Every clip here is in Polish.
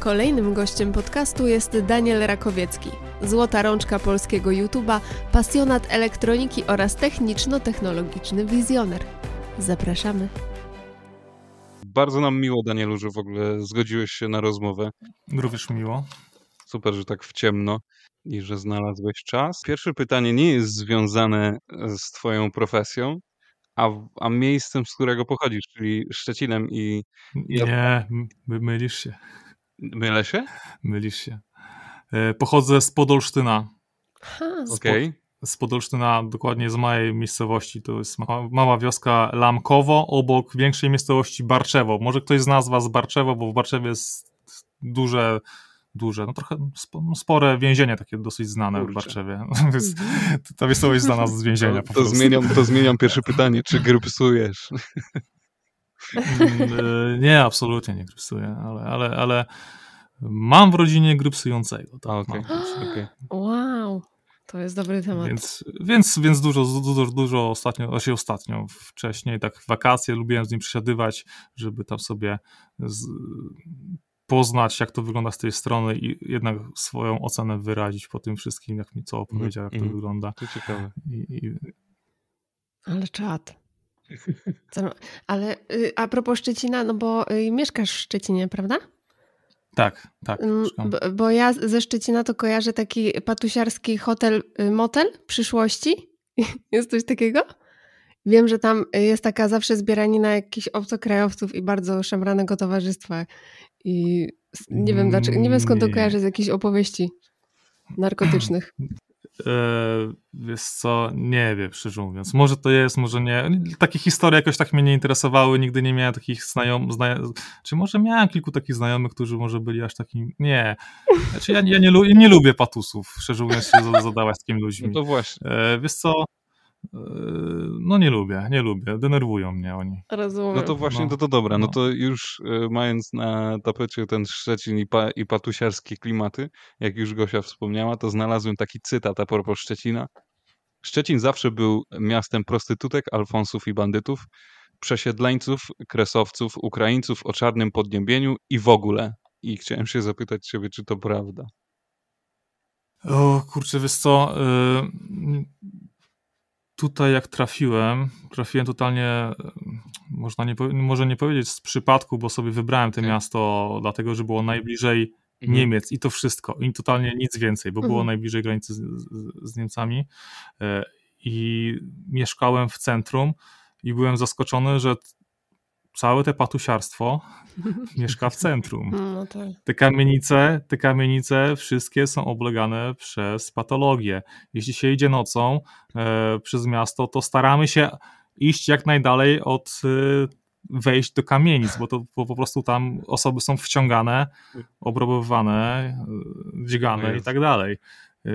Kolejnym gościem podcastu jest Daniel Rakowiecki, złota rączka polskiego YouTube'a, pasjonat elektroniki oraz techniczno-technologiczny wizjoner. Zapraszamy. Bardzo nam miło, Danielu, że w ogóle zgodziłeś się na rozmowę. Również miło. Super, że tak w ciemno i że znalazłeś czas. Pierwsze pytanie nie jest związane z Twoją profesją, a, a miejscem, z którego pochodzisz, czyli Szczecinem i. Nie, my, mylisz się. Mylę się? Mylisz się. E, pochodzę z Podolsztyna. Okej. Okay. Z Podolsztyna, dokładnie z mojej miejscowości. To jest mała wioska Lamkowo, obok większej miejscowości Barczewo. Może ktoś z nas was Barczewo, bo w Barczewie jest duże duże, no trochę no spore więzienie, takie dosyć znane Kurczę. w Barczewie. Więc mhm. ta miejscowość znana z więzienia. To, to zmieniam, to zmieniam pierwsze pytanie, czy grypsujesz? Mm, e, nie, absolutnie nie grypsuję, ale, ale, ale mam w rodzinie grypsującego. Tak, okay. okay. Wow. To jest dobry temat. Więc, więc, więc dużo, dużo, dużo ostatnio, znaczy ostatnio, wcześniej, tak w wakacje lubiłem z nim przesiadywać, żeby tam sobie z, poznać, jak to wygląda z tej strony i jednak swoją ocenę wyrazić po tym wszystkim, jak mi co opowiedział, jak to mm, wygląda. To ciekawe. I, i... Ale czad. Ale y, a propos Szczecina, no bo y, mieszkasz w Szczecinie, prawda? Tak, tak. Mm, bo, bo, ja ze Szczecina to kojarzę taki patusiarski hotel, y, motel przyszłości. Jest coś takiego? Wiem, że tam jest taka zawsze zbieranina jakichś obcokrajowców i bardzo szemranego towarzystwa. I nie wiem dlaczego, nie wiem skąd to kojarzę z jakichś opowieści narkotycznych. E, wiesz co, nie wiem, szczerze mówiąc. Może to jest, może nie. Takie historie jakoś tak mnie nie interesowały, nigdy nie miałem takich znajomych, zna... czy może miałem kilku takich znajomych, którzy może byli aż takim, nie. Znaczy ja, ja nie, nie lubię patusów, szczerze mówiąc, się zadawać z takimi ludźmi. No to właśnie. E, wiesz co, Yy, no nie lubię, nie lubię, denerwują mnie oni. Rozumiem. No to właśnie, no, to, to dobra, no. no to już y, mając na tapecie ten Szczecin i, pa, i patusiarskie klimaty, jak już Gosia wspomniała, to znalazłem taki cytat a propos Szczecina. Szczecin zawsze był miastem prostytutek, alfonsów i bandytów, przesiedleńców, kresowców, Ukraińców o czarnym podniebieniu i w ogóle. I chciałem się zapytać ciebie, czy to prawda. O kurczę, wiesz co, yy, tutaj jak trafiłem, trafiłem totalnie, można nie, może nie powiedzieć z przypadku, bo sobie wybrałem to miasto dlatego, że było najbliżej mhm. Niemiec i to wszystko, i totalnie nic więcej, bo mhm. było najbliżej granicy z, z, z Niemcami e, i mieszkałem w centrum i byłem zaskoczony, że całe te patusiarstwo mieszka w centrum. No tak. Te kamienice, te kamienice wszystkie są oblegane przez patologię. Jeśli się idzie nocą e, przez miasto, to staramy się iść jak najdalej od e, wejść do kamienic, bo to bo po prostu tam osoby są wciągane, obrobowywane, e, dźgane i tak dalej. E,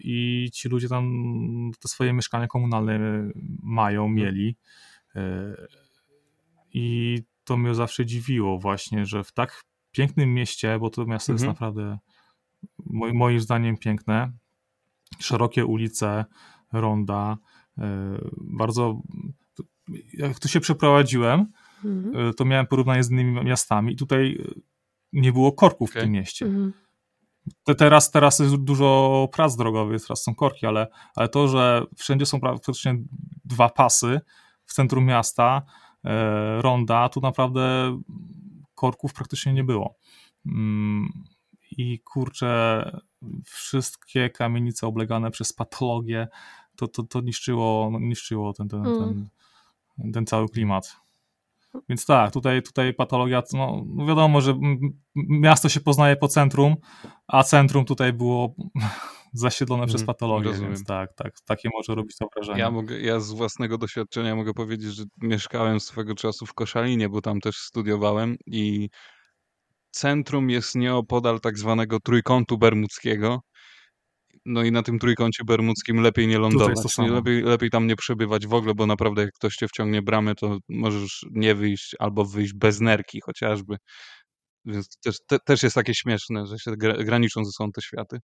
I ci ludzie tam te swoje mieszkania komunalne mają, mieli. I to mnie zawsze dziwiło właśnie, że w tak pięknym mieście, bo to miasto mhm. jest naprawdę moim zdaniem piękne, szerokie ulice, ronda, e, bardzo jak tu się przeprowadziłem, mhm. E, to miałem porównanie z innymi miastami i tutaj e, nie było korków okay. w tym mieście. Mhm. Teraz, teraz jest dużo prac drogowych, teraz są korki, ale, ale to, że wszędzie są praktycznie dwa pasy w centrum miasta, ronda, tu naprawdę korków praktycznie nie było. Mm, I kurczę, wszystkie kamienice oblegane przez patologię, to, to, to niszczyło, niszczyło ten, ten, mm. ten, ten cały klimat. Więc tak, tutaj, tutaj patologia, no, no wiadomo, że miasto się poznaje po centrum, a centrum tutaj było zasiedlone przez mhm, patologię, rozumiem. więc tak, tak, takie może robić to wrażenie. Ja, mogę, ja z własnego doświadczenia mogę powiedzieć, że mieszkałem swego czasu w Koszalinie, bo tam też studiowałem i centrum jest nieopodal tak zwanego trójkątu bermudzkiego. No i na tym trójkącie bermudzkim lepiej nie lądować. Nie, lepiej, lepiej tam nie przebywać w ogóle, bo naprawdę jak ktoś cię wciągnie bramę, to możesz nie wyjść albo wyjść bez nerki chociażby. Więc też, te, też jest takie śmieszne, że się graniczą ze sobą te światy.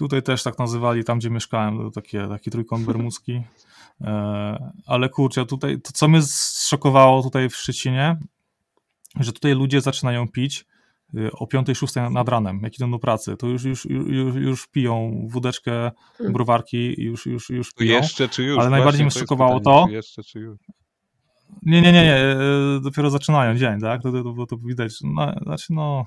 Tutaj też tak nazywali, tam gdzie mieszkałem, to takie, taki trójkąt bermudzki. E, ale kurczę, tutaj, to co mnie zszokowało tutaj w Szczecinie, że tutaj ludzie zaczynają pić y, o 5-6 nad ranem, jak idą do pracy, to już, już, już, już piją wódeczkę, hmm. browarki, już, już, już piją. Jeszcze czy już? Ale najbardziej mnie szokowało to... Jeszcze czy już? Nie, nie, nie, nie, dopiero zaczynają dzień, tak? To, to, to, to widać, no, znaczy no,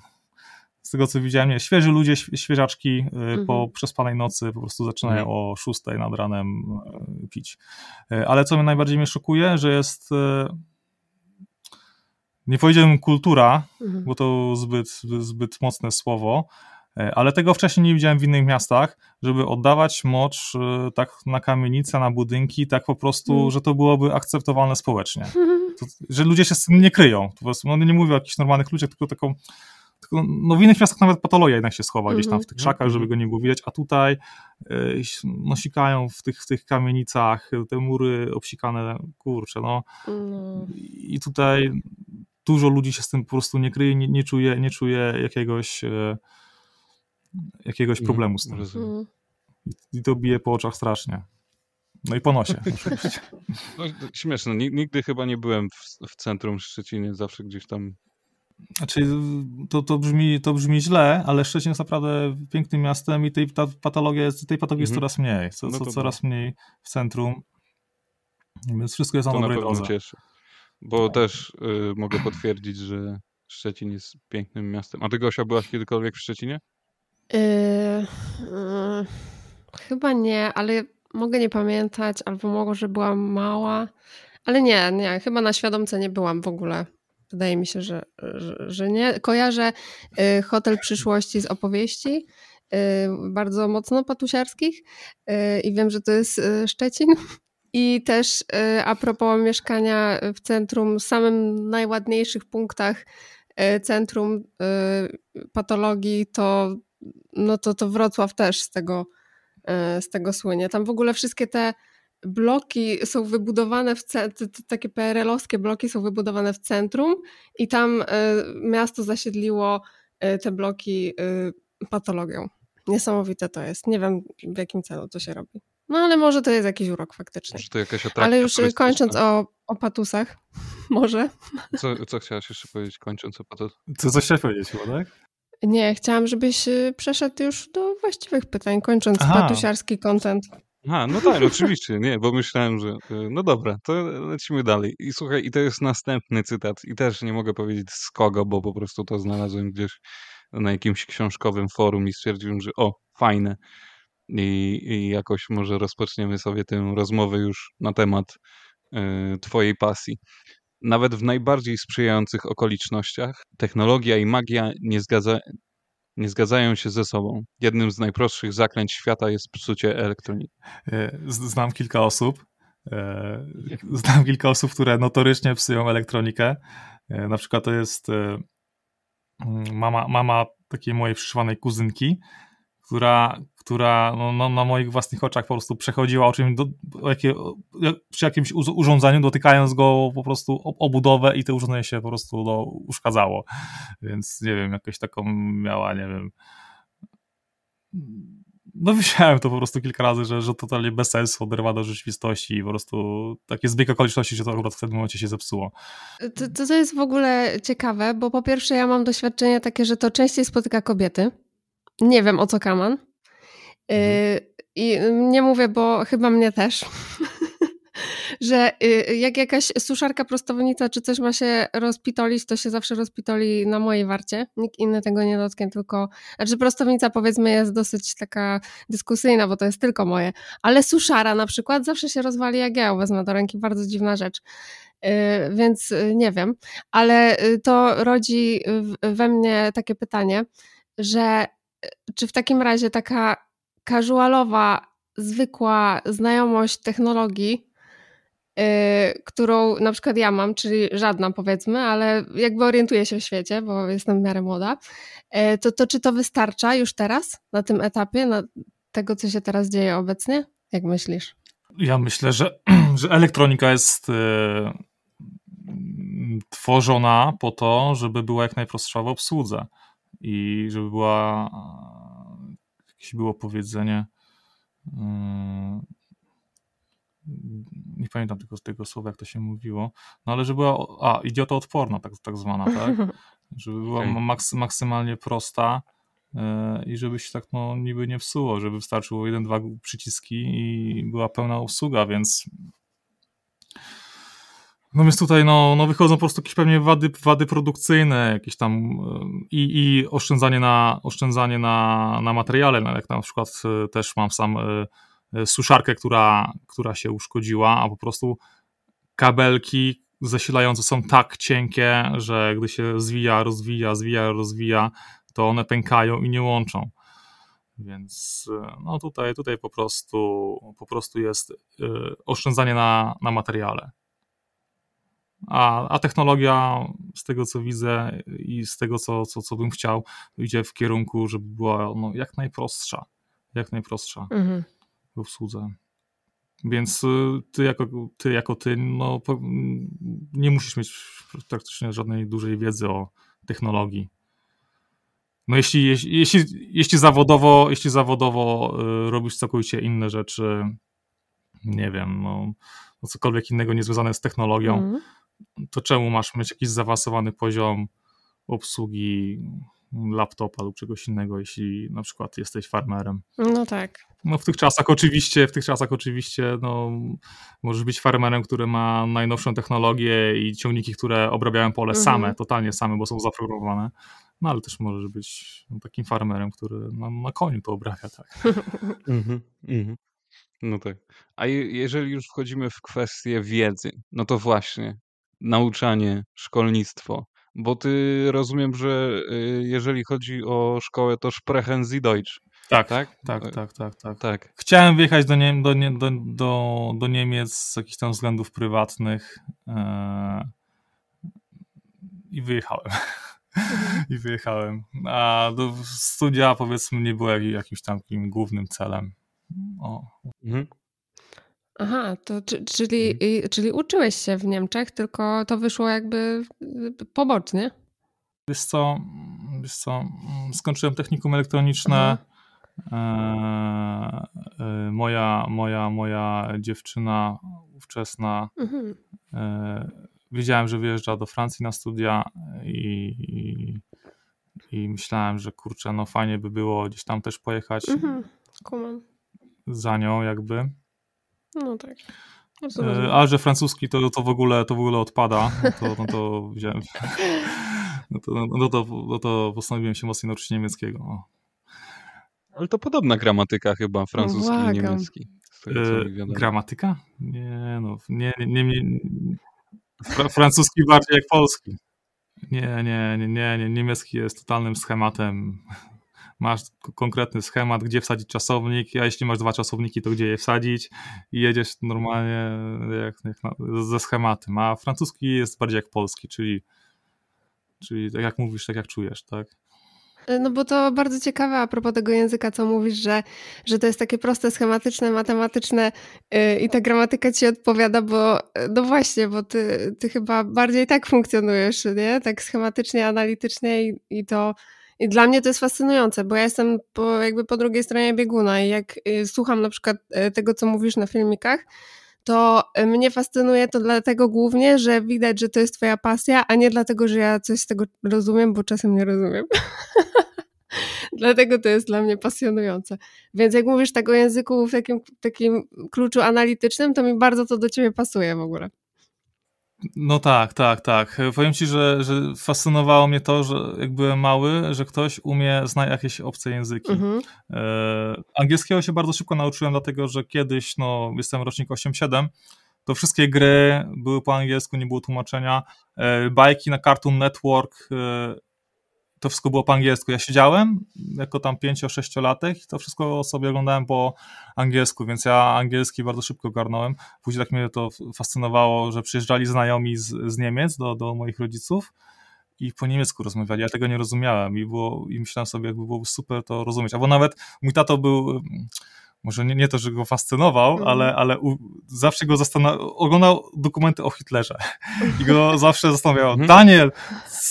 z tego co widziałem, nie, świeży ludzie, świeżaczki mhm. po przespanej nocy po prostu zaczynają mhm. o 6 nad ranem pić. Ale co mnie najbardziej mnie szokuje, że jest nie powiedziałbym kultura, mhm. bo to zbyt, zbyt mocne słowo, ale tego wcześniej nie widziałem w innych miastach, żeby oddawać mocz tak na kamienice, na budynki, tak po prostu, mhm. że to byłoby akceptowalne społecznie. To, że ludzie się z tym nie kryją. Po prostu, no nie mówię o jakichś normalnych ludziach, tylko taką no w innych miastach nawet patologia jednak się schowa gdzieś tam w tych mhm. krzakach, żeby go nie było widać, a tutaj y, no, sikają w tych, w tych kamienicach, te mury obsikane, kurczę, no. no. I tutaj dużo ludzi się z tym po prostu nie kryje, nie, nie czuje, nie czuje jakiegoś, e, jakiegoś mhm, problemu z tym. Mm. I, to bije po oczach strasznie. No i po nosie. no, śmieszne. Nigdy chyba nie byłem w, w centrum Szczecinie, zawsze gdzieś tam znaczy, to, to, brzmi, to brzmi źle, ale Szczecin jest naprawdę pięknym miastem i tej ta patologia jest, tej patologii jest mhm. coraz mniej. Co, no co, coraz mniej w centrum. Więc wszystko jest na to dobrej na drodze. Cieszy. Bo też y, mogę potwierdzić, że Szczecin jest pięknym miastem. A ty Gosia byłaś kiedykolwiek w Szczecinie? Yy, yy, chyba nie, ale mogę nie pamiętać, albo może byłam mała. Ale nie, nie, chyba na świadomce nie byłam w ogóle. Wydaje mi się, że, że, że nie. Kojarzę y, Hotel Przyszłości z opowieści, y, bardzo mocno patusiarskich y, i wiem, że to jest Szczecin. I też a propos mieszkania w centrum, w samym najładniejszych punktach centrum patologii, to, no to, to Wrocław też z tego, z tego słynie. Tam w ogóle wszystkie te bloki są wybudowane w centrum, takie PRL-owskie bloki są wybudowane w centrum i tam miasto zasiedliło te bloki patologią. Niesamowite to jest. Nie wiem w jakim celu to się robi. No ale może to jest jakiś urok faktycznie. Może to jakaś Ale już kończąc o, o patusach, może. Co, co chciałaś jeszcze powiedzieć, kończąc o patusach? Co, co chciałaś powiedzieć chyba, tak? Nie, chciałam, żebyś przeszedł już do właściwych pytań, kończąc Aha. patusiarski content. A, no tak, oczywiście, nie, bo myślałem, że y, no dobra, to lecimy dalej. I słuchaj, i to jest następny cytat i też nie mogę powiedzieć z kogo, bo po prostu to znalazłem gdzieś na jakimś książkowym forum i stwierdziłem, że o, fajne i, i jakoś może rozpoczniemy sobie tę rozmowę już na temat y, Twojej pasji. Nawet w najbardziej sprzyjających okolicznościach technologia i magia nie, zgadza, nie zgadzają się ze sobą. Jednym z najprostszych zaklęć świata jest psucie elektroniki. E, znam kilka osób, e, znam kilka osób, które notorycznie psują elektronikę. Na przykład to jest mama, mama takiej mojej przyszywanej kuzynki, która, która no, no, na moich własnych oczach po prostu przechodziła o czymś do, o jakie, przy jakimś urządzeniu, dotykając go po prostu obudowę i to urządzenie się po prostu no, uszkadzało. Więc nie wiem, jakoś taką miała, nie wiem. No widziałem to po prostu kilka razy, że, że totalnie bez sensu oderwa do rzeczywistości i po prostu takie zbieg okoliczności, że to akurat w tym momencie się zepsuło. To, to, to jest w ogóle ciekawe, bo po pierwsze ja mam doświadczenie takie, że to częściej spotyka kobiety nie wiem o co kaman. Mhm. Y, I nie mówię, bo chyba mnie też. że y, jak jakaś suszarka, prostownica czy coś ma się rozpitolić, to się zawsze rozpitoli na mojej warcie. Nikt inny tego nie dotknie, tylko... Znaczy prostownica powiedzmy jest dosyć taka dyskusyjna, bo to jest tylko moje. Ale suszara na przykład zawsze się rozwali jak ja wezmę do ręki. Bardzo dziwna rzecz. Y, więc nie wiem. Ale to rodzi we mnie takie pytanie, że czy w takim razie taka casualowa, zwykła znajomość technologii, yy, którą na przykład ja mam, czyli żadna powiedzmy, ale jakby orientuję się w świecie, bo jestem w miarę młoda, yy, to, to czy to wystarcza już teraz, na tym etapie, na tego, co się teraz dzieje obecnie? Jak myślisz? Ja myślę, że, że elektronika jest yy, tworzona po to, żeby była jak najprostsza w obsłudze i żeby była jakieś było powiedzenie mm, nie pamiętam tego, tego słowa, jak to się mówiło, no ale że była, a, idiotoodporna tak, tak zwana, tak? żeby była okay. maks maksymalnie prosta e, i żeby się tak no, niby nie psuło, żeby wystarczyło jeden, dwa przyciski i była pełna usługa, więc no więc tutaj no, no wychodzą po prostu jakieś pewnie wady, wady produkcyjne, jakieś tam i, i oszczędzanie, na, oszczędzanie na, na materiale, no jak na przykład e, też mam sam e, suszarkę, która, która się uszkodziła, a po prostu kabelki zasilające są tak cienkie, że gdy się zwija, rozwija, zwija, rozwija, to one pękają i nie łączą. Więc no tutaj, tutaj po prostu po prostu jest oszczędzanie na, na materiale. A, a technologia, z tego co widzę i z tego co, co, co bym chciał, idzie w kierunku, żeby była no, jak najprostsza. Jak najprostsza mhm. w obsłudze. Więc y, ty jako ty, jako ty no, nie musisz mieć praktycznie żadnej dużej wiedzy o technologii. No jeśli, jeśli, jeśli, jeśli zawodowo, jeśli zawodowo y, robisz całkowicie inne rzeczy, nie wiem, no, no cokolwiek innego niezwiązane z technologią, mm to czemu masz mieć jakiś zaawansowany poziom obsługi laptopa lub czegoś innego, jeśli na przykład jesteś farmerem. No tak. No w tych czasach oczywiście, w tych czasach oczywiście, no możesz być farmerem, który ma najnowszą technologię i ciągniki, które obrabiają pole mhm. same, totalnie same, bo są zaprogramowane. No ale też możesz być takim farmerem, który na, na koniu to obrabia, tak. mhm, mhm. No tak. A jeżeli już wchodzimy w kwestię wiedzy, no to właśnie, nauczanie, szkolnictwo. Bo ty rozumiem, że y, jeżeli chodzi o szkołę, to Sprechen Sie Deutsch. Tak, tak, tak, tak, tak, tak. tak. Chciałem wyjechać do, nie, do, do, do, do Niemiec z jakichś tam względów prywatnych e, i wyjechałem. Mhm. I wyjechałem. A do studia powiedzmy nie było jakimś tam głównym celem. O. Mhm. Aha, to czyli, mhm. czyli uczyłeś się w Niemczech, tylko to wyszło jakby y, pobocznie? Wiesz co, wiesz co skończyłem technikum elektroniczne. E, e, moja, moja, moja dziewczyna ówczesna mhm. e, wiedziałem, że wyjeżdża do Francji na studia i, i, i, myślałem, że kurczę, no fajnie by było gdzieś tam też pojechać mhm. za nią jakby. No tak. E, a że francuski to, to, w ogóle, to w ogóle odpada, no to, no to wziąłem. No to, no, no, to, no to postanowiłem się mocniej nauczyć niemieckiego. Ale to podobna gramatyka chyba, francuski no, i niemiecki. E, gramatyka? Nie, no, nie, nie, nie, nie. francuski bardziej jak polski. Nie, nie, nie, nie, nie, niemiecki jest totalnym schematem masz konkretny schemat, gdzie wsadzić czasownik, a jeśli masz dwa czasowniki, to gdzie je wsadzić i jedziesz normalnie jak, jak na, ze schematem, a francuski jest bardziej jak polski, czyli, czyli tak jak mówisz, tak jak czujesz, tak? No bo to bardzo ciekawe a propos tego języka, co mówisz, że, że to jest takie proste, schematyczne, matematyczne yy, i ta gramatyka ci odpowiada, bo no właśnie, bo ty, ty chyba bardziej tak funkcjonujesz, nie? Tak schematycznie, analitycznie i, i to i dla mnie to jest fascynujące, bo ja jestem po, jakby po drugiej stronie bieguna i jak y, słucham na przykład y, tego, co mówisz na filmikach, to y, mnie fascynuje to dlatego głównie, że widać, że to jest twoja pasja, a nie dlatego, że ja coś z tego rozumiem, bo czasem nie rozumiem. dlatego to jest dla mnie pasjonujące. Więc jak mówisz tak o języku w takim, takim kluczu analitycznym, to mi bardzo to do ciebie pasuje w ogóle. No tak, tak, tak. Powiem ci, że, że fascynowało mnie to, że jak byłem mały, że ktoś umie, zna jakieś obce języki. Mhm. E, angielskiego się bardzo szybko nauczyłem, dlatego że kiedyś, no jestem rocznik 8-7, to wszystkie gry były po angielsku, nie było tłumaczenia. E, bajki na Cartoon Network e, to wszystko było po angielsku. Ja siedziałem jako tam 5-6-latek i to wszystko sobie oglądałem po angielsku, więc ja angielski bardzo szybko garnąłem. Później tak mnie to fascynowało, że przyjeżdżali znajomi z, z Niemiec do, do moich rodziców i po niemiecku rozmawiali. Ja tego nie rozumiałem i, było, i myślałem sobie, jakby było super to rozumieć. Albo nawet mój tato był może nie, nie to, że go fascynował, mm. ale, ale u, zawsze go zastanawiał, oglądał dokumenty o Hitlerze i go zawsze zastanawiał, mm. Daniel,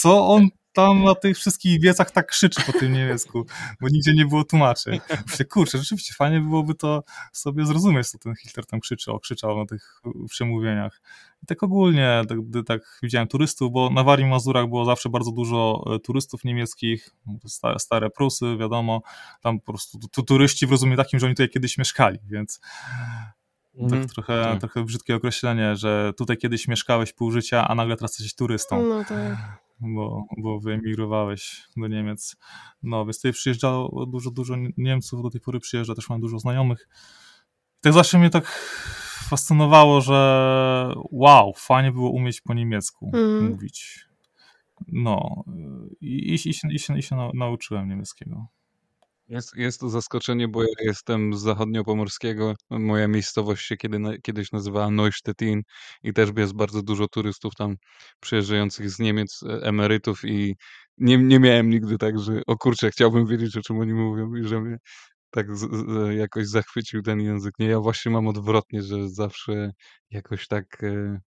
co on tam na tych wszystkich wiecach tak krzyczy po tym niemiecku, bo nigdzie nie było tłumaczy. Myślę, kurczę, rzeczywiście fajnie byłoby to sobie zrozumieć, co ten Hitler tam krzyczy, okrzyczał na tych przemówieniach. I tak ogólnie, tak, tak widziałem turystów, bo na Warii Mazurach było zawsze bardzo dużo e, turystów niemieckich, stare, stare Prusy, wiadomo, tam po prostu tu, turyści w rozumieniu takim, że oni tutaj kiedyś mieszkali, więc tak trochę, tak. trochę brzydkie określenie, że tutaj kiedyś mieszkałeś pół życia, a nagle teraz jesteś turystą. No tak. Bo, bo wyemigrowałeś do Niemiec. No, więc tutaj przyjeżdżało dużo, dużo Niemców, do tej pory przyjeżdża, też mam dużo znajomych. Tak zawsze mnie tak fascynowało, że wow, fajnie było umieć po niemiecku mm. mówić. No, i, i, i, się, i, się, i się nauczyłem niemieckiego. Jest, jest to zaskoczenie, bo ja jestem z zachodniopomorskiego. Moja miejscowość się kiedy, kiedyś nazywała Neusztettin i też jest bardzo dużo turystów tam przyjeżdżających z Niemiec, e, emerytów i nie, nie miałem nigdy tak, że o kurczę, chciałbym wiedzieć, o czym oni mówią i że mnie tak z, z, jakoś zachwycił ten język. Nie, ja właśnie mam odwrotnie, że zawsze jakoś tak e,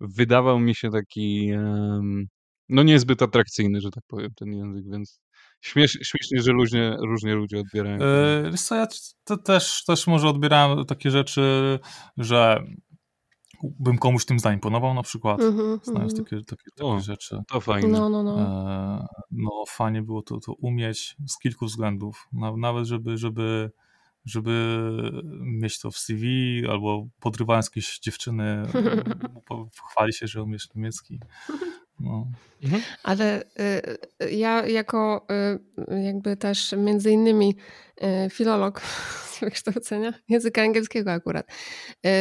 wydawał mi się taki e, no niezbyt atrakcyjny, że tak powiem, ten język, więc Śmiesz, śmiesznie, że różnie, różnie ludzie odbierają. Yy, co, ja to też, też może odbierałem takie rzeczy, że bym komuś tym zaimponował na przykład, mm -hmm, znając mm takie, takie, takie o, rzeczy. To fajnie. No, no, no. E, no fajnie było to, to umieć z kilku względów. Nawet żeby, żeby, żeby mieć to w CV albo podrywając jakieś dziewczyny, chwali się, że umiesz niemiecki. No. Mhm. Ale y, y, ja jako y, jakby też między innymi y, filolog z wykształcenia, języka angielskiego akurat,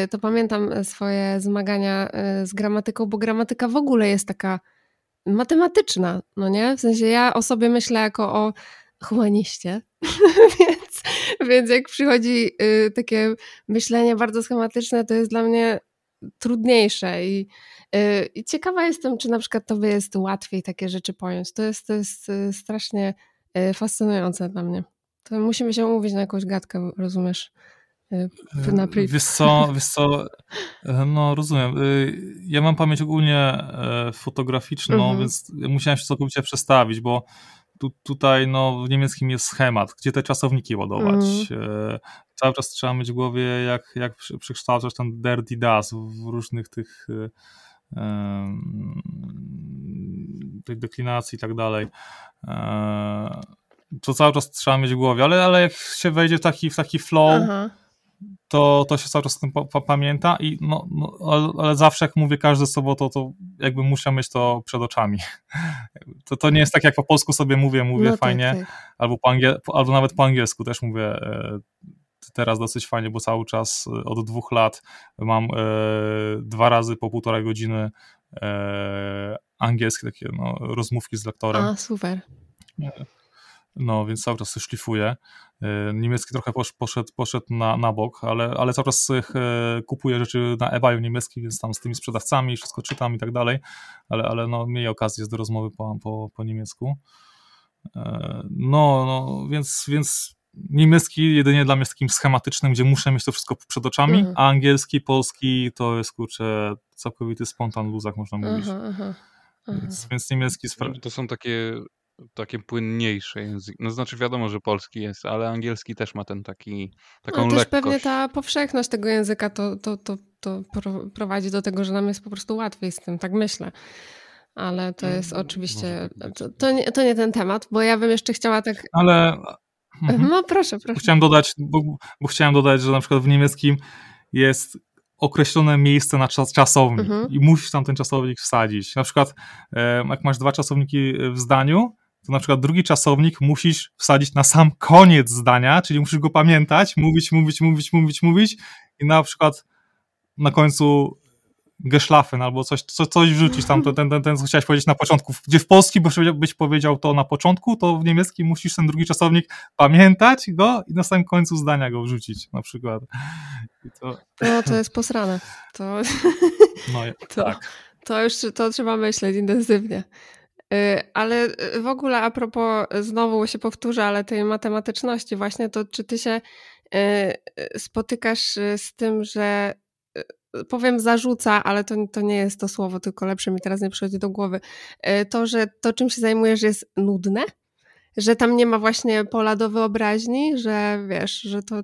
to pamiętam swoje zmagania z gramatyką, bo gramatyka w ogóle jest taka matematyczna, no nie? W sensie ja o sobie myślę jako o humaniście, więc, więc jak przychodzi takie myślenie bardzo schematyczne, to jest dla mnie trudniejsze i I ciekawa jestem, czy na przykład tobie jest łatwiej takie rzeczy pojąć. To jest, to jest y, strasznie y, fascynujące dla mnie. To musimy się umówić na jakąś gadkę, rozumiesz? Na wiesz co, wiesz co, no rozumiem. Ja mam pamięć ogólnie e, fotograficzną, mhm. więc musiałem się całkowicie przestawić, bo tu, tutaj no, w niemieckim jest schemat, gdzie te czasowniki ładować. Mhm. Cały czas trzeba mieć w głowie, jak, jak przekształcać ten dirty das w różnych tych tej deklinacji i tak dalej. To cały czas trzeba mieć w głowie, ale, ale jak się wejdzie w taki, w taki flow, to, to się cały czas tym pamięta i no, no ale, ale, zawsze jak mówię każde słowo, to, to jakby muszę mieć to przed oczami. To, to nie jest tak jak po polsku sobie mówię, mówię no tak, fajnie, tak, tak. Albo, po angiel, albo nawet po angielsku też mówię e, teraz dosyć fajnie, bo cały czas e, od dwóch lat mam e, dwa razy po półtorej godziny e, angielskie takie no, rozmówki z lektorem. A, super. No, więc cały czas szlifuję. Niemiecki trochę poszedł, poszedł na, na bok, ale, ale cały czas kupuję rzeczy na eBayu niemiecki, więc tam z tymi sprzedawcami wszystko czytam i tak dalej, ale, ale no, miej okazję do rozmowy po, po, po niemiecku. No, no więc, więc niemiecki jedynie dla mnie jest takim schematycznym, gdzie muszę mieć to wszystko przed oczami, mhm. a angielski, polski to jest kurczę całkowity spontan luzak można mówić. Aha, aha, aha. Więc, więc, niemiecki... Spra- to są takie, takie płynniejsze języki. No znaczy wiadomo, że polski jest, ale angielski też ma ten taki, taką no, też lekkość. pewnie ta powszechność tego języka to, to, to, to prowadzi do tego, że nam jest po prostu łatwiej z tym, tak myślę ale to jest mm, oczywiście, tak to, to, nie, to nie ten temat, bo ja bym jeszcze chciała tak... Ale Mhm. No proszę, proszę. Chciałem dodać, bo, bo, chciałem dodać, że na przykład w niemieckim jest określone miejsce na czas, czasownik mhm. i musisz tam ten czasownik wsadzić. Na przykład e, jak masz dwa czasowniki w zdaniu, to na przykład drugi czasownik musisz wsadzić na sam koniec zdania, czyli musisz go pamiętać, mówić, mówić, mówić, mówić, mówić i na przykład na końcu Geschlafen albo coś, co, coś wrzucić tam, to ten, ten, ten, co chciałeś powiedzieć na początku. Gdzie w polskim byś powiedział to na początku, to w niemieckim musisz ten drugi czasownik pamiętać go i na samym końcu zdania go wrzucić na przykład. To... No, to jest posrane. To, no, to, tak. to już to trzeba myśleć intensywnie. Y, ale w ogóle a propos, znowu się powtórzę, ale tej matematyczności właśnie, to czy ty się y, spotykasz z tym, że powiem zarzuca, ale to, to nie jest to słowo, tylko lepsze mi teraz nie przychodzi do głowy, e, to, że to czym się zajmujesz jest nudne, że tam nie ma właśnie pola do wyobraźni, że wiesz, że to,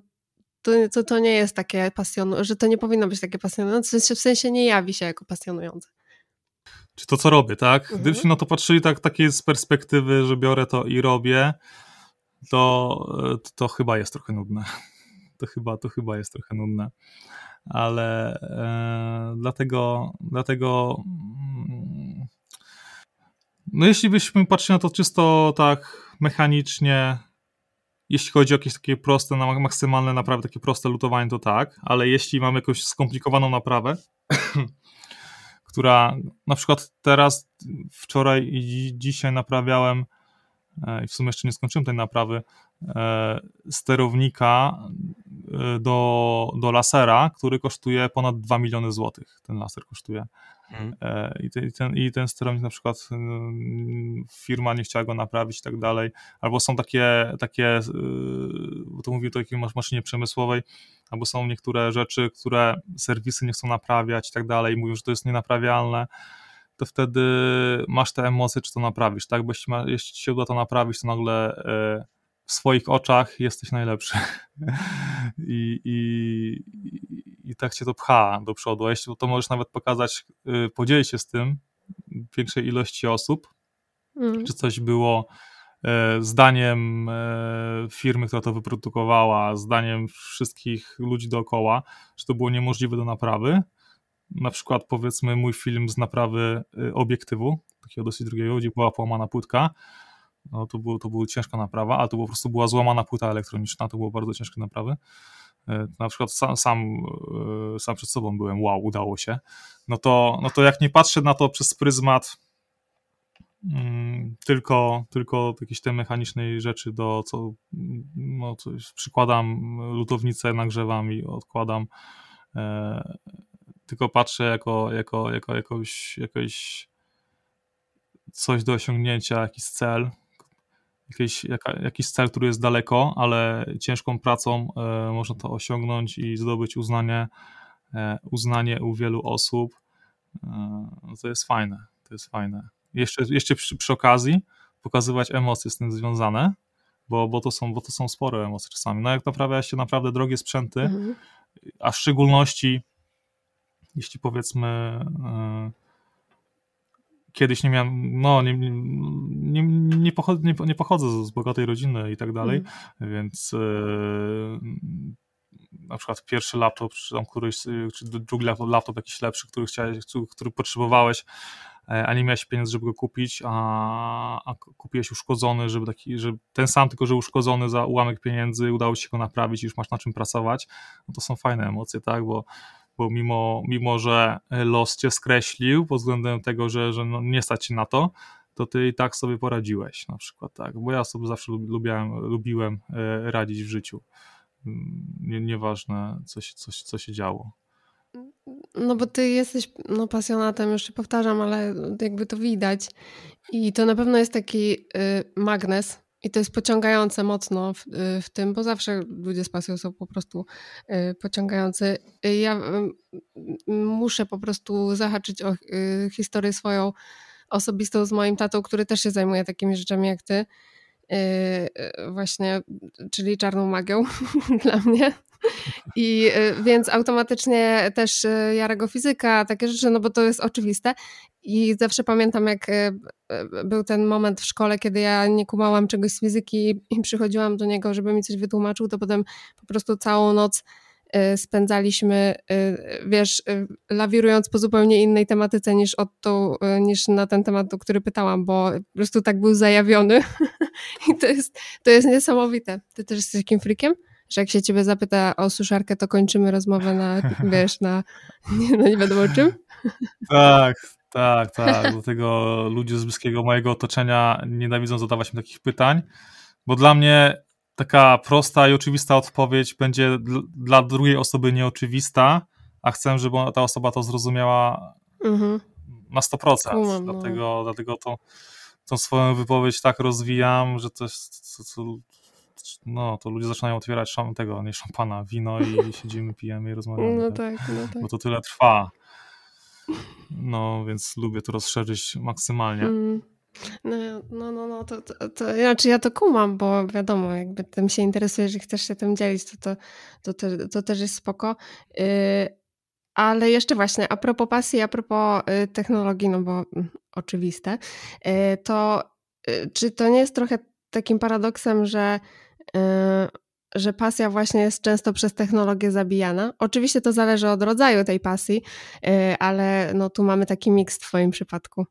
to, to, to nie jest takie pasjonujące, że to nie powinno być takie pasjonujące, w sensie nie jawi się jako pasjonujące. Czy to, co robię, tak? Mhm. Gdybyśmy na to patrzyli tak, takiej z perspektywy, że biorę to i robię, to, to, to chyba jest trochę nudne. To chyba, to chyba jest trochę nudne ale e, dlatego, dlatego mm, no jeśli byśmy patrzyli na to czysto tak mechanicznie, jeśli chodzi o jakieś takie proste, maksymalne naprawy, takie proste lutowanie, to tak, ale jeśli mamy jakąś skomplikowaną naprawę, która na przykład teraz, wczoraj i dzisiaj naprawiałem e, i w sumie jeszcze nie skończyłem tej naprawy, e, sterownika do, do lasera, który kosztuje ponad 2 miliony złotych. Ten laser kosztuje. Mhm. I, ten, I ten sterownik na przykład firma nie chciała go naprawić i tak dalej, albo są takie, takie bo to mówię o takiej maszynie przemysłowej, albo są niektóre rzeczy, które serwisy nie chcą naprawiać i tak dalej, mówią, że to jest nienaprawialne, to wtedy masz te emocje, czy to naprawisz, tak? Bo jeśli, ma, jeśli się uda to naprawić, to nagle e, w swoich oczach jesteś najlepszy. I, i, I tak cię to pcha do przodu. A jeśli to możesz nawet pokazać, e, podzielić się z tym większej ilości osób, mm. czy coś było E, zdaniem e, firmy, która to wyprodukowała, zdaniem wszystkich ludzi dookoła, że to było niemożliwe do naprawy. Na przykład powiedzmy mój film z naprawy e, obiektywu, takiego dosyć drugiego, gdzie była połamana płytka, no to, było, to była ciężka naprawa, ale to po prostu była złamana płyta elektroniczna, to było bardzo ciężkie naprawy. Na przykład sam, sam, sam przed sobą byłem, wow, udało się. No to, no to jak nie patrzę na to przez pryzmat Mm, tylko, tylko jakieś te mechanicznej rzeczy do co, no coś, przykładam lutownicę, nagrzewam i odkładam e, tylko patrzę jako, jako, jako jakoś, jakoś coś do osiągnięcia, jakiś cel, jakiś, jaka, jakiś cel, który jest daleko, ale ciężką pracą e, można to osiągnąć i zdobyć uznanie, e, uznanie u wielu osób. E, to jest fajne, to jest fajne jeszcze, jeszcze przy, przy okazji pokazywać emocje z tym związane, bo, bo, to są, bo to są spore emocje czasami. No jak naprawia się naprawdę drogie sprzęty, mhm. a w szczególności jeśli powiedzmy yy, kiedyś nie miałem, no nie, nie, nie, pochodzę, nie, nie pochodzę z bogatej rodziny i tak dalej, mhm. więc yy, na przykład pierwszy laptop, czy tam któryś, czy drugi laptop, laptop jakiś lepszy, który chciałeś, który potrzebowałeś, E, a nie miałeś pieniędzy, żeby go kupić, a, a kupiłeś uszkodzony, żeby taki, że ten sam, tylko że uszkodzony za ułamek pieniędzy, udało ci się go naprawić i już masz na czym pracować, no to są fajne emocje, tak, bo bo mimo, mimo że los cię skreślił pod względem tego, że, że no nie stać się na to, to ty i tak sobie poradziłeś na przykład, tak, bo ja sobie zawsze lubiłem, lubiłem radzić w życiu, mm, nie, nieważne co się, co, co się działo. No bo ty jesteś no, pasjonatem, się powtarzam, ale jakby to widać. I to na pewno jest taki y, magnes i to jest pociągające mocno w, y, w, tym, bo zawsze ludzie z pasją są po prostu y, pociągający. Ja y, muszę po prostu zahaczyć o historię swoją osobistą z moim tatą, który też się zajmuje takimi rzeczami jak ty. Właśnie, czyli czarną magią dla mnie. I y, więc automatycznie też y, Jarego fizyka, takie rzeczy, no bo to jest oczywiste. I zawsze pamiętam, jak y, był ten moment w szkole, kiedy ja nie kumałam czegoś z fizyki i przychodziłam do niego, żeby mi coś wytłumaczył, to potem po prostu całą noc spędzaliśmy, wiesz, lawirując po zupełnie innej tematyce niż, od to, niż na ten temat, o który pytałam, bo po prostu tak był zajawiony. I to jest, to jest niesamowite. Ty też jesteś takim frikiem? Że jak się ciebie zapyta o suszarkę, to kończymy rozmowę na, wiesz, na nie, no nie wiadomo czym? Tak, tak, tak. Dlatego ludzie z bliskiego mojego otoczenia nienawidzą zadawać mi takich pytań, bo dla mnie taka prosta i oczywista odpowiedź będzie dla drugiej osoby nieoczywista, a chcę, żeby ta osoba to zrozumiała mhm. na 100%. Kumam, no. dlatego, no. dlatego to, tą swoją wypowiedź tak rozwijam, że to jest, to, to, no to ludzie zaczynają otwierać szam, tego, nie szampana, wino i siedzimy, pijemy i rozmawiamy. No tak, no tak. Bo to tyle trwa. No, więc lubię to rozszerzyć maksymalnie. Mm. No, no, no, no to, to, to, znaczy ja to kumam, bo wiadomo, jakby tym się interesujesz i chcesz się tym dzielić, to, to, to, to, to też jest spoko. Yy, ale jeszcze właśnie, a propos pasji, a propos y, technologii, no bo y, oczywiste, y, to y, czy to nie jest trochę takim paradoksem, że, że pasja właśnie jest często przez technologię zabijana? Oczywiście to zależy od rodzaju tej pasji, y, ale no tu mamy taki miks w twoim przypadku.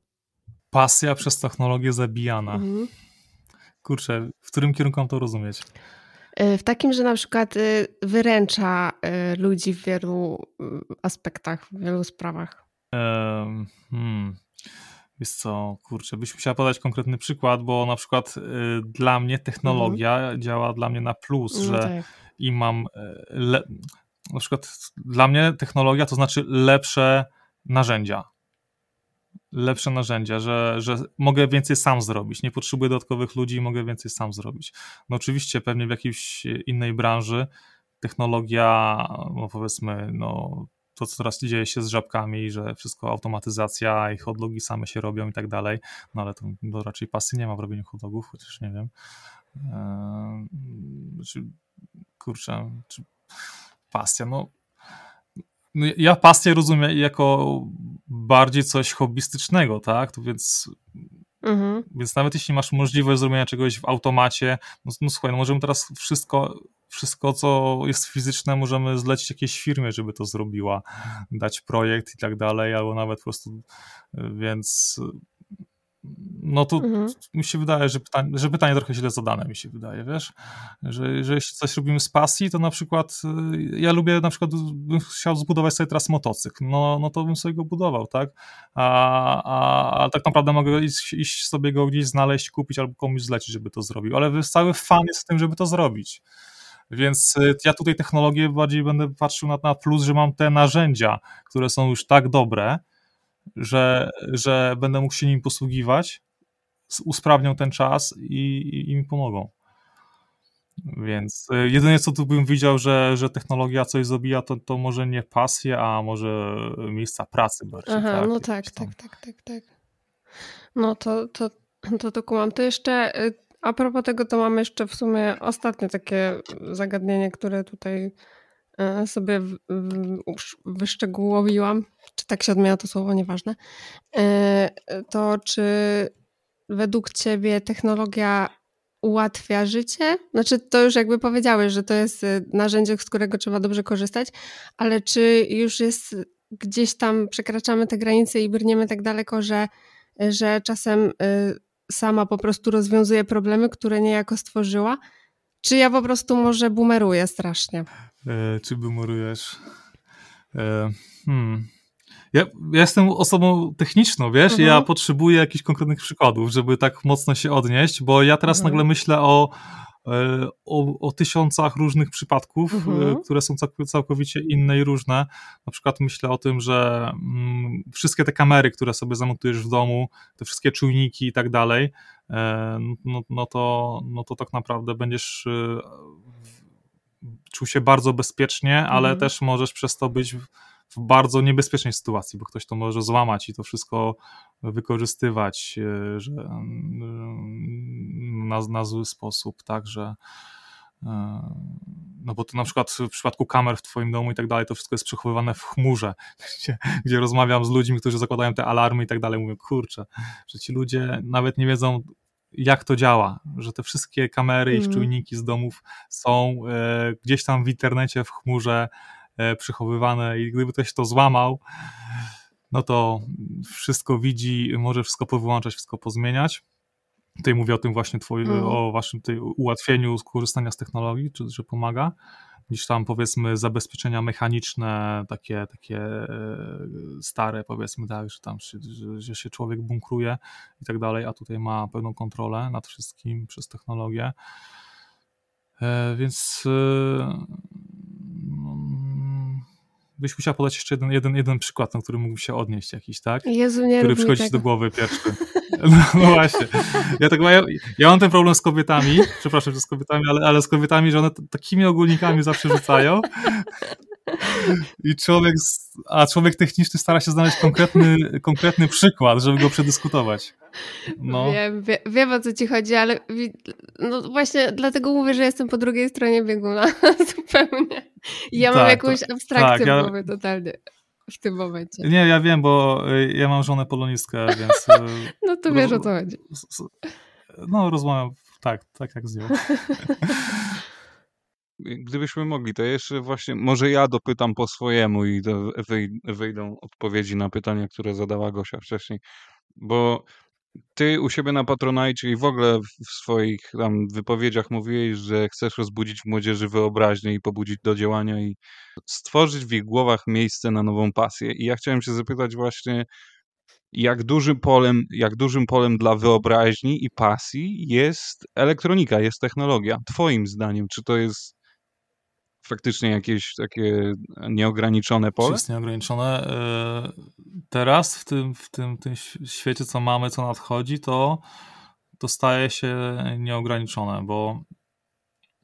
Pasja przez technologię zabijana. Mhm. Kurczę, w którym kierunku mam to rozumieć? W takim, że na przykład wyręcza ludzi w wielu aspektach, w wielu sprawach. Um, hmm. Wiesz co, kurczę, byś musiała podać konkretny przykład, bo na przykład y, dla mnie technologia mhm. działa dla mnie na plus, no że tak. i mam le, na przykład dla mnie technologia to znaczy lepsze narzędzia lepsze narzędzia, że, że mogę więcej sam zrobić, nie potrzebuję dodatkowych ludzi, mogę więcej sam zrobić. No oczywiście pewnie w jakiejś innej branży technologia, no powiedzmy, no to, co teraz dzieje się z żabkami, że wszystko automatyzacja i hotdogi same się robią i tak dalej, no ale to, raczej pasy nie ma w robieniu hotdogów, chociaż nie wiem. Eee, czy, kurczę, czy pasja, no no ja pasję rozumiem jako bardziej coś hobbystycznego, tak? To więc, mhm. więc nawet jeśli masz możliwość zrobienia czegoś w automacie, no, no słuchaj, no możemy teraz wszystko, wszystko, co jest fizyczne, możemy zlecić jakiejś firmie, żeby to zrobiła, dać projekt i tak dalej, albo nawet po prostu, więc no to mhm. mi się wydaje, że pytanie, że pytanie trochę źle zadane mi się wydaje, wiesz, że, że jeśli coś robimy z pasji, to na przykład y, ja lubię na przykład, bym chciał zbudować sobie teraz motocykl, no, no to bym sobie go budował, tak, a, a, a tak naprawdę mogę iść, iść sobie go gdzieś znaleźć, kupić albo komuś zlecić, żeby to zrobił, ale cały fan jest w tym, żeby to zrobić. Więc y, ja tutaj technologię bardziej będę patrzył na, na plus, że mam te narzędzia, które są już tak dobre, że, że będę mógł się nim posługiwać, usprawnią ten czas i, i, i mi pomogą. Więc y, jedynie co tu bym widział, że, że technologia coś zabija, to, to może nie pasję, a może miejsca pracy bardziej. Aha, tak? no tak, tak, tak, tak, tak. No to, to, to, to kumam. To jeszcze y, a propos tego, to mamy jeszcze w sumie ostatnie takie zagadnienie, które tutaj y, sobie wyszczegółowiłam. Czy tak się odmienia to słowo, nieważne, e, to czy według Ciebie technologia ułatwia życie? Znaczy, to już jakby powiedziałeś, że to jest e, narzędzie, z którego trzeba dobrze korzystać, ale czy już jest gdzieś tam, przekraczamy te granice i brniemy tak daleko, że, że czasem e, sama po prostu rozwiązuje problemy, które niejako stworzyła? Czy ja po prostu może bumeruję strasznie? E, czy bumerujesz? E, hmm. Ja, ja, jestem osobą techniczną, wiesz, mhm. ja potrzebuję jakichś konkretnych przykładów, żeby tak mocno się odnieść, bo ja teraz mhm. nagle myślę o, o, o, tysiącach różnych przypadków, e, mhm. które są całkowicie inne i różne. Na przykład myślę o tym, że mm, wszystkie te kamery, które sobie zamontujesz w domu, te wszystkie czujniki i tak dalej, e, no, no, to, no to tak naprawdę będziesz czuł się bardzo bezpiecznie, ale mhm. też możesz przez to być w bardzo niebezpiecznej sytuacji, bo ktoś to może złamać i to wszystko wykorzystywać e, że, na, na zły sposób, tak, że e, no bo to na przykład w przypadku kamer w twoim domu i tak dalej, to wszystko jest przechowywane w chmurze, gdzie, gdzie rozmawiam z ludźmi, którzy zakładają te alarmy i tak dalej, mówię, kurczę, że ci ludzie nawet nie wiedzą, jak to działa, że te wszystkie kamery mm. i mhm. czujniki z domów są e, gdzieś tam w internecie, w chmurze, E, przechowywane i gdyby ktoś to złamał, no to wszystko widzi, może wszystko powyłączać, wszystko pozmieniać. Tutaj mówię o tym właśnie twoim, mm. o waszym tej ułatwieniu skorzystania z technologii, czy, że pomaga, niż tam powiedzmy zabezpieczenia mechaniczne, takie, takie e, stare powiedzmy, tak, że tam się, że, że się człowiek bunkruje i tak dalej, a tutaj ma pełną kontrolę nad wszystkim przez technologię. E, więc byś musiał podać jeszcze jeden, jeden, jeden przykład, na który mógłby się odnieść jakiś, tak? Jezu, nie Który przychodzi do głowy pierwszy. No, no, właśnie. Ja, tak, ja, ja mam ten problem z kobietami, przepraszam, że z kobietami, ale, ale z kobietami, że one takimi ogólnikami zawsze rzucają. I człowiek, a człowiek techniczny stara się znaleźć konkretny, konkretny przykład, żeby go przedyskutować. No. Wiem, wie, wiem o co ci chodzi, ale no właśnie dlatego mówię, że jestem po drugiej stronie bieguna zupełnie. I ja tak, mam jakąś abstrakcję tak, w głowie ja... totalnie w tym momencie. Nie, ja wiem, bo y, ja mam żonę polonistkę, więc... Y, no to wiesz o co chodzi. No rozmawiam tak, tak jak z nią. Gdybyśmy mogli, to jeszcze właśnie, może ja dopytam po swojemu i wyjdą odpowiedzi na pytania, które zadała Gosia wcześniej, bo ty u siebie na Patronite i w ogóle w swoich tam wypowiedziach mówiłeś, że chcesz rozbudzić w młodzieży wyobraźnię i pobudzić do działania i stworzyć w ich głowach miejsce na nową pasję. I ja chciałem się zapytać właśnie, jak dużym polem, jak dużym polem dla wyobraźni i pasji jest elektronika, jest technologia. Twoim zdaniem, czy to jest faktycznie jakieś takie nieograniczone pole? Jest nieograniczone. E, teraz w tym, w tym, tym świecie, co mamy, co nadchodzi, to, to staje się nieograniczone, bo,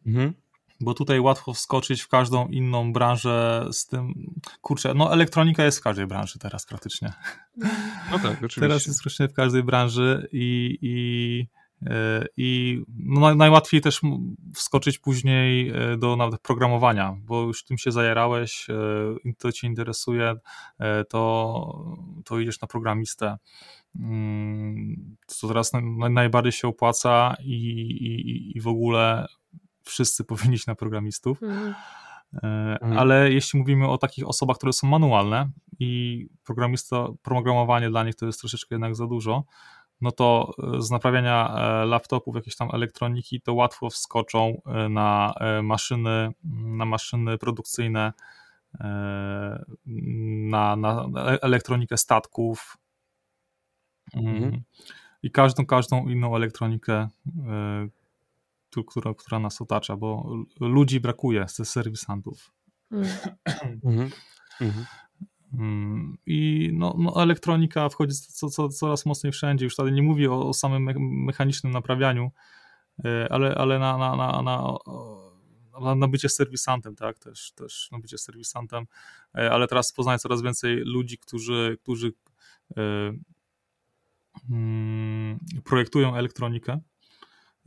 mhm. bo tutaj łatwo wskoczyć w każdą inną branżę z tym. Kurczę, no elektronika jest w każdej branży teraz praktycznie. No tak, oczywiście. Teraz jest praktycznie w każdej branży i, i i no, najłatwiej też wskoczyć później e, do nawet programowania, bo już tym się zajarałeś, e, to cię interesuje, e, to, to idziesz na programistę. Mm, to teraz najbardziej się opłaca i, i, i w ogóle wszyscy powinni iść na programistów. Mhm. mhm. Ale jeśli mówimy o takich osobach, które są manualne i programista, programowanie dla nich to jest troszeczkę jednak za dużo, no to e, z naprawiania e, laptopów, jakieś tam elektroniki, to łatwo wskoczą e, na maszyny, na maszyny produkcyjne, na, na elektronikę statków mhm. i każdą, każdą inną elektronikę, która, która nas otacza, bo ludzi brakuje ze serwisantów. Mhm. Mhm. Mm, I no, no, elektronika wchodzi co, co, coraz mocniej wszędzie. Już wtedy nie mówię o, o samym mechanicznym naprawianiu, e, ale, ale na, na, na, na, na bycie serwisantem, tak, też, też na bycie serwisantem, e, ale teraz poznaję coraz więcej ludzi, którzy, którzy e, mm, projektują elektronikę.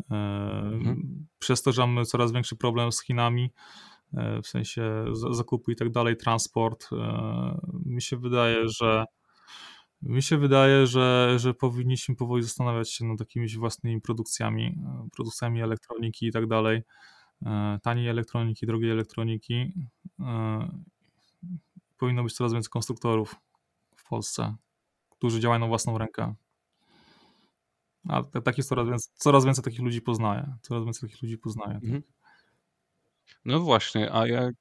Mhm. Przez to, że mamy coraz większy problem z Chinami, w sensie zakupu i tak dalej, transport. E, mi się wydaje, że mi się wydaje, że, że powinniśmy powoli zastanawiać się nad jakimiś własnymi produkcjami, e, produkcjami elektroniki i tak dalej. Taniej elektroniki, drogiej elektroniki. Powinno być coraz więcej konstruktorów w Polsce, którzy działają na własną rękę. A tak jest coraz więcej, coraz więcej takich ludzi poznaję. Coraz więcej takich ludzi poznaję. Tak. No właśnie, a jak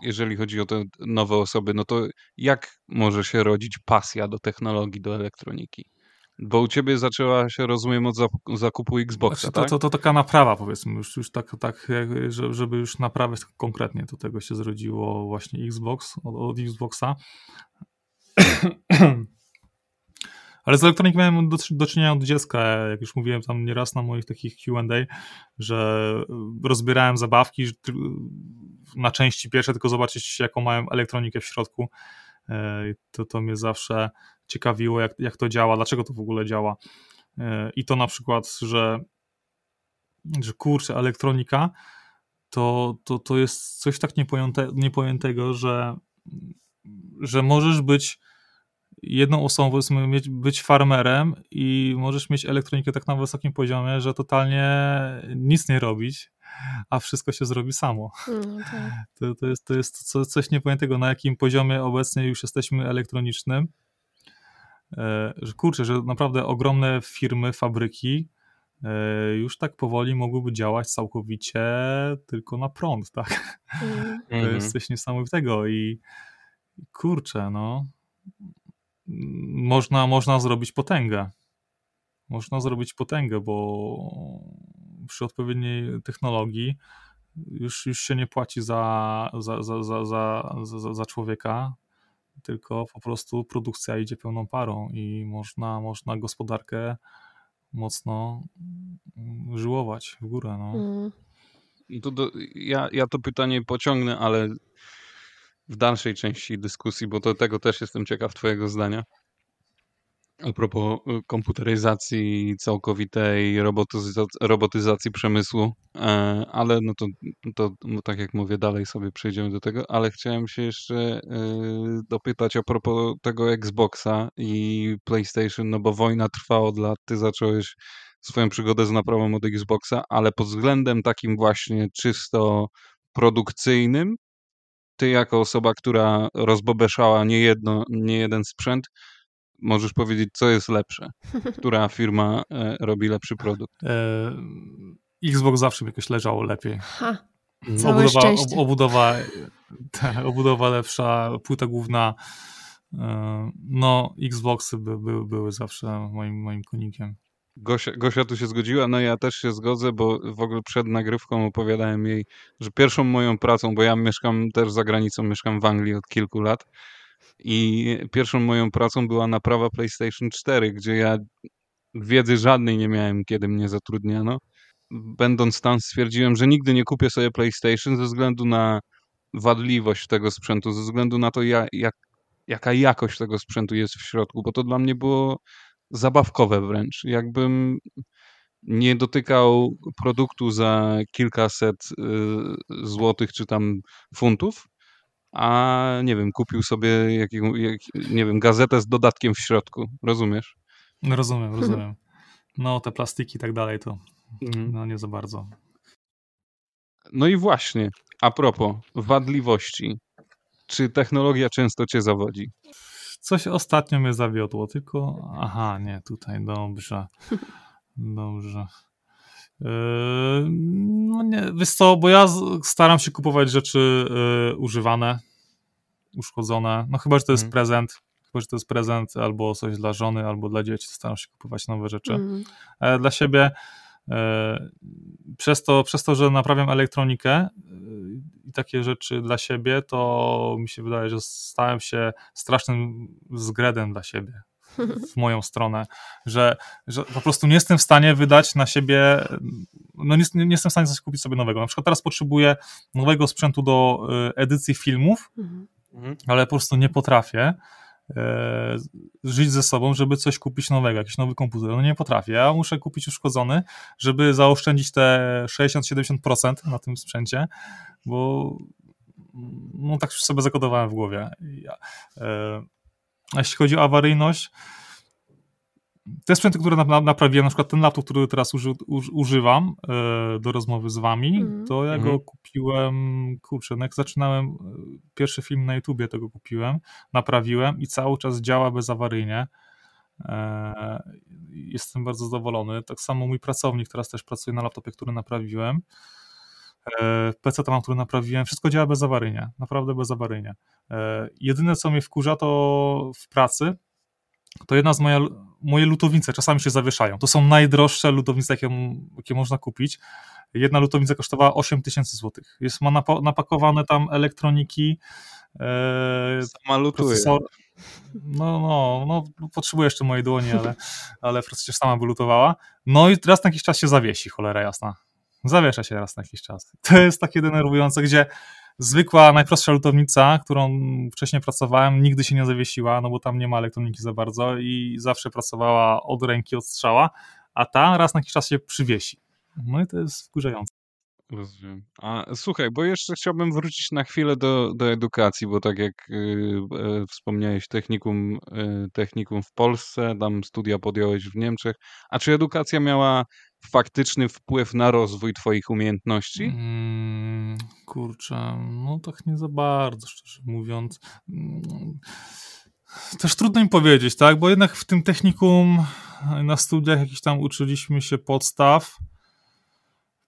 jeżeli chodzi o te nowe osoby, no to jak może się rodzić pasja do technologii, do elektroniki? Bo u ciebie zaczęła się, rozumiem, od zakupu Xboxa, znaczy, to, tak? To, to, taka naprawa, powiedzmy, już, już tak, tak żeby już naprawić konkretnie, do tego się zrodziło właśnie Xbox, od, od Xboxa. Ale z elektroniką miałem do, do czynienia od dziecka, jak już mówiłem tam nieraz na moich takich Q&A, że rozbierałem zabawki na części pierwsze, tylko zobaczyć jaką mają elektronikę w środku. E, to, to mnie zawsze ciekawiło, jak, jak to działa, dlaczego to w ogóle działa. E, I to na przykład, że, że kurczę, elektronika to, to, to jest coś tak niepojęte, niepojętego, że, że możesz być jedną osobą powiedzmy mieć, być farmerem i możesz mieć elektronikę tak na wysokim poziomie, że totalnie nic nie robić, a wszystko się zrobi samo. No, tak. to, to, jest, to jest coś niepojętego, na jakim poziomie obecnie już jesteśmy elektronicznym. E, że kurczę, że naprawdę ogromne firmy, fabryki e, już tak powoli mogłyby działać całkowicie tylko na prąd, tak? Mm. To jest mhm. coś niesamowitego i kurczę, no można, można zrobić potęgę. Można zrobić potęgę, bo przy odpowiedniej technologii już, już się nie płaci za, za, za, za, za, za, za człowieka, tylko po prostu produkcja idzie pełną parą i można, można gospodarkę mocno żyłować w górę. No. Mm. To do, ja, ja to pytanie pociągnę, ale w dalszej części dyskusji, bo do tego też jestem ciekaw Twojego zdania. A propos y, komputeryzacji całkowitej, robotyzacji, robotyzacji przemysłu, e, ale no to, to no tak jak mówię, dalej sobie przejdziemy do tego, ale chciałem się jeszcze e, dopytać a propos tego Xboxa i PlayStation, no bo wojna trwa od lat, ty zacząłeś swoją przygodę z naprawą od Xboxa, ale pod względem takim właśnie czysto produkcyjnym, ty jako osoba, która rozbobeszała nie, jedno, nie jeden sprzęt, możesz powiedzieć, co jest lepsze? Która firma e, robi lepszy produkt? E, Xbox zawsze mi jakoś leżało lepiej. Ha, całe obudowa, ob, obudowa, ta, obudowa lepsza, płyta główna. E, no, Xboxy by, by, były zawsze moim, moim konikiem. Gosia, Gosia tu się zgodziła, no ja też się zgodzę, bo w ogóle przed nagrywką opowiadałem jej, że pierwszą moją pracą, bo ja mieszkam też za granicą, mieszkam w Anglii od kilku lat, i pierwszą moją pracą była naprawa PlayStation 4, gdzie ja wiedzy żadnej nie miałem, kiedy mnie zatrudniano. Będąc tam stwierdziłem, że nigdy nie kupię sobie PlayStation ze względu na wadliwość tego sprzętu, ze względu na to, jak, jak, jaka jakość tego sprzętu jest w środku, bo to dla mnie było zabawkowe wręcz. Jakbym nie dotykał produktu za kilkaset y, złotych czy tam funtów, a nie wiem, kupił sobie jakiego, jak, nie wiem, gazetę z dodatkiem w środku. Rozumiesz? No rozumiem, rozumiem. No, te plastiki i tak dalej to mhm. no nie za bardzo. No i właśnie, a propos wadliwości. Czy technologia często cię zawodzi? Coś ostatnio mnie zawiodło, tylko aha, nie, tutaj dobrze. Dobrze. Yy, no nie, wiesz co, bo ja staram się kupować rzeczy yy, używane, uszkodzone. No chyba, że to jest mm. prezent. Chyba, że to jest prezent albo coś dla żony, albo dla dzieci. Staram się kupować nowe rzeczy. Mm. Dla siebie e, przez to, przez to, że naprawiam elektronikę e, i takie rzeczy dla siebie, to mi się wydaje, że stałem się strasznym zgredem dla siebie w moją stronę, że, że po prostu nie jestem w stanie wydać na siebie, no nie, nie jestem w stanie coś kupić sobie nowego. Na przykład teraz potrzebuję nowego sprzętu do e, edycji filmów, mhm. ale po prostu nie potrafię e, żyć ze sobą, żeby coś kupić nowego, jakiś nowy komputer. No nie potrafię. Ja muszę kupić uszkodzony, żeby zaoszczędzić te 60-70% na tym sprzęcie, bo no tak sobie zakodowałem w głowie. Ja, e, jeśli chodzi o awaryjność, te sprzęty, które na, na, naprawiłem, na przykład ten laptop, który teraz uży, uż, używam e, do rozmowy z wami, mm. to ja mm. go mhm. kupiłem, kurczę, no jak zaczynałem, e, pierwszy film na YouTubie tego kupiłem, naprawiłem i cały czas działa bezawaryjnie. E, jestem bardzo zadowolony. Tak samo mój pracownik teraz też pracuje na laptopie, który naprawiłem. E, PC tam, który naprawiłem, wszystko działa bezawaryjnie, naprawdę bezawaryjnie. E, jedyne, co mnie wkurza, to w pracy, to jedna z moja, moje lutownice czasami się zawieszają. To są najdroższe lutownice, jakie, jakie można kupić. Jedna lutownica kosztowała 8 tysięcy złotych. Jest, ma napakowane tam elektroniki, e, Sama lutuje. No, no, no, potrzebuję jeszcze mojej dłoni, ale, ale przecież sama by lutowała. No i raz na jakiś czas się zawiesi, cholera jasna. Zawiesza się raz na jakiś czas. To jest takie denerwujące, gdzie zwykła, najprostsza lutownica, którą wcześniej pracowałem, nigdy się nie zawiesiła, no bo tam nie ma elektroniki za bardzo i zawsze pracowała od ręki, od strzała, a ta raz na jakiś czas się przywiesi. No i to jest wkurzające. Rozumiem. A słuchaj, bo jeszcze chciałbym wrócić na chwilę do, do edukacji, bo tak jak y, y, wspomniałeś, technikum, y, technikum w Polsce, tam studia podjąłeś w Niemczech. A czy edukacja miała faktyczny wpływ na rozwój Twoich umiejętności? Mm, kurczę, no tak nie za bardzo, szczerze mówiąc. Mm, też trudno mi powiedzieć, tak? Bo jednak w tym technikum na studiach jakiś tam uczyliśmy się podstaw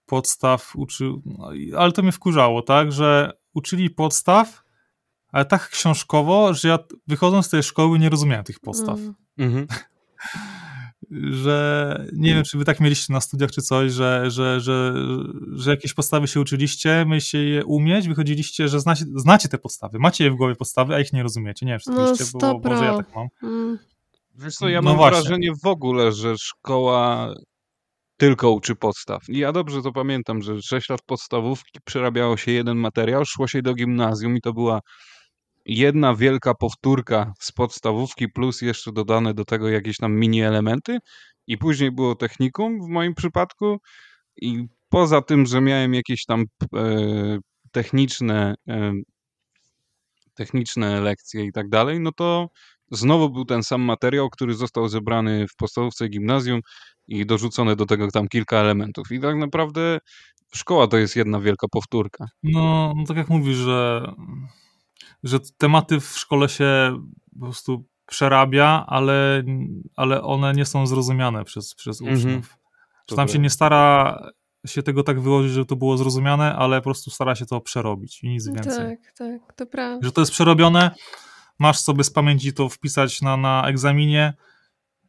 podstaw uczył, no, ale to mnie wkurzało, tak, że uczyli podstaw, ale tak książkowo, że ja wychodząc z tej szkoły nie rozumiałem tych podstaw. Mm. Że nie wiem, czy wy tak mieliście na studiach, czy coś, że, że, że, że jakieś podstawy się uczyliście, myślicie je umieć, wychodziliście, że znacie, znacie te podstawy, macie je w głowie podstawy, a ich nie rozumiecie. Nie wiem, czy to no, było, może ja tak mam. Mm. Wiesz co, ja no mam właśnie. wrażenie w ogóle, że szkoła tylko uczy podstaw. I ja dobrze to pamiętam, że 6 lat podstawówki przerabiało się jeden materiał, szło się do gimnazjum i to była jedna wielka powtórka z podstawówki plus jeszcze dodane do tego jakieś tam mini elementy i później było technikum w moim przypadku i poza tym, że miałem jakieś tam e, techniczne e, techniczne lekcje i tak dalej, no to znowu był ten sam materiał, który został zebrany w podstawówce gimnazjum i dorzucone do tego tam kilka elementów. I tak naprawdę szkoła to jest jedna wielka powtórka. No, no tak jak mówisz, że że tematy w szkole się po prostu przerabia, ale, ale one nie są zrozumiane przez, przez mhm. uczniów. Że tam się nie stara się tego tak wyłożyć, żeby to było zrozumiane, ale po prostu stara się to przerobić i nic więcej. Tak, tak, to prawda. Że to jest przerobione, masz sobie z pamięci to wpisać na, na egzaminie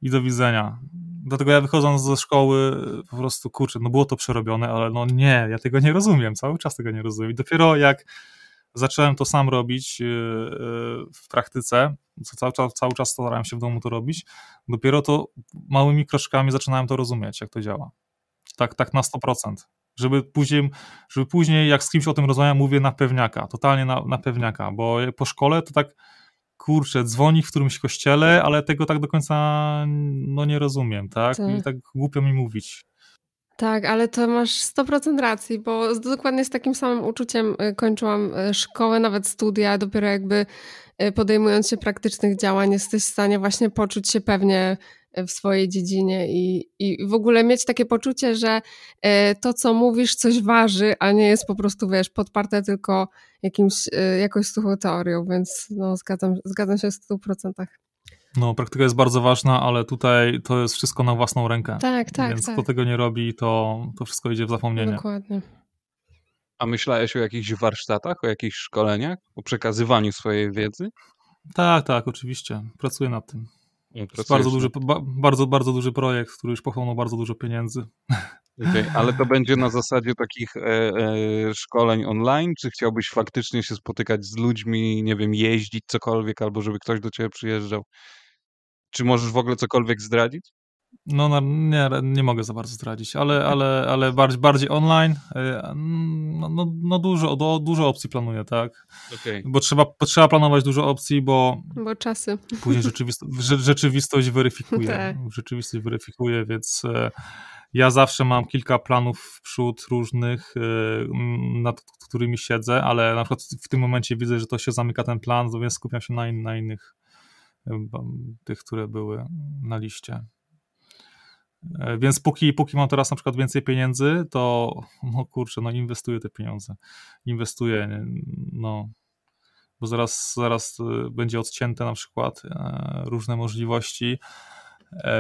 i do widzenia. Dlatego ja wychodząc ze szkoły po prostu, kurczę, no było to przerobione, ale no nie, ja tego nie rozumiem, cały czas tego nie rozumiem. I dopiero jak Zacząłem to sam robić y, y, w praktyce, cały czas, cały czas starałem się w domu to robić. Dopiero to małymi kroczkami zaczynałem to rozumieć, jak to działa. Tak, tak na 100%. Żeby później, żeby później, jak z kimś o tym rozmawiam, mówię na pewniaka, totalnie na, na pewniaka, bo po szkole to tak kurczę, dzwoni w którymś kościele, ale tego tak do końca no nie rozumiem, tak? tak. I tak głupio mi mówić. Tak, ale to masz 100% racji, bo dokładnie z takim samym uczuciem y, kończyłam y, szkołę, nawet studia, dopiero jakby y, podejmując się praktycznych działań jesteś w stanie właśnie poczuć się pewnie w swojej dziedzinie i, i w ogóle mieć takie poczucie, że to, co mówisz, coś waży, a nie jest po prostu, wiesz, podparte tylko jakimś, jakąś suchą teorią, więc no, zgadzam, zgadzam się w 100%. No, praktyka jest bardzo ważna, ale tutaj to jest wszystko na własną rękę. Tak, tak. Więc tak. kto tego nie robi, to, to wszystko idzie w zapomnienie. Dokładnie. A myślałeś o jakichś warsztatach, o jakichś szkoleniach, o przekazywaniu swojej wiedzy? Tak, tak, oczywiście. Pracuję nad tym. jest bardzo duży, ba, bardzo, bardzo duży projekt, który już pochłonął bardzo dużo pieniędzy. Okay, ale to będzie na zasadzie takich e, e, szkoleń online, czy chciałbyś faktycznie się spotykać z ludźmi, nie wiem, jeździć cokolwiek, albo żeby ktoś do ciebie przyjeżdżał? Czy możesz w ogóle cokolwiek zdradzić? No, no nie, nie mogę za bardzo zdradzić, ale, ale, ale bardziej, bardziej online. E, no, no, no dużo, do, dużo opcji planuję, tak? Okay. Bo trzeba, trzeba planować dużo opcji, bo. Bo czasy. Później rzeczywistość, rzeczywistość weryfikuje. tak. Rzeczywistość weryfikuje, więc e, ja zawsze mam kilka planów w przód różnych, e, nad którymi siedzę, ale na przykład w tym momencie widzę, że to się zamyka ten plan, więc skupiam się na, in, na innych tych, które były na liście. E, więc póki, póki mam teraz na przykład więcej pieniędzy, to no kurczę, no inwestuję te pieniądze. Inwestuję, no bo zaraz, zaraz e, będzie odcięte na przykład e, różne możliwości,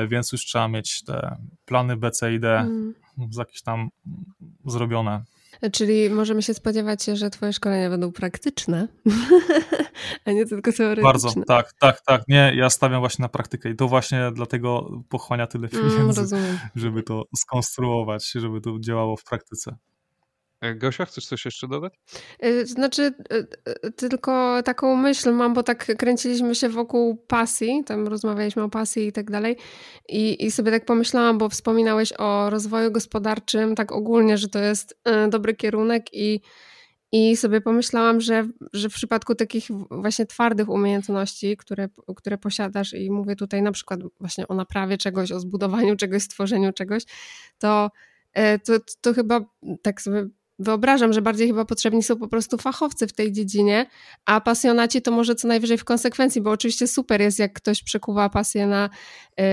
więc już trzeba mieć te plany B, C i D mm. jakieś tam zrobione. Czyli możemy się spodziewać, że twoje szkolenia będą praktyczne, a nie tylko teoretyczne. Bardzo, tak, tak, tak. Nie, ja stawiam właśnie na praktykę i to właśnie dlatego pochłania tyle mm, pieniędzy, mm, żeby to skonstruować, żeby to działało w praktyce. E, Gosia, chcesz coś jeszcze dodać? E, znaczy, e, tylko taką myśl mam, bo tak kręciliśmy się wokół pasji, tam rozmawialiśmy o pasji i tak dalej. I, I sobie tak pomyślałam, bo wspominałeś o rozwoju gospodarczym, tak ogólnie, że to jest dobry kierunek i, i sobie pomyślałam, że, że w przypadku takich właśnie twardych umiejętności, które, które posiadasz, i mówię tutaj na przykład właśnie o naprawie czegoś, o zbudowaniu czegoś, stworzeniu czegoś, to to, to chyba tak sobie wyobrażam, że bardziej chyba potrzebni są po prostu fachowcy w tej dziedzinie, a pasjonaci to może co najwyżej w konsekwencji, bo oczywiście super jest, jak ktoś przekuwa pasję na, y,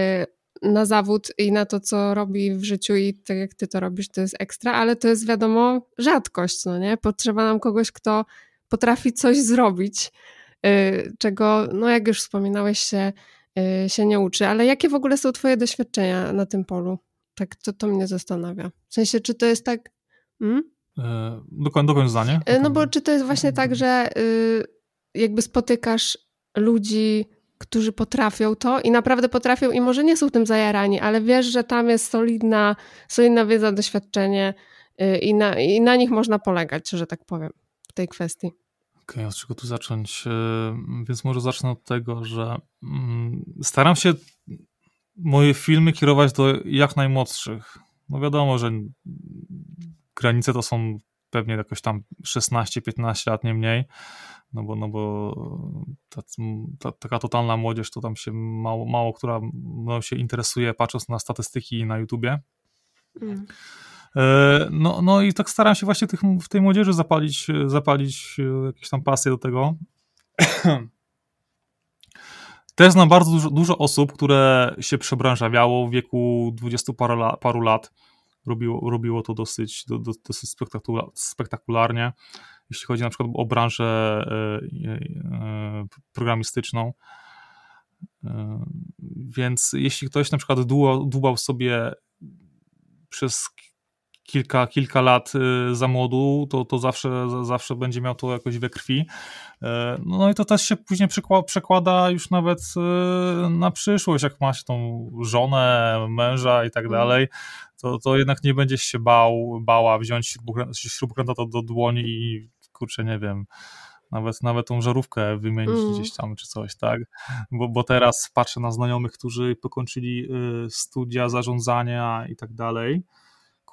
na zawód i na to, co robi w życiu i tak jak ty to robisz, to jest ekstra, ale to jest wiadomo rzadkość, no nie? Potrzeba nam kogoś, kto potrafi coś zrobić, y, czego, no jak już wspominałeś, się, y, się nie uczy. Ale jakie w ogóle są twoje doświadczenia na tym polu? Tak, to, to mnie zastanawia. W sensie, czy to jest tak... Hmm? Dokąd, dokąd zdanie? E, no bo czy to jest właśnie tak, że y, jakby spotykasz ludzi, którzy potrafią to i naprawdę potrafią i może nie są tym zajarani, ale wiesz, że tam jest solidna, solidna wiedza, doświadczenie y, i na, i na nich można polegać, że tak powiem, w tej kwestii. Okej, okay, od czego tu zacząć? Y, więc może zacznę od tego, że mm, staram się moje filmy kierować do jak najmłodszych. No wiadomo, że granice to są pewnie jakoś tam 16-15 lat, nie mniej, no bo, no bo ta, ta, taka totalna młodzież to tam się mało, mało która no, się interesuje patrząc na statystyki na YouTubie. Mm. E, no, no i tak staram się właśnie tych, w tej młodzieży zapalić, zapalić jakieś tam pasję do tego. Też znam bardzo dużo, dużo, osób, które się przebranżawiało w wieku 20 paru, la, paru lat. Robiło, robiło to dosyć, do, do, dosyć spektakularnie, jeśli chodzi na przykład o branżę e, e, programistyczną. Więc jeśli ktoś na przykład dłubał sobie przez kilka, kilka lat y, za młodu, to, to zawsze, zawsze będzie miał to jakoś we krwi. E, no i to też się później przekłada już nawet na przyszłość, jak ma się tą żonę, męża i tak mhm. dalej, to, to jednak nie będziesz się bał, bała wziąć śrubkręta do, do dłoni i kurczę, nie wiem, nawet, nawet tą żarówkę wymienić mm. gdzieś tam czy coś, tak? Bo, bo teraz patrzę na znajomych, którzy pokończyli y, studia zarządzania i tak dalej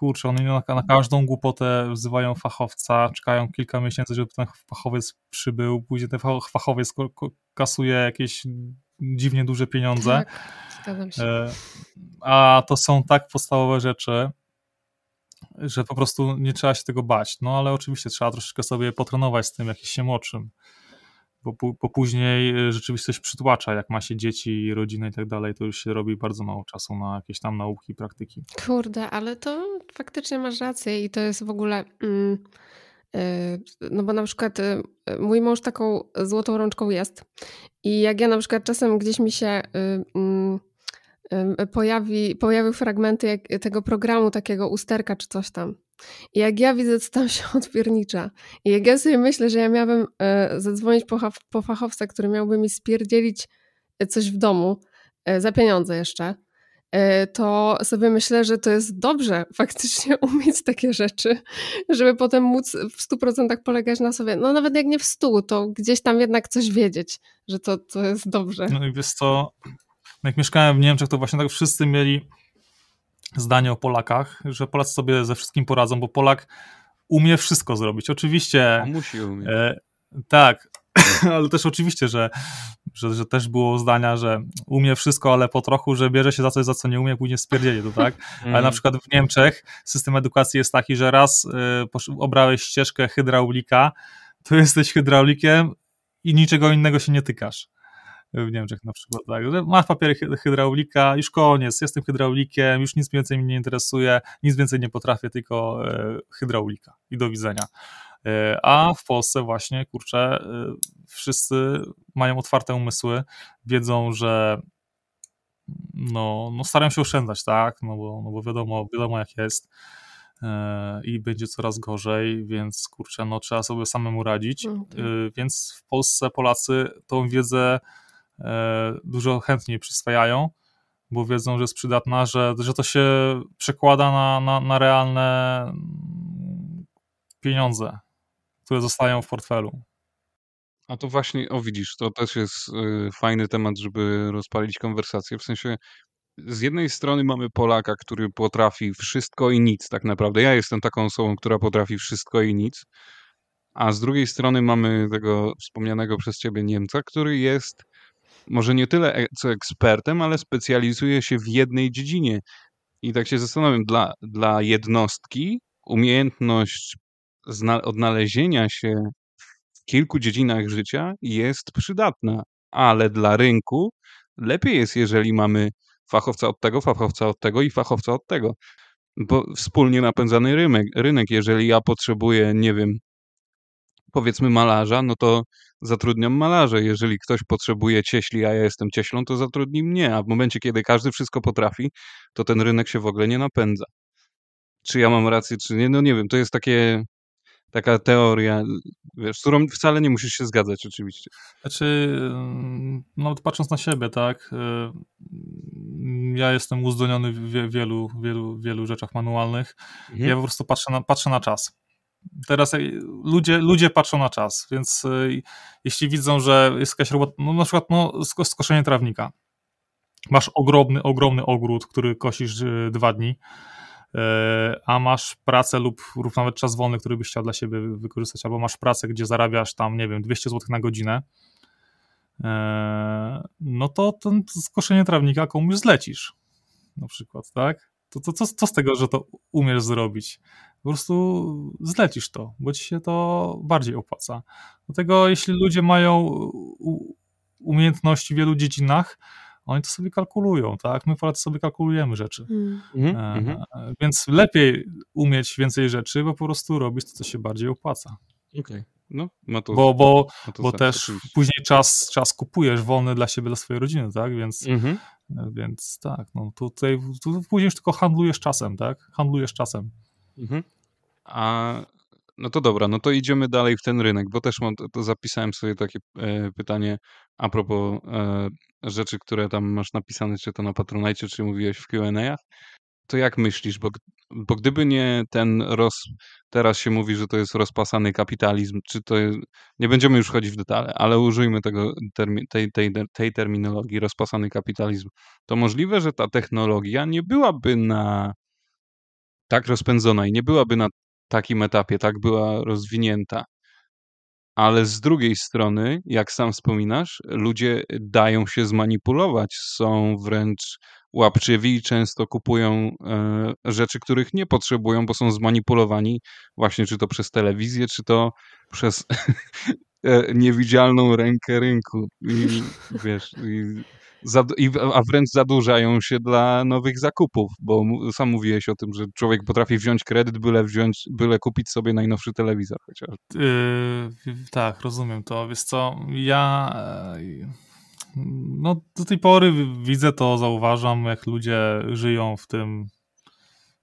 kurczę, oni na, na każdą głupotę wzywają fachowca, czekają kilka miesięcy, żeby ten fachowiec przybył, później ten fachowiec kasuje jakieś dziwnie duże pieniądze. Tak, się. E, a to są tak podstawowe rzeczy, że po prostu nie trzeba się tego bać. No ale oczywiście trzeba troszeczkę sobie potrenować z tym jakimś się młodszym bo, bo później y, rzeczywistość przytłacza, jak ma się dzieci, rodzinę i tak dalej, to już się robi bardzo mało czasu na jakieś tam nauki, praktyki. Kurde, ale to faktycznie masz rację i to jest w ogóle... Mm, no bo na przykład y, mój mąż taką złotą rączką jest i jak ja na przykład czasem gdzieś mi się mm, pojawi, pojawią fragmenty tego programu, takiego usterka czy coś tam, i jak ja widzę, co tam się odpiernicza, i jak ja sobie myślę, że ja miałabym zadzwonić po, po fachowca, który miałby mi spierdzielić coś w domu, za pieniądze jeszcze, to sobie myślę, że to jest dobrze faktycznie umieć takie rzeczy, żeby potem móc w 100% polegać na sobie. No nawet jak nie w 100, to gdzieś tam jednak coś wiedzieć, że to, to jest dobrze. No i wiesz co, jak mieszkałem w Niemczech, to właśnie tak wszyscy mieli zdanie o Polakach, że Polacy sobie ze wszystkim poradzą, bo Polak umie wszystko zrobić. Oczywiście. On musi umieć. E, tak, ale też oczywiście, że, że, że, też było zdania, że umie wszystko, ale po trochu, że bierze się za coś, za co nie umie, później spierdzieli to, tak? Ale na mm. przykład w Niemczech system edukacji jest taki, że raz y, obrałeś ścieżkę hydraulika, to jesteś hydraulikiem i niczego innego się nie tykasz w Niemczech na przykład, tak, że masz papiery hydraulika, już koniec, jestem hydraulikiem, już nic więcej mnie nie interesuje, nic więcej nie potrafię, tylko e, hydraulika i do widzenia. E, a w Polsce właśnie, kurczę, e, wszyscy mają otwarte umysły, wiedzą, że no, no starają się oszczędzać, tak, no bo, no bo wiadomo, wiadomo jak jest i będzie coraz gorzej, więc kurczę, no trzeba sobie samemu radzić, mm, tak. więc w Polsce Polacy tą wiedzę E, dużo chętniej przyswajają, bo wiedzą, że jest przydatna, że, że to się przekłada na, na, na realne pieniądze, które zostają w portfelu. A to właśnie, o widzisz, to też jest y, fajny temat, żeby rozpalić konwersację. W sensie, z jednej strony mamy Polaka, który potrafi wszystko i nic, tak naprawdę. Ja jestem taką osobą, która potrafi wszystko i nic. A z drugiej strony mamy tego wspomnianego przez ciebie Niemca, który jest może nie tyle e, co ekspertem, ale specjalizuje się w jednej dziedzinie. I tak się zastanawiam, dla, dla jednostki umiejętność odnalezienia się w kilku dziedzinach życia jest przydatna, ale dla rynku lepiej jest, jeżeli mamy fachowca od tego, fachowca od tego i fachowca od tego. Bo wspólnie napędzany rynek, rynek, jeżeli ja potrzebuję, nie wiem, powiedzmy malarza, no to zatrudniam malarza. Jeżeli ktoś potrzebuje cieśli, a ja jestem cieślą, to zatrudni mnie. A w momencie, kiedy każdy wszystko potrafi, to ten rynek się w ogóle nie napędza. Czy ja mam rację, czy nie? No nie wiem, to jest takie taka teoria, wiesz, z którą wcale nie musisz się zgadzać oczywiście. Znaczy, no patrząc na siebie, tak, y, ja jestem uzdolniony w wielu, wielu, wielu rzeczach manualnych. Mhm. Ja po prostu patrzę na, patrzę na czas. Teraz ludzie, ludzie patrzą na czas, więc y, jeśli widzą, że jest jakaś robota, no na przykład no, skoszenie trawnika. Masz ogromny, ogromny ogród, który kosisz y, dwa dni a masz pracę lub, lub nawet czas wolny, który byś chciał dla siebie wykorzystać, albo masz pracę, gdzie zarabiasz tam, nie wiem, 200 zł na godzinę, e, no to ten skoszenie trawnika komuś zlecisz, na przykład, tak? To, to co, co z tego, że to umiesz zrobić? Po prostu zlecisz to, bo ci się to bardziej opłaca. Dlatego jeśli ludzie mają umiejętności w wielu dziedzinach, oni to sobie kalkulują, tak? My Polacy sobie kalkulujemy rzeczy. Mm. E, -hmm. Więc lepiej umieć więcej rzeczy, bo po prostu robić to, co się bardziej opłaca. Okej. Okay. No, ma to, bo bo, to bo też oczywiście. później czas, czas kupujesz wolny dla siebie, dla swojej rodziny, tak? Więc, mm -hmm. więc tak, no tutaj tu później już tylko handlujesz czasem, tak? Handlujesz czasem. -hmm. A no to dobra, no to idziemy dalej w ten rynek, bo też mam, to zapisałem sobie takie e, pytanie a propos e, rzeczy, które tam masz napisane, czy to na Patronite, czy mówiłeś w Q&A'ach. To jak myślisz, bo, bo gdyby nie ten roz... Teraz się mówi, że to jest rozpasany kapitalizm, czy to. Nie będziemy już wchodzić w detale, ale użyjmy tego, termi... tej, tej, tej terminologii, rozpasany kapitalizm. To możliwe, że ta technologia nie byłaby na tak rozpędzona i nie byłaby na takim etapie, tak była rozwinięta. Ale z drugiej strony, jak sam wspominasz, ludzie dają się zmanipulować, są wręcz łapczywi i często kupują e, rzeczy, których nie potrzebują, bo są zmanipulowani właśnie czy to przez telewizję, czy to przez e, niewidzialną rękę rynku. I, wiesz, i a wręcz zadłużają się dla nowych zakupów, bo sam mówiłeś o tym, że człowiek potrafi wziąć kredyt, byle wziąć, byle kupić sobie najnowszy telewizor chociaż. Yy, tak, rozumiem to. Wiesz co, ja no do tej pory widzę to, zauważam, jak ludzie żyją w tym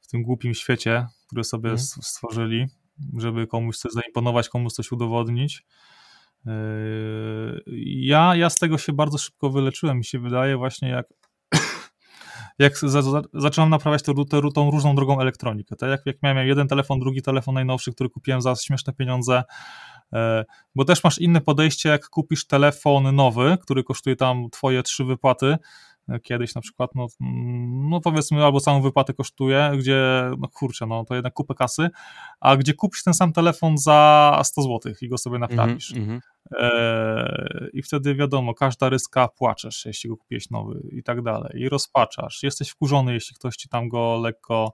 w tym głupim świecie, który sobie hmm. stworzyli, żeby komuś coś zaimponować, komuś coś udowodnić. Yy, ja, ja z tego się bardzo szybko wyleczyłem, mi się wydaje właśnie jak jak za, za, zaczynam naprawiać tą, tą, tą różną drogą elektronikę. Tak? Jak, jak miałem jeden telefon, drugi telefon najnowszy, który kupiłem za śmieszne pieniądze, e, bo też masz inne podejście, jak kupisz telefon nowy, który kosztuje tam twoje trzy wypłaty, kiedyś na przykład, no, no powiedzmy, albo całą wypłatę kosztuje, gdzie, no kurczę, no to jednak kupę kasy, a gdzie kupisz ten sam telefon za 100 zł i go sobie naprawisz. Mm -hmm. I wtedy wiadomo, każda ryska płaczesz, jeśli go kupiłeś nowy i tak dalej. I rozpaczasz. Jesteś wkurzony, jeśli ktoś ci tam go lekko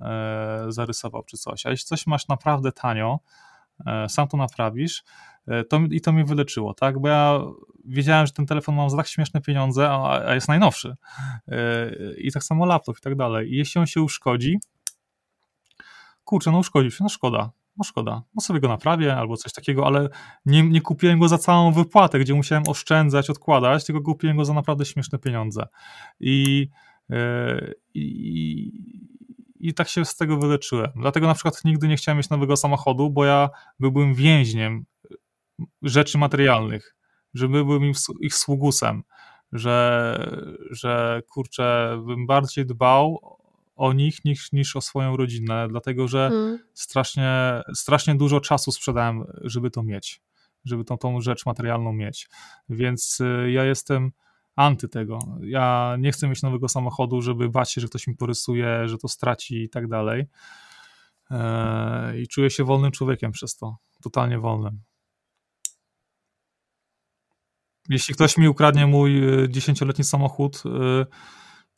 e, zarysował czy coś. A jeśli coś masz naprawdę tanio, e, sam to naprawisz, to, I to mnie wyleczyło, tak? Bo ja wiedziałem, że ten telefon mam za tak śmieszne pieniądze, a, a jest najnowszy. E, I tak samo laptop i tak dalej. I jeśli on się uszkodzi, kurczę, no uszkodził się, no szkoda. No szkoda, no sobie go naprawię albo coś takiego, ale nie, nie kupiłem go za całą wypłatę, gdzie musiałem oszczędzać, odkładać, tylko kupiłem go za naprawdę śmieszne pieniądze. I, yy, i, i tak się z tego wyleczyłem. Dlatego na przykład nigdy nie chciałem mieć nowego samochodu, bo ja byłbym więźniem rzeczy materialnych, że byłbym ich, ich sługusem, że, że kurczę, bym bardziej dbał o nich niż, niż o swoją rodzinę, dlatego że hmm. strasznie, strasznie dużo czasu sprzedałem, żeby to mieć, żeby tą, tą rzecz materialną mieć. Więc y, ja jestem anty tego. Ja nie chcę mieć nowego samochodu, żeby bać się, że ktoś mi porysuje, że to straci i tak dalej. E, I czuję się wolnym człowiekiem przez to, totalnie wolnym. Jeśli ktoś mi ukradnie mój e, dziesięcioletni samochód, e,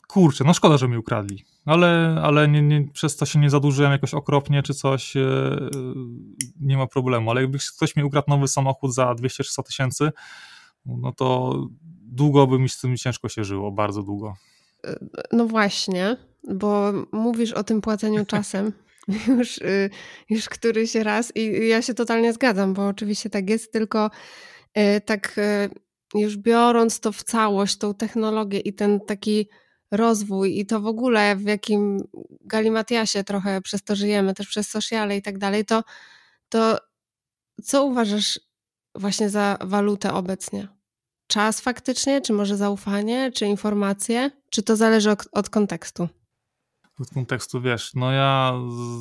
kurczę, no szkoda, że mi ukradli, ale, ale nie, nie, przez to się nie zadłużyłem jakoś okropnie czy coś, e, nie ma problemu, ale jakby ktoś mi ukradł nowy samochód za 200-300 tysięcy, no to długo by mi z tym ciężko się żyło, bardzo długo. No właśnie, bo mówisz o tym płaceniu czasem. Już, już któryś raz i ja się totalnie zgadzam, bo oczywiście tak jest, tylko tak już biorąc to w całość, tą technologię i ten taki rozwój i to w ogóle w jakim galimatiasie trochę przez to żyjemy, też przez sociale i tak dalej, to, to co uważasz właśnie za walutę obecnie? Czas faktycznie, czy może zaufanie, czy informacje? Czy to zależy od, od kontekstu? Od kontekstu wiesz, no ja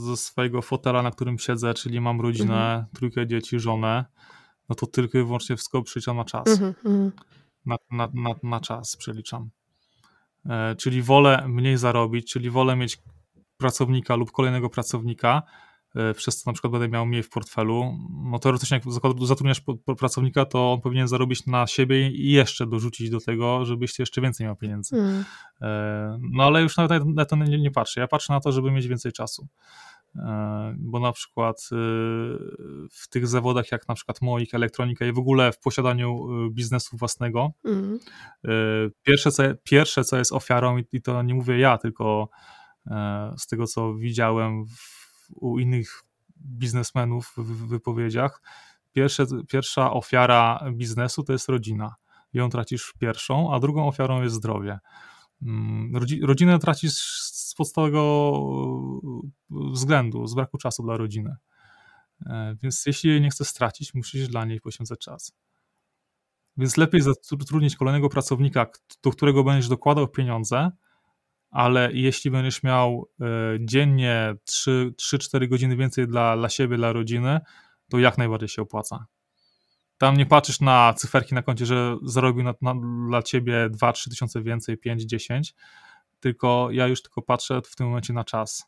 ze swojego fotela, na którym siedzę, czyli mam rodzinę, mhm. trójkę dzieci, żonę, no to tylko i wyłącznie wszystko przeliczam na czas. Mhm, mhm. Na, na, na, na czas przeliczam. E, czyli wolę mniej zarobić, czyli wolę mieć pracownika lub kolejnego pracownika, e, przez co na przykład będę miał mniej w portfelu, no teoretycznie jak zatrudniasz pracownika, to on powinien zarobić na siebie i jeszcze dorzucić do tego, żebyś jeszcze więcej miał pieniędzy. Mm. No ale już nawet na to nie, nie patrzę. Ja patrzę na to, żeby mieć więcej czasu. E, bo na przykład w tych zawodach jak na przykład moich, elektronika i w ogóle w posiadaniu biznesu własnego, mm. pierwsze, co, pierwsze co jest ofiarą i to nie mówię ja, tylko E, z tego co widziałem w, u innych biznesmenów w wypowiedziach, pierwsze, pierwsza ofiara biznesu to jest rodzina. Ją tracisz pierwszą, a drugą ofiarą jest zdrowie. Mm, rodzinę tracisz z podstawowego względu, z braku czasu dla rodziny. E, więc jeśli jej nie chcesz stracić, musisz dla niej poświęcać czas. Więc lepiej zatrudnić kolejnego pracownika, do którego będziesz dokładał pieniądze, ale jeśli będziesz miał e, dziennie 3-4 godziny więcej dla, dla siebie, dla rodziny, to jak najbardziej się opłaca. Tam nie patrzysz na cyferki na koncie, że zarobił na, na, dla ciebie 2-3 tysiące więcej, 5-10, tylko ja już tylko patrzę w tym momencie na czas.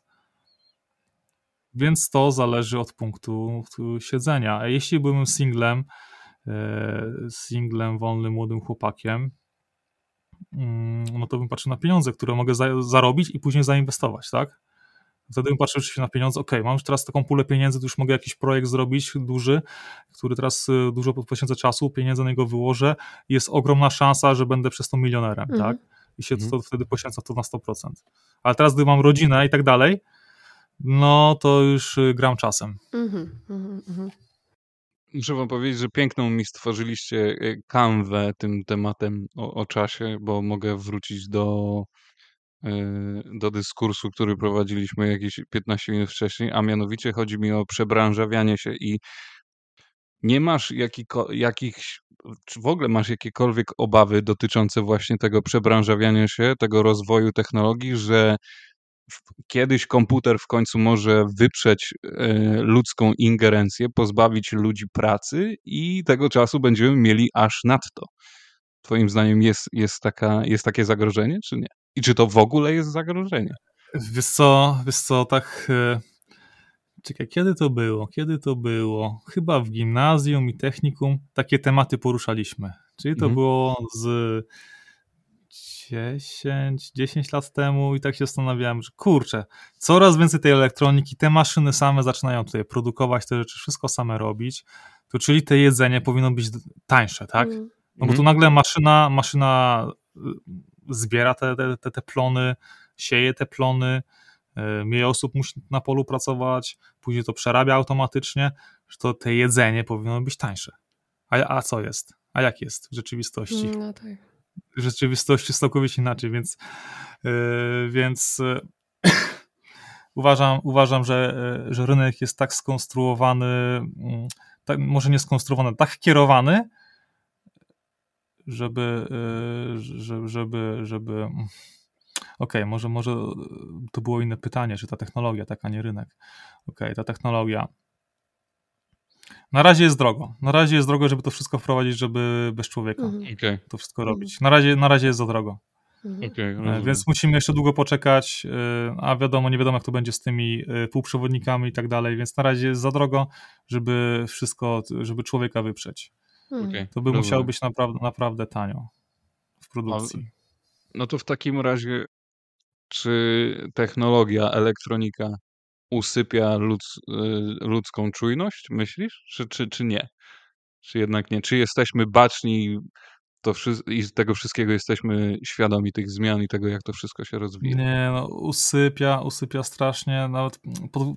Więc to zależy od punktu siedzenia. A jeśli byłem singlem, e, singlem, wolnym, młodym chłopakiem, Mm, no to bym patrzył na pieniądze, które mogę za, zarobić i później zainwestować, tak? Wtedy bym patrzył oczywiście na pieniądze, ok, mam już teraz taką pulę pieniędzy, to już mogę jakiś projekt zrobić duży, który teraz y, dużo poświęcę czasu, pieniędzy na niego wyłożę jest ogromna szansa, że będę przez to milionerem, mhm. tak? I się to, wtedy poświęca to na 100%. Ale teraz, gdy mam rodzinę i tak dalej, no to już y, gram czasem. Mhm, mhm, mhm. Muszę wam powiedzieć, że piękną mi stworzyliście e, kanwę tym tematem o, o czasie, bo mogę wrócić do, do dyskursu, który prowadziliśmy jakieś 15 minut wcześniej, a mianowicie chodzi mi o przebranżawianie się i nie masz jakiko, jakichś, czy w ogóle masz jakiekolwiek obawy dotyczące właśnie tego przebranżawiania się, tego rozwoju technologii, że kiedyś komputer w końcu może wyprzeć e, ludzką ingerencję, pozbawić ludzi pracy i tego czasu będziemy mieli aż nadto. Twoim zdaniem jest, jest, taka, jest takie zagrożenie, czy nie? I czy to w ogóle jest zagrożenie? Wiesz co, wiesz co tak... E, czekaj, kiedy to było? Kiedy to było? Chyba w gimnazjum i technikum takie tematy poruszaliśmy. Czyli to mhm. było z 10, 10 lat temu i tak się zastanawiałem, że kurczę, coraz więcej tej elektroniki, te maszyny same zaczynają tutaj produkować te rzeczy, wszystko same robić, to czyli te jedzenie powinno być tańsze, tak? Mm. No bo tu mhm. nagle maszyna, maszyna y, zbiera te, te, te, plony, sieje te plony, y, mniej osób musi na polu pracować, później to przerabia automatycznie, że to te jedzenie powinno być tańsze. A, a co jest? A jak jest w rzeczywistości? No tak rzeczywistości jest całkowicie inaczej, więc, yy, więc yy, uważam, uważam że, że rynek jest tak skonstruowany, mm, tak, może nie skonstruowany, tak kierowany, żeby, żeby, żeby, żeby mm, okej, okay, może, może to było inne pytanie, czy ta technologia, tak, a nie rynek. Okej, okay, ta technologia na razie jest drogo. Na razie jest drogo, żeby to wszystko wprowadzić, żeby bez człowieka mhm. okay. to wszystko mhm. robić. Na razie, na razie jest za drogo. Mhm. Okay, Więc musimy jeszcze długo poczekać, y, a wiadomo, nie wiadomo jak to będzie z tymi y, półprzewodnikami i tak dalej, więc na razie jest za drogo, żeby wszystko, żeby człowieka wyprzeć. Okay, to by rozumiem. musiało być naprawdę, naprawdę tanio w produkcji. No to w takim razie, czy technologia, elektronika usypia ludz, y, ludzką czujność, myślisz? Czy, czy, czy nie? Czy jednak nie? Czy jesteśmy baczni to i z tego wszystkiego jesteśmy świadomi tych zmian i tego, jak to wszystko się rozwija? Nie, no, usypia, usypia strasznie. Nawet pod,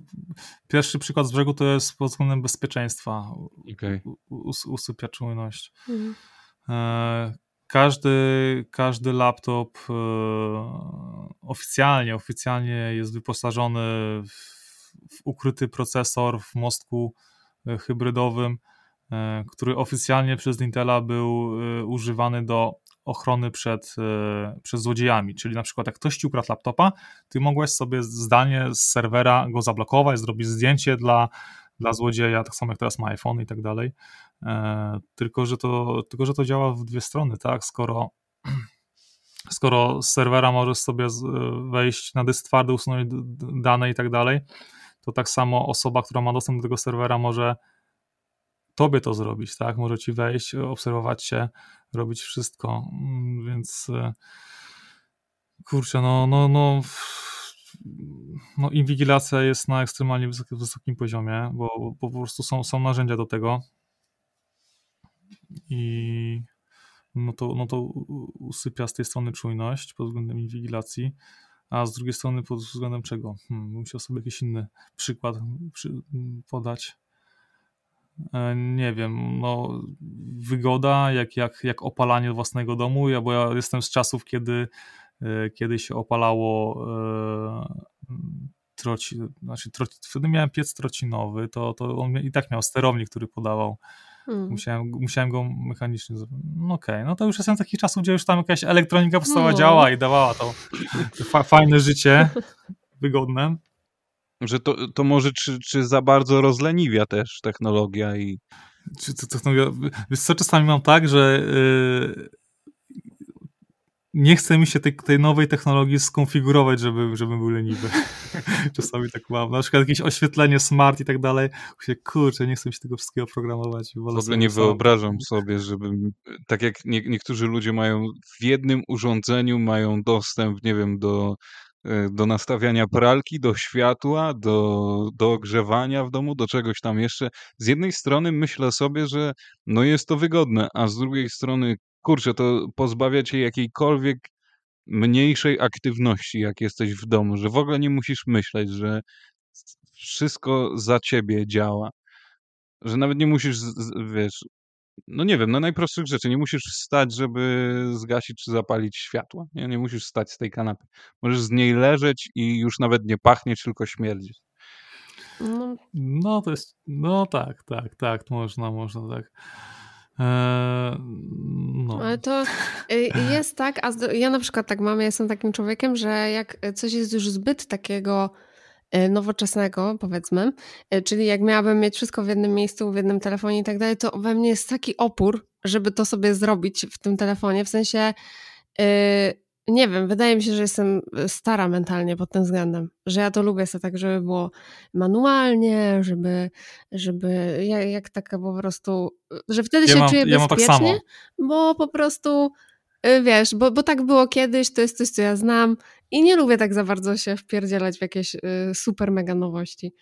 pierwszy przykład z brzegu to jest pod względem bezpieczeństwa. Okay. Us, usypia czujność. Mhm. E, każdy, każdy laptop e, oficjalnie, oficjalnie jest wyposażony w w ukryty procesor w mostku hybrydowym, który oficjalnie przez Intela był używany do ochrony przed, przed złodziejami. Czyli na przykład jak ktoś ci ukradł laptopa, ty mogłeś sobie zdalnie z serwera go zablokować, zrobić zdjęcie dla, dla złodzieja, tak samo jak teraz ma iPhone i tak dalej. Tylko że, to, tylko, że to działa w dwie strony, tak? Skoro skoro z serwera możesz sobie wejść na dysk twardy, usunąć dane i tak dalej, to tak samo osoba, która ma dostęp do tego serwera może tobie to zrobić, tak? Może ci wejść, obserwować się, robić wszystko, mm, więc e, kurczę, no, no, no, no inwigilacja jest na ekstremalnie wysokim, wysokim poziomie, bo, bo po prostu są, są narzędzia do tego i no to, no to usypia z tej strony czujność pod względem inwigilacji, a z drugiej strony pod względem czego? Hmm, musiał sobie jakiś inny przykład podać. E, nie wiem, no wygoda, jak, jak, jak opalanie własnego domu, ja, bo ja jestem z czasów, kiedy, e, kiedy się opalało e, troci, znaczy troci, wtedy miałem piec trocinowy, to, to on i tak miał sterownik, który podawał Hmm. Musiałem, musiałem go mechanicznie zrobić. No okej, okay. no to już jestem takich czasów, gdzie już tam jakaś elektronika podstawowa no. działa i dawała to, fa fajne życie, wygodne. Że to, to może czy, czy za bardzo rozleniwia też technologia i... Czy to technologia... Wiesz co, czasami mam tak, że yy, nie chce mi się tej, tej nowej technologii skonfigurować, żeby, żeby był leniwy. Czasami tak mam. Na przykład jakieś oświetlenie smart i tak dalej. Się, kurczę, nie chcę mi się tego wszystkiego programować. W ogóle nie wyobrażam sobie, żeby tak jak nie, niektórzy ludzie mają w jednym urządzeniu mają dostęp, nie wiem, do do nastawiania pralki, do światła, do, do ogrzewania w domu, do czegoś tam jeszcze. Z jednej strony myślę sobie, że no jest to wygodne, a z drugiej strony kurczę, to pozbawia cię jakiejkolwiek mniejszej aktywności, jak jesteś w domu, że w ogóle nie musisz myśleć, że wszystko za ciebie działa. Że nawet nie musisz, wiesz, no nie wiem, na najprostszych rzeczy. Nie musisz wstać, żeby zgasić czy zapalić światła. Nie, nie musisz wstać z tej kanapy. Możesz z niej leżeć i już nawet nie pachnieć, tylko śmierdzić. No, no to jest, no tak, tak, tak, można, można tak. Eee, no. Ale to y, jest tak, a ja na przykład tak mam, ja jestem takim człowiekiem, że jak coś jest już zbyt takiego nowoczesnego, powiedzmy, y, czyli jak miałabym mieć wszystko w jednym miejscu, w jednym telefonie i tak dalej, to we mnie jest taki opór, żeby to sobie zrobić w tym telefonie, w sensie nie wiem, wydaje mi się, że jestem e, stara mentalnie pod tym względem, że ja to lubię sobie tak, żeby było manualnie, żeby, żeby jak, jak taka po prostu, że wtedy ja się mam, czuję ja tak bezpiecznie, tak bo po prostu e, wiesz, bo, bo tak było kiedyś, to jest coś, co ja znam i nie lubię tak za bardzo się wpierdzielać w jakieś y, super mega nowości.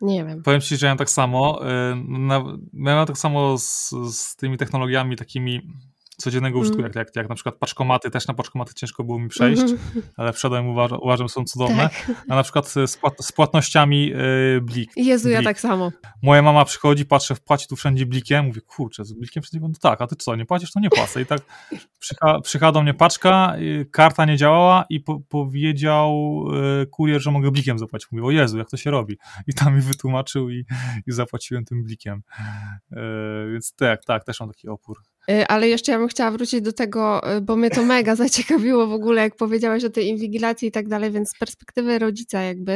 Nie wiem. Powiem ci, że ja tak samo, y, na, ja tak samo z, z tymi technologiami takimi codziennego użytku, mm. jak, jak, jak na przykład paczkomaty, też na paczkomaty ciężko było mi przejść, mm. ale wszedłem, uważam, uważam są cudowne. Tak. A na przykład z, płat, z płatnościami yy, blik. Jezu, blik. ja tak samo. Moja mama przychodzi, patrzy, płaci tu wszędzie blikiem, mówi, kurczę, z blikiem wszędzie, no tak, a ty co, nie płacisz, to nie płacę. I tak przycha, do mnie paczka, yy, karta nie działała i po, powiedział yy, kurier, że mogę blikiem zapłacić. Mówię, o Jezu, jak to się robi? I tam mi wytłumaczył i, i zapłaciłem tym blikiem. Yy, więc tak, tak, też mam taki opór. Y, ale jeszcze ja bym chciała wrócić do tego, y, bo mnie to mega zaciekawiło w ogóle, jak powiedziałaś o tej inwigilacji i tak dalej, więc z perspektywy rodzica jakby,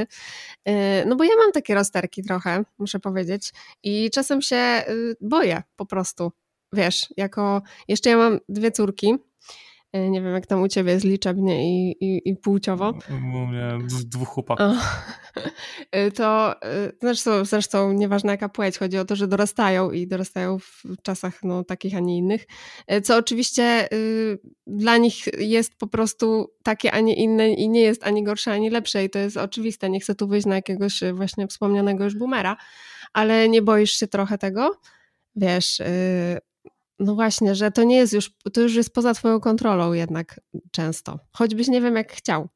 y, no bo ja mam takie rozterki trochę, muszę powiedzieć i czasem się boję po prostu, wiesz, jako, jeszcze ja mam dwie córki, nie wiem, jak tam u ciebie jest liczebnie i, i, i płciowo. U mnie dwóch chłopaków. E, to e, zresztą, zresztą nieważne jaka płeć, chodzi o to, że dorastają i dorastają w czasach no, takich, a nie innych, co oczywiście y, dla nich jest po prostu takie, a nie inne i nie jest ani gorsze, ani lepsze i to jest oczywiste. Nie chcę tu wyjść na jakiegoś właśnie wspomnianego już boomera, ale nie boisz się trochę tego? Wiesz, y, no właśnie, że to nie jest już, to już jest poza twoją kontrolą jednak często. Choćbyś nie wiem jak chciał.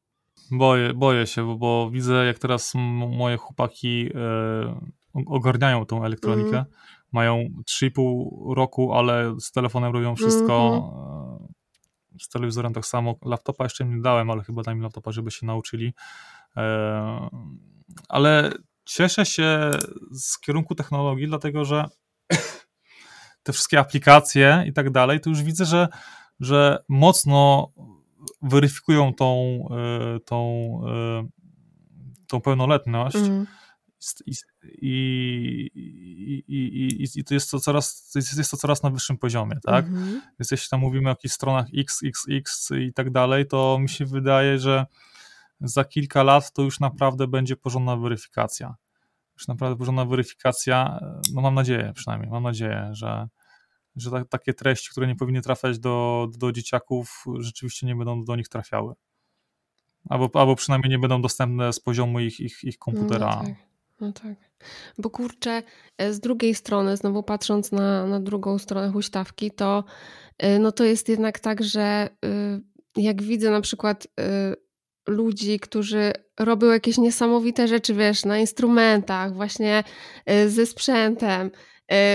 Boję, boję się, bo, bo widzę jak teraz moje chłopaki e, ogarniają tą elektronikę. Mm. Mają 3,5 roku, ale z telefonem robią wszystko. Mm -hmm. Z telewizorem tak samo. Laptopa jeszcze nie dałem, ale chyba dam im laptopa, żeby się nauczyli. E, ale cieszę się z kierunku technologii, dlatego że te wszystkie aplikacje i tak dalej, to już widzę, że, że mocno weryfikują tą, e, tą, e, tą pełnoletność. Mm. I, i, i, i, to jest to coraz, jest to coraz na wyższym poziomie, tak? Mm-hmm. Więc jeśli tam mówimy o jakichś stronach XXX i tak dalej, to mi się wydaje, że za kilka lat to już naprawdę będzie porządna weryfikacja. Już naprawdę porządna weryfikacja, no mam nadzieję przynajmniej, mam nadzieję, że, że ta, takie treści, które nie powinny trafiać do, do dzieciaków, rzeczywiście nie będą do nich trafiały. Albo, albo przynajmniej nie będą dostępne z poziomu ich, ich, ich komputera. No tak, no tak. Bo kurczę, e, z drugiej strony, znowu patrząc na, na drugą stronę huśtawki, to e, no to jest jednak tak, że e, jak widzę na przykład ludzi, którzy robią jakieś niesamowite rzeczy, wiesz, na instrumentach, właśnie ze sprzętem,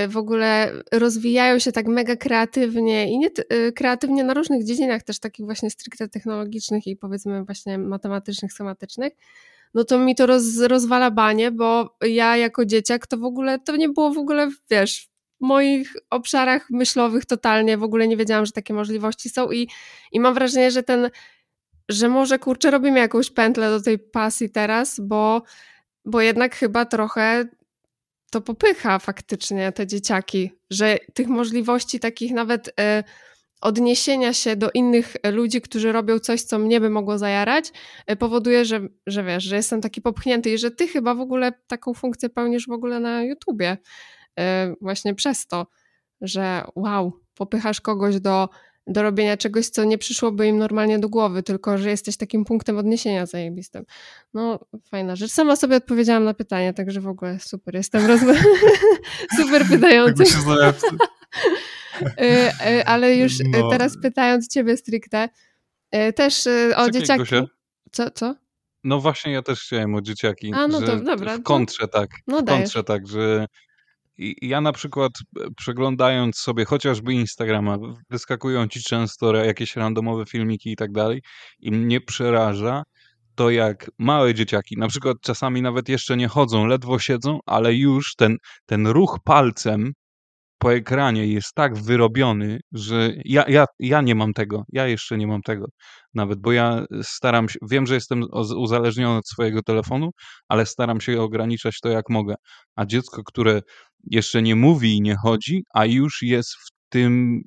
w ogóle rozwijają się tak mega kreatywnie i nie e, kreatywnie na różnych dziedzinach, też takich właśnie stricte technologicznych i powiedzmy właśnie matematycznych, schematycznych, no to mi to roz, rozwala banie, bo ja jako dzieciak to w ogóle, to nie było w ogóle, wiesz, w moich obszarach myślowych totalnie, w ogóle nie wiedziałam, że takie możliwości są i, i mam wrażenie, że ten, że może kurczę robimy jakąś pętlę do tej pasji teraz, bo, bo jednak chyba trochę to popycha faktycznie te dzieciaki, że tych możliwości takich nawet e, odniesienia się do innych ludzi, którzy robią coś, co mnie by mogło zajarać, e, powoduje, że, że wiesz, że jestem taki popchnięty i że ty chyba w ogóle taką funkcję pełnisz w ogóle na YouTubie. E, właśnie przez to, że wow, popychasz kogoś do do robienia czegoś, co nie przyszłoby im normalnie do głowy, tylko że jesteś takim punktem odniesienia zajebistym. No, fajna rzecz. Sama sobie odpowiedziałam na pytanie, także w ogóle super. Jestem roz... super pytający. Y, y, ale już y, no. teraz pytając ciebie stricte, też o dzieciaki... Co, co? No właśnie, ja też chciałem o dzieciaki. A, no to dobra. W kontrze tak. No w kontrze tak, że i ja na przykład e, przeglądając sobie chociażby Instagrama, wyskakują ci często jakieś randomowe filmiki i tak dalej i mnie przeraża to jak małe dzieciaki, na przykład czasami nawet jeszcze nie chodzą, ledwo siedzą, ale już ten, ten ruch palcem po ekranie jest tak wyrobiony, że ja, ja, ja nie mam tego, ja jeszcze nie mam tego nawet, bo ja staram się, wiem, że jestem uzależniony od swojego telefonu, ale staram się ograniczać to jak mogę. A dziecko, które jeszcze nie mówi i nie chodzi, a już jest w tym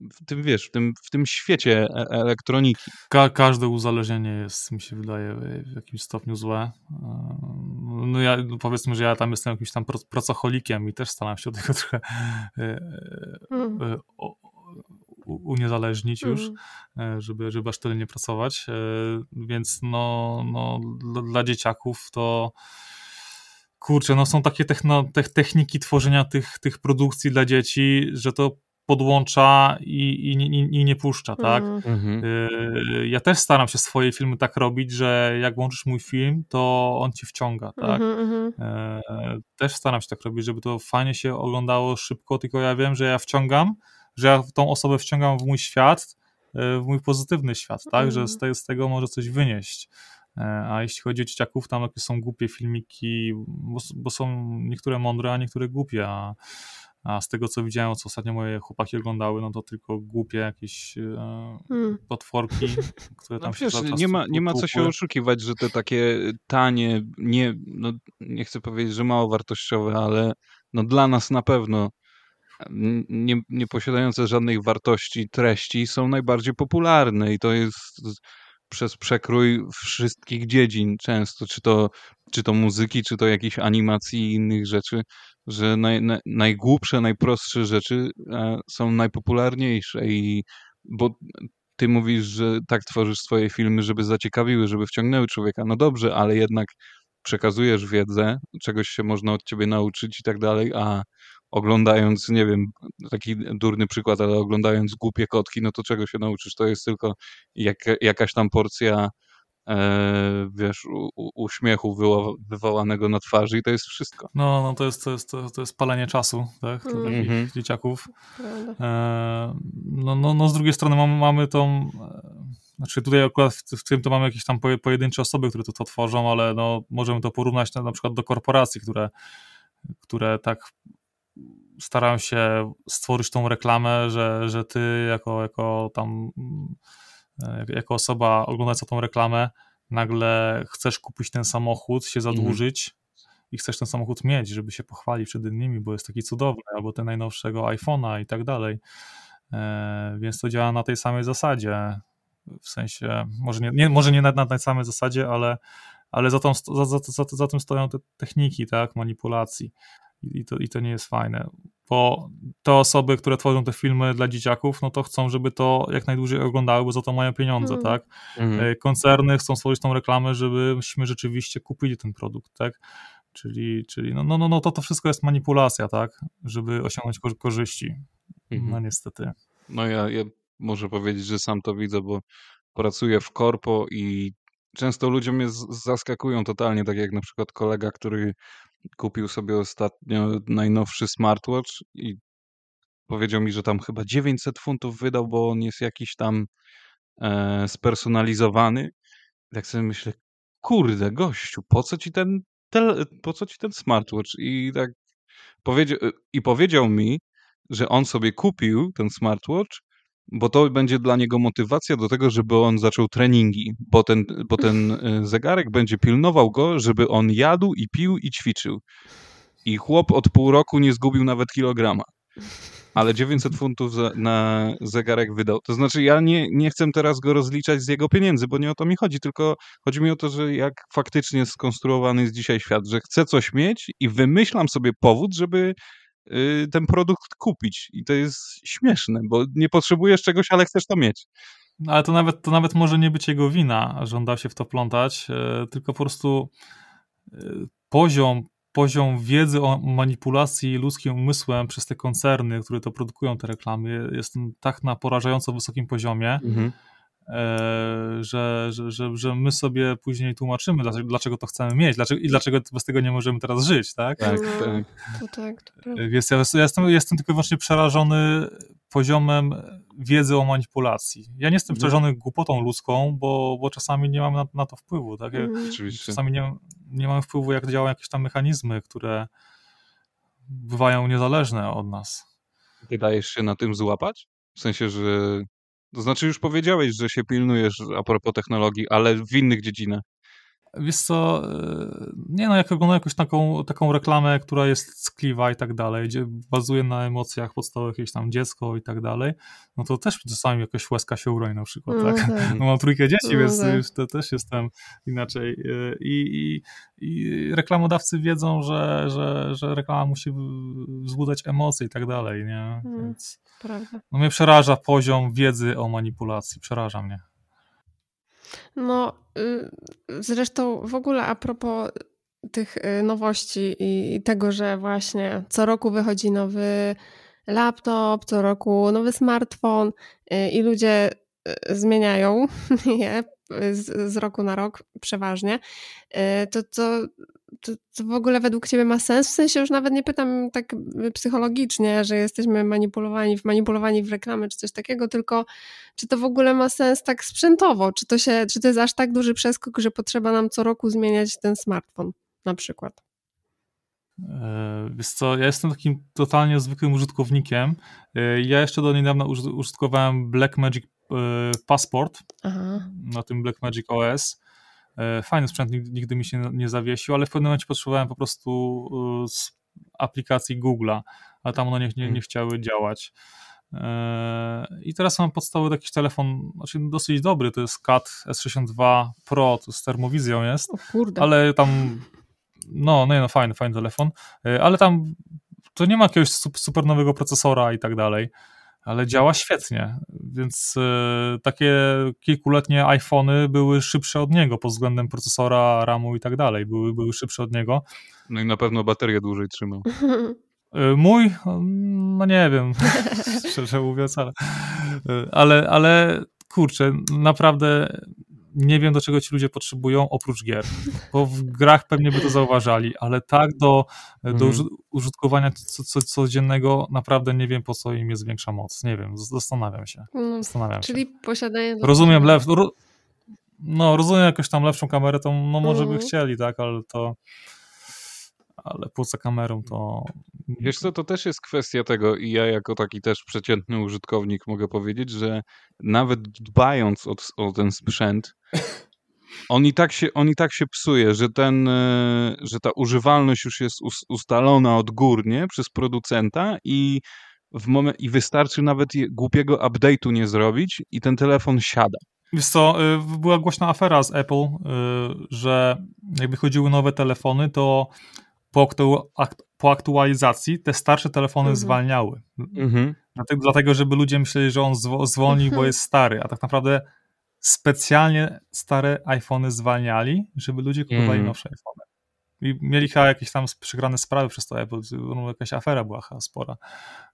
w tym, wiesz, w tym, w tym świecie e elektroniki. Ka każde uzależnienie jest, mi się wydaje, w jakimś stopniu złe. No ja, powiedzmy, że ja tam jestem jakimś tam pracocholikiem i też staram się od tego trochę mm. uniezależnić już, mm. żeby, żeby aż tyle nie pracować. Więc no, no dla, dla dzieciaków to kurczę, no są takie techno, te, techniki tworzenia tych, tych produkcji dla dzieci, że to podłącza i, i, i, i nie puszcza, tak? Mhm. Y, ja też staram się swoje filmy tak robić, że jak włączysz mój film, to on ci wciąga, tak? Mhm, mhm. Y, też staram się tak robić, żeby to fajnie się oglądało szybko, tylko ja wiem, że ja wciągam, że ja tą osobę wciągam w mój świat, y, w mój pozytywny świat, tak? Że z, te, z tego może coś wynieść. A jeśli chodzi o dzieciaków, tam takie są głupie filmiki, bo, bo są niektóre mądre, a niektóre głupie, a a z tego, co widziałem, co ostatnio moje chłopaki oglądały, no to tylko głupie jakieś e, hmm. potworki, które tam no, się wiesz, nie ma, nie ma co się oszukiwać, że te takie tanie, nie, no, nie chcę powiedzieć, że mało wartościowe, ale no dla nas na pewno nie, nie posiadające żadnych wartości treści są najbardziej popularne i to jest przez przekrój wszystkich dziedzin często, czy to, czy to muzyki, czy to jakichś animacji i innych rzeczy, że naj, naj, najgłupsze, najprostsze rzeczy e, są najpopularniejsze i bo ty mówisz, że tak tworzysz swoje filmy, żeby zaciekawiły, żeby wciągnęły człowieka. No dobrze, ale jednak przekazujesz wiedzę, czegoś się można od ciebie nauczyć i tak dalej, a oglądając, nie wiem, taki durny przykład, ale oglądając głupie kotki, no to czego się nauczysz? To jest tylko jak, jakaś tam porcja e, wiesz, u, uśmiechu wywołanego na twarzy i to jest wszystko. No, no to, jest, to, jest, to, jest palenie czasu, tak, dla mm. takich dzieciaków. E, no, no, no z drugiej strony mamy, mamy tą, znaczy tutaj akurat w, w tym to mamy jakieś tam pojedyncze osoby, które to, to tworzą, ale no, możemy to porównać na, na przykład do korporacji, które, które tak starają się stworzyć tą reklamę, że, że ty jako, jako tam e, jako osoba oglądająca tą reklamę nagle chcesz kupić ten samochód, się mhm. zadłużyć i chcesz ten samochód mieć, żeby się pochwalić przed innymi, bo jest taki cudowny, albo ten najnowszego iPhone'a i tak dalej. E, więc to działa na tej samej zasadzie. W sensie, może nie, nie może nie na, na tej samej zasadzie, ale, ale za, tą, za, za, za, za tym stoją te techniki tak, manipulacji. I to, I to nie jest fajne, bo te osoby, które tworzą te filmy dla dzieciaków, no to chcą, żeby to jak najdłużej oglądały, bo za to mają pieniądze, mm. tak? Mm. Koncerny chcą stworzyć tą reklamę, żebyśmy rzeczywiście kupili ten produkt, tak? Czyli, czyli no, no, no, no to, to wszystko jest manipulacja, tak? Żeby osiągnąć korzyści. Mm. No niestety. No ja, ja muszę powiedzieć, że sam to widzę, bo pracuję w korpo i często ludzie mnie zaskakują totalnie, tak jak na przykład kolega, który kupił sobie ostatnio najnowszy smartwatch i powiedział mi, że tam chyba 900 funtów wydał, bo on jest jakiś tam e, spersonalizowany. Tak sobie myślę, kurde, gościu, po co ci ten, tel, po co ci ten smartwatch? I tak powiedział, i powiedział mi, że on sobie kupił ten smartwatch, bo to będzie dla niego motywacja do tego, żeby on zaczął treningi, bo ten, bo ten e, zegarek będzie pilnował go, żeby on jadł i pił i ćwiczył. I chłop od pół roku nie zgubił nawet kilograma. Ale 900 funtów za, na zegarek wydał. To znaczy, ja nie, nie chcę teraz go rozliczać z jego pieniędzy, bo nie o to mi chodzi, tylko chodzi mi o to, że jak faktycznie skonstruowany jest dzisiaj świat, że chcę coś mieć i wymyślam sobie powód, żeby ten produkt kupić. I to jest śmieszne, bo nie potrzebujesz czegoś, ale chcesz to mieć. No, ale to nawet, to nawet może nie być jego wina, że on dał się w to plątać, e, tylko po prostu e, poziom, poziom wiedzy o manipulacji ludzkim umysłem przez te koncerny, które to produkują te reklamy, jest tak na porażająco wysokim poziomie, mhm. E, że, że, że, że my sobie później tłumaczymy, dlaczego to chcemy mieć dlaczego, i dlaczego bez tego nie możemy teraz żyć, tak? Tak, no, tak. To tak to Więc ja, ja jestem, jestem tylko wyłącznie przerażony poziomem wiedzy o manipulacji. Ja nie jestem mhm. przerażony głupotą ludzką, bo, bo czasami nie mam na, na to wpływu. Tak? Ja mhm. czasami nie, nie mam wpływu, jak działają jakieś tam mechanizmy, które bywają niezależne od nas. Ty dajesz się na tym złapać? W sensie, że to znaczy już powiedziałeś, że się pilnujesz a propos technologii, ale w innych dziedzinach. Wiesz co, e, nie no, jak oglądam jakąś taką, taką reklamę, która jest skliwa i tak dalej, gdzie bazuje na emocjach podstawowych, jakieś tam dziecko i tak dalej, no to też czasami jakaś łezka się uroi na przykład, no, tak? tak? No mam trójkę dzieci, no, więc tak. już to też jestem inaczej. E, I, i, i reklamodawcy wiedzą, że, że, że reklama musi wzbudzać emocje i tak dalej, nie? Mm, więc prawda. No mnie przeraża poziom wiedzy o manipulacji, przeraża mnie. No, y, zresztą w ogóle a propos tych y, nowości i tego, że właśnie co roku wychodzi nowy laptop, co roku nowy smartfon y, i ludzie zmieniają je z, z roku na rok przeważnie, to, to to, to, w ogóle według ciebie ma sens? W sensie już nawet nie pytam tak psychologicznie, że jesteśmy manipulowani, manipulowani w reklamy czy coś takiego, tylko czy to w ogóle ma sens tak sprzętowo? Czy to, się, czy to jest aż tak duży przeskok, że potrzeba nam co roku zmieniać ten smartfon na przykład? E, wiesz co, ja jestem takim totalnie zwykłym użytkownikiem. E, ja jeszcze do niedawna użytkowałem Blackmagic e, Passport Aha. na tym Blackmagic OS fajny sprzęt, nigdy mi się nie zawiesił, ale w pewnym momencie potrzebowałem po prostu e, z aplikacji Google'a, a tam one nie, nie, nie hmm. chciały działać. E, I teraz mam podstawowy jakiś telefon, znaczy dosyć dobry, to jest CAT S62 Pro, to z termowizją jest, ale tam, no, no, no fajny, fajny telefon, ale tam to nie ma jakiegoś super nowego procesora i tak dalej ale działa świetnie. Więc y, takie kilkuletnie iPhony były szybsze od niego pod względem procesora, RAMu i tak dalej. Były, były szybsze od niego. No i na pewno baterię dłużej trzymał. Y, mój? No nie wiem, szczerze mówiąc, ale, y, ale, ale kurczę, naprawdę nie wiem, do czego ci ludzie potrzebują oprócz gier, bo w grach pewnie by to zauważali, ale tak do, do mhm. użytkowania co, co, codziennego naprawdę nie wiem, po co im jest większa moc. Nie wiem, zastanawiam się. Mm, zastanawiam Czyli się. posiadanie... Rozumiem, ro, no rozumiem jakąś tam lepszą kamerę, to no może by mhm. chcieli, tak, ale to ale poza kamerą to... Wiesz co, to też jest kwestia tego i ja jako taki też przeciętny użytkownik mogę powiedzieć, że nawet dbając o, o ten sprzęt, on i, tak się, on i tak się psuje, że, ten, e, że ta używalność już jest ustalona odgórnie przez producenta i, w moment, i wystarczy nawet głupiego update'u nie zrobić i ten telefon siada. Wiesz co, y, była głośna afera z Apple, y, że jakby chodziły nowe telefony, to po, po aktualizacji te starsze telefony mhm. zwalniały. Mhm. Dlatego, dlatego, żeby ludzie myśleli, że on zwolni, mhm. bo jest stary, a tak naprawdę specjalnie stare iPhony zwalniali, żeby ludzie kupowali mhm. nowsze iPhony. I mieli chyba jakieś tam przegrane sprawy przez to Apple, no, jakaś afera była chyba spora,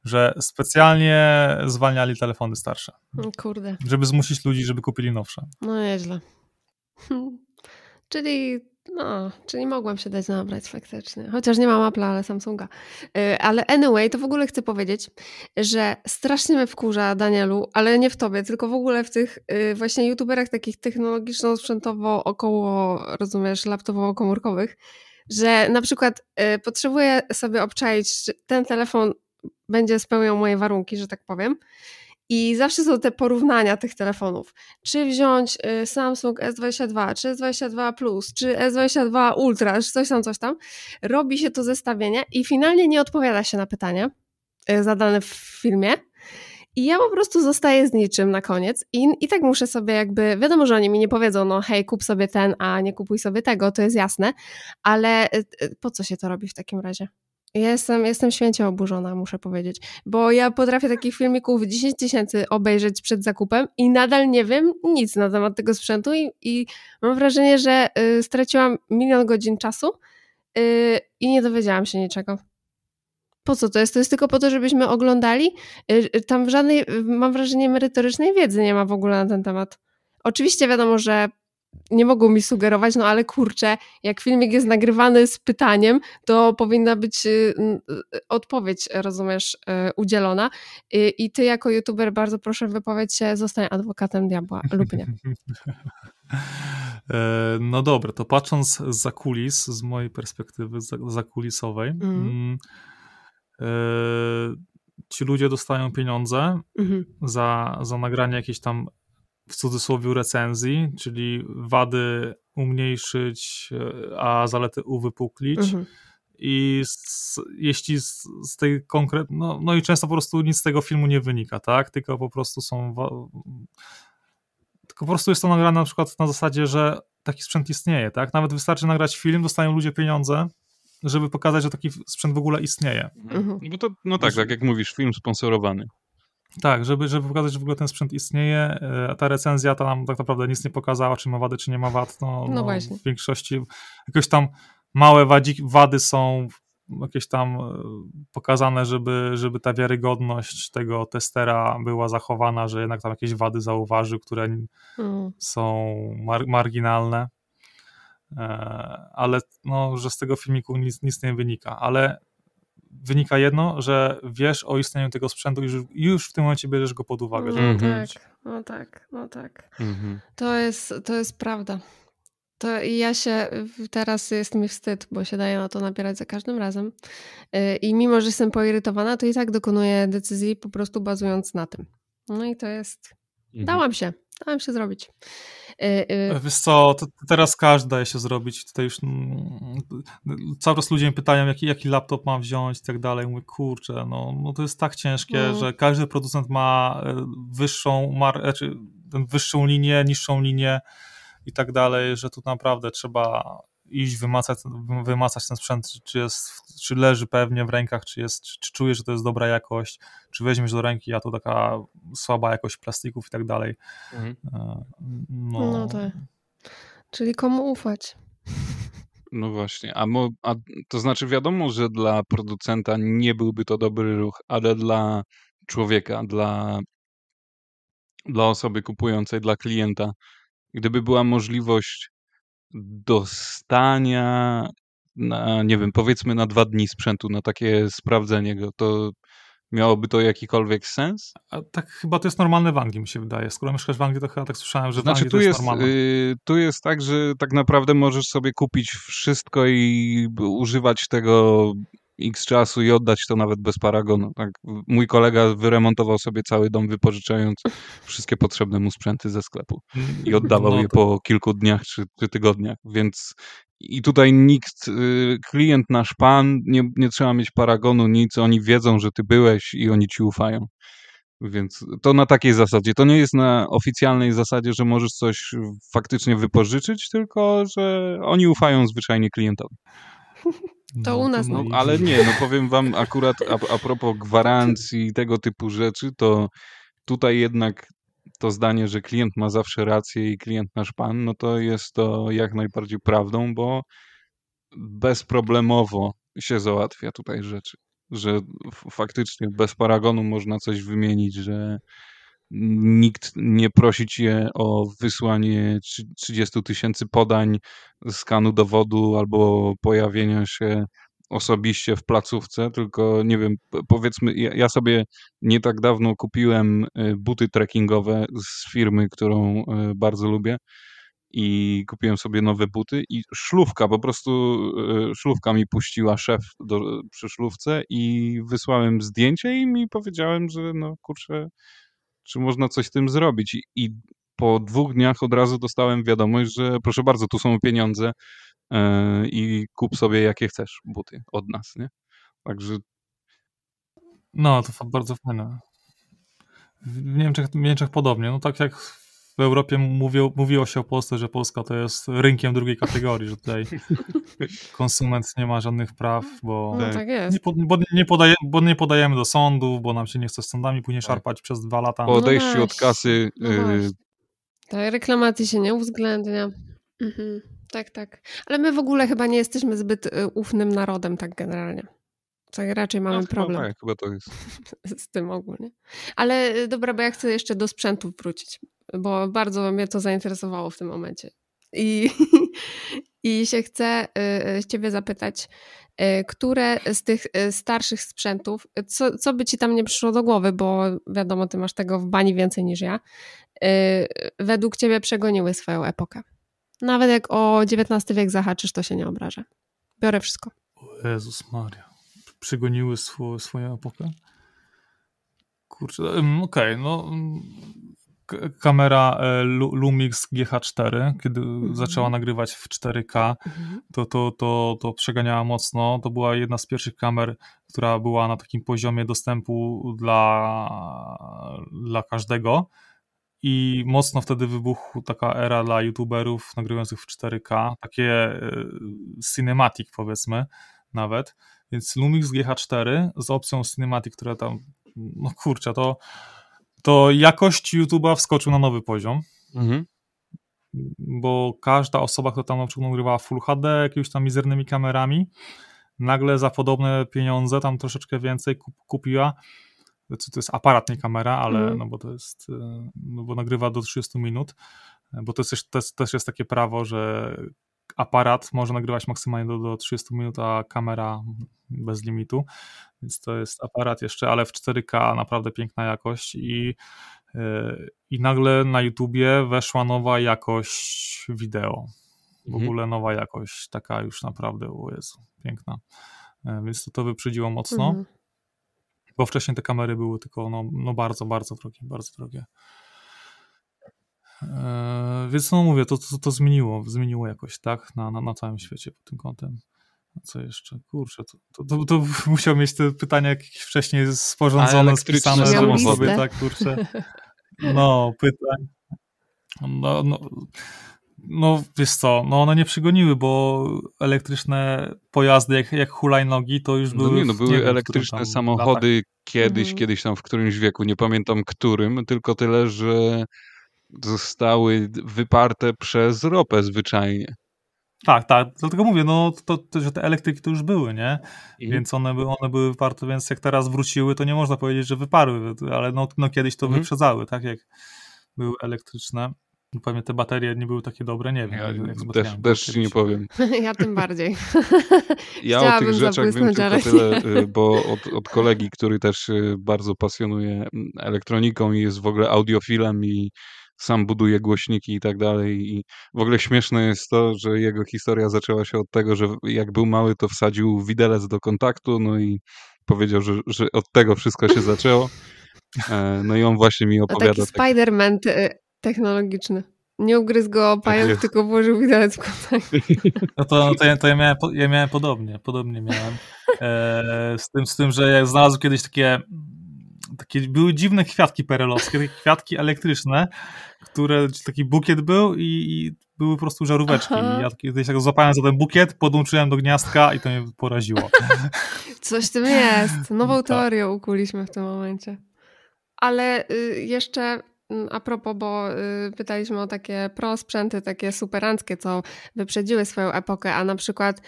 że specjalnie zwalniali telefony starsze. Kurde. Żeby zmusić ludzi, żeby kupili nowsze. No nieźle. Czyli no, czyli mogłam się dać nabrać faktycznie. Chociaż nie mam Apple'a, ale Samsunga. Y, ale anyway, to w ogóle chcę powiedzieć, że strasznie mnie wkurza Danielu, ale nie w tobie, tylko w ogóle w tych y, właśnie youtuberach takich technologiczno-sprzętowo około, rozumiesz, laptopowo-komórkowych, że na przykład y, potrzebuję sobie obczaić, czy ten telefon będzie spełniał moje warunki, że tak powiem. I zawsze są te porównania tych telefonów. Czy wziąć y, Samsung S22, czy S22 Plus, czy S22 Ultra, czy coś tam, coś tam. Robi się to zestawienie i finalnie nie odpowiada się na pytanie y, zadane w filmie. I ja po prostu zostaję z niczym na koniec i, i tak muszę sobie jakby, wiadomo, że oni mi nie powiedzą, no hej, kup sobie ten, a nie kupuj sobie tego, to jest jasne, ale y, po co się to robi w takim razie? Ja jestem, jestem święcie oburzona, muszę powiedzieć, bo ja potrafię takich filmików 10 tysięcy obejrzeć przed zakupem i nadal nie wiem nic na temat tego sprzętu i, i mam wrażenie, że y, straciłam milion godzin czasu y, i nie dowiedziałam się niczego. Po co to jest? To jest tylko po to, żebyśmy oglądali. Y, y tam żadnej, mam wrażenie, merytorycznej wiedzy nie ma w ogóle na ten temat. Oczywiście wiadomo, że nie mogą mi sugerować, no ale kurczę, jak filmik jest nagrywany z pytaniem, to powinna być y, y, odpowiedź, rozumiesz, y, udzielona. I ty jako youtuber bardzo proszę wypowiedź się, zostań adwokatem diabła lub nie. E, no dobra, to patrząc za kulis, z mojej perspektywy zakulisowej, mm. mm. E, ci ludzie dostają pieniądze mm. za, za nagranie jakiejś tam w cudzysłowie recenzji, czyli wady umniejszyć, e, a zalety uwypuklić. Mhm. I z, jeśli z, z tej konkret, no, no i często po prostu nic z tego filmu nie wynika, tak? Tylko po prostu są. Tylko po prostu jest to nagrane na przykład na zasadzie, że taki sprzęt istnieje, tak? Nawet wystarczy nagrać film, dostają ludzie pieniądze, żeby pokazać, że taki sprzęt w ogóle istnieje. Mhm. No, to, no tak, tak jak mówisz, film sponsorowany. Tak, żeby, żeby pokazać, że w ogóle ten sprzęt istnieje, e, a ta recenzja to nam tak naprawdę nic nie pokazała, czy ma wady, czy nie ma wad. No, no, no właśnie. W większości jakoś tam małe wadzi, wady są jakieś tam e, pokazane, żeby, żeby ta wiarygodność tego testera była zachowana, że jednak tam jakieś wady zauważył, które mm. są mar marginalne. E, ale no, że z tego filmiku nic, nic nie wynika. Ale wynika jedno, że wiesz o istnieniu tego sprzętu i już, już w tym momencie bierzesz go pod uwagę. No mhm. tak, no tak, no tak. Mhm. To, jest, to jest prawda. To ja się teraz jest mi wstyd, bo się daje na to napierać za każdym razem. Y, I mimo, że jestem poirytowana, to i tak dokonuję decyzji po prostu bazując na tym. No i to jest. Mhm. Dałam się, dałam się zrobić. Y, y, Wiesz co, teraz każdy daje się zrobić. Tutaj już mm, cały czas ludzie mnie pytają, jaki, jaki laptop mam wziąć i tak dalej. Mówię, kurczę, no, no to jest tak ciężkie, no. że każdy producent ma e, wyższą, mar- znaczy wyższą linię, niższą linię i tak dalej, że tu naprawdę trzeba iść, wymacać, wymacać ten sprzęt, czy, jest, czy leży pewnie w rękach, czy, jest, czy, czy czujesz, że to jest dobra jakość, czy weźmiesz do ręki, a to taka słaba jakość plastików i tak dalej. Mhm. E, no. no tak. Czyli komu ufać? No właśnie, a, mo, a to znaczy wiadomo, że dla producenta nie byłby to dobry ruch, ale dla człowieka, dla, dla osoby kupującej, dla klienta gdyby była możliwość dostania na, nie wiem, powiedzmy na dwa dni sprzętu, na takie sprawdzenie go, to miałoby to jakikolwiek sens? A tak chyba to jest normalne w Anglii, mi się wydaje. Skoro mieszkasz w Anglii, to chyba tak słyszałem, że znaczy, w Anglii to jest, jest normalne. Y, tu jest tak, że tak naprawdę możesz sobie kupić wszystko i używać tego x czasu i oddać to nawet bez paragonu. Tak, mój kolega wyremontował sobie cały dom, wypożyczając wszystkie potrzebne mu sprzęty ze sklepu i oddawał no to... je po kilku dniach czy, czy tygodniach, więc i tutaj nikt, y, klient nasz pan, nie, nie trzeba mieć paragonu, nic, oni wiedzą, że ty byłeś i oni ci ufają. Więc to na takiej zasadzie. To nie jest na oficjalnej zasadzie, że możesz coś faktycznie wypożyczyć, tylko że oni ufają zwyczajnie klientowi. To no, u nas. No, ale nie, no powiem wam akurat a, a propos gwarancji i tego typu rzeczy, to tutaj jednak to zdanie, że klient ma zawsze rację i klient nasz pan, no to jest to jak najbardziej prawdą, bo bezproblemowo się załatwia tutaj rzeczy. Że faktycznie bez paragonu można coś wymienić, że nikt nie prosi cię o wysłanie 30 tysięcy podań skanu dowodu albo pojawienia się osobiście w placówce, tylko nie wiem, powiedzmy, ja, sobie nie tak dawno kupiłem y, buty trekkingowe z firmy, którą y, bardzo lubię i kupiłem sobie nowe buty i szlówka, po prostu y, szlówka mi puściła szef do, przy szlówce i wysłałem zdjęcie i mi powiedziałem, że no kurczę, czy można coś z tym zrobić. I, po dwóch dniach od razu dostałem wiadomość, że proszę bardzo, tu są pieniądze yy, i kup sobie jakie chcesz buty od nas, nie? Także... No, to bardzo fajne. W Niemczech, w Niemczech podobnie. No tak jak w Europie mówiło, mówiło się o Polsce, że Polska to jest rynkiem drugiej kategorii, że tutaj konsument nie ma żadnych praw, bo, no, tak nie, bo, nie podaje, bo nie podajemy do sądów, bo nam się nie chce z sądami później tak. szarpać przez dwa lata. Po odejściu no od kasy... No y tak, reklamacji się nie uwzględnia. Mhm. Tak, tak. Ale my w ogóle chyba nie jesteśmy zbyt y, ufnym narodem tak generalnie. Tak raczej mamy no, problem. Tak, chyba to jest. Z tym ogólnie. Ale y, dobra, bo ja chcę jeszcze do sprzętu wrócić bo bardzo mnie to zainteresowało w tym momencie. I, i się chcę y, y, ciebie zapytać, które z tych starszych sprzętów, co, co by ci tam nie przyszło do głowy, bo wiadomo, ty masz tego w bani więcej niż ja, według ciebie przegoniły swoją epokę? Nawet jak o XIX wiek zahaczysz, to się nie obrażę. Biorę wszystko. O Jezus Maria. Przegoniły swo, swoją epokę? Kurczę, okej, okay, no kamera e, Lumix GH4, kiedy mhm. zaczęła nagrywać w 4K, mhm. to, to, to, to przeganiała mocno. To była jedna z pierwszych kamer, która była na takim poziomie dostępu dla, dla każdego. I mocno wtedy wybuchła taka era dla youtuberów nagrywających w 4K, takie e, cinematic powiedzmy nawet. Więc Lumix GH4 z opcją cinematic, która tam, no kurczę, to to jakość YouTube'a wskoczył na nowy poziom. Mhm. Bo każda osoba, która tam na przykład nagrywała Full HD jakimiś tam mizernymi kamerami, nagle za podobne pieniądze, tam troszeczkę więcej kupiła. To jest aparat, nie kamera, ale mhm. no bo to jest, e, no bo nagrywa do 30 minut, bo to, jest, to też jest takie prawo, że aparat może nagrywać maksymalnie do, do 30 minut, a kamera bez limitu, więc to jest aparat jeszcze, ale w 4K naprawdę piękna jakość i, e, i nagle na YouTubie weszła nowa jakość wideo. W mhm. ogóle nowa jakość, taka już naprawdę, o Jezu, piękna. E, więc to, to wyprzedziło mocno, mhm. bo wcześniej te kamery były tylko no, no bardzo, bardzo drogie, bardzo drogie. E, więc no mówię, to, to, to zmieniło, zmieniło jakoś, tak, na, na, na całym świecie pod tym kątem. A co jeszcze? Kurczę, to, to, to, to musiał mieć te pytania jakieś wcześniej sporządzone, spisane, żeby sobie tak, kurczę. No, pytań. No, no, no, wiesz co, no one nie przygoniły, bo elektryczne pojazdy jak, jak hulajnogi to już były... No nie, no były nie elektryczne samochody latach. kiedyś, mhm. kiedyś tam w którymś wieku, nie pamiętam którym, tylko tyle, że zostały wyparte przez ropę zwyczajnie. Tak, tak, dlatego mówię, no to, to, że te elektryki to już były, nie? I? Więc one, one były wyparte, więc jak teraz wróciły, to nie można powiedzieć, że wyparły, ale no, no kiedyś to mhm. wyprzedzały, tak jak były elektryczne. Pewnie te baterie nie były takie dobre, nie wiem. Ja też, też ci nie powiem. Ja tym bardziej. Ja o tych rzeczach wiem tylko tyle, y, bo od, od kolegi, który też y, bardzo pasjonuje mm, elektroniką i jest w ogóle audiofilem i sam buduje głośniki i tak dalej. I w ogóle śmieszne jest to, że jego historia zaczęła się od tego, że jak był mały, to wsadził widelec do kontaktu, no i powiedział, że, że od tego wszystko się zaczęło. E, no i on właśnie mi opowiada. No taki Spider-Man technologiczny. Nie ugryzł go tak pająk, tak tylko włożył widelec w kontakt. No to, no to, ja, to ja, miałem, ja miałem podobnie, podobnie miałem. E, z, tym, z tym, że jak znalazłem kiedyś takie takie były dziwne kwiatki perelowskie, takie kwiatki elektryczne, które taki bukiet był i, i były po prostu żaróweczki. I ja kiedyś tak złapałem za ten bukiet, podłączyłem do gniazdka i to mnie poraziło. Coś tym jest. Nową tak. teorię ukuliśmy w tym momencie. Ale y, jeszcze mm, a propos, bo y, pytaliśmy o takie pro sprzęty, takie superanckie, co wyprzedziły swoją epokę, a na przykład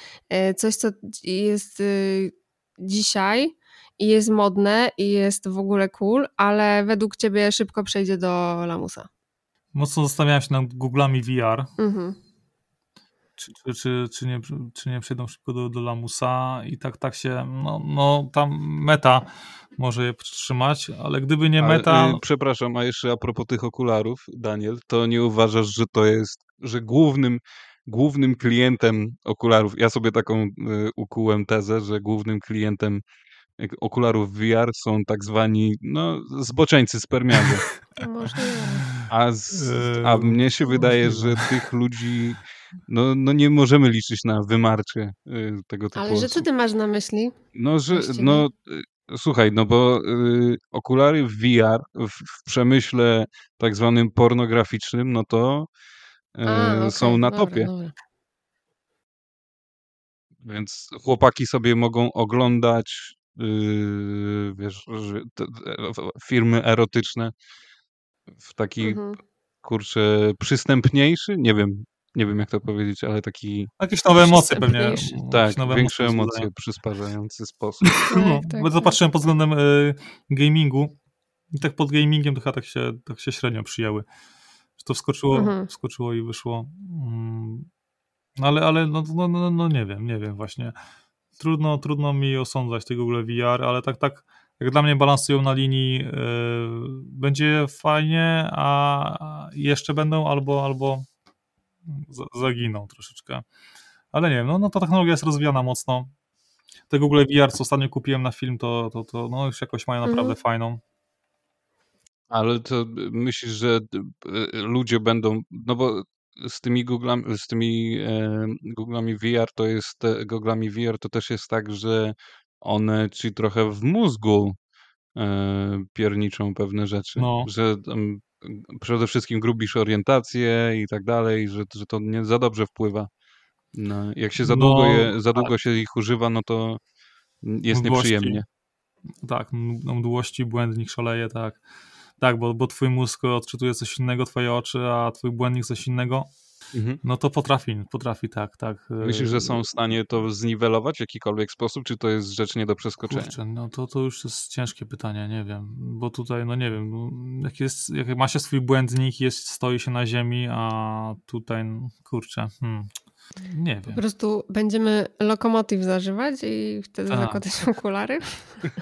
y, coś, co jest dzisiaj i jest modne i jest w ogóle cool, ale według ciebie szybko przejdzie do lamusa. Mocno zastanawiałem się nad Google'ami VR. Mhm. Czy, czy, czy, czy, nie, czy nie przejdą szybko do, do lamusa i tak tak się, no, no tam meta może je przytrzymać, ale gdyby nie meta... Ale, yy, przepraszam, a jeszcze a propos tych okularów, Daniel, to nie uważasz, że to jest, że głównym głównym klientem okularów, ja sobie taką y, ukułem tezę, że głównym klientem okularów VR są tak zwani, no, zboczeńcy spermiarzy. A, z, a mnie się wydaje, że tych ludzi no, no nie możemy liczyć na wymarcie y, tego typu Ale że co ty masz na myśli? No, że, no, y, słuchaj, no bo y, okulary VR w, w, przemyśle tak zwanym pornograficznym, no to y, a, okay. są na dobra, topie. Dobra. Więc chłopaki sobie mogą oglądać wiesz, te, firmy erotyczne w taki, mhm. kurczę, przystępniejszy, nie wiem, nie wiem jak to powiedzieć, ale taki... Jakieś nowe emocje pewnie. Tak, nowe większe emocje, emocje przysparzający sposób. Tak, no, tak, tak, patrzyłem pod względem y, gamingu i tak pod gamingiem to chyba tak się, tak się średnio przyjęły. Że to wskoczyło, mhm. wskoczyło i wyszło. Mm. No ale, ale no, no, no, no nie wiem, nie wiem właśnie trudno, trudno mi osądzać tego Google VR, ale tak, tak jak dla mnie balansują na linii yy, będzie fajnie, a jeszcze będą albo, albo zaginą troszeczkę. Ale nie wiem, no, no ta technologia jest rozwijana mocno. Te Google VR, co ostatnio kupiłem na film, to, to, to no już jakoś mają naprawdę mhm. fajną. Ale to myślisz, że y, ludzie będą, no bo z tymi Google'ami, z tymi e, Google'ami VR to jest, Google'ami VR to też jest tak, że one ci trochę w mózgu e, pierniczą pewne rzeczy, No. że przede wszystkim grubisz orientację i tak dalej, że, że to nie za dobrze wpływa. No, jak się za długo, No, je, za długo tak. się ich używa, no to jest Mdłości. nieprzyjemnie. Tak, mdłości, błędnik szaleje, tak. Tak, bo, bo twój mózg odczytuje coś innego, twoje oczy, a twój błędnik coś innego. Mhm. No to potrafi, potrafi tak, tak. Myślisz, że są w stanie to zniwelować w jakikolwiek sposób, czy to jest rzecz nie do przeskoczenia? Kurczę, no to, to już jest ciężkie pytanie, nie wiem, bo tutaj, no nie wiem, no, jak, jest, jak ma się swój błędnik, jest, stoi się na ziemi, a tutaj, no, kurczę, hmm, nie wiem. Po prostu będziemy lokomotyw zażywać i wtedy tak. zakładać okulary.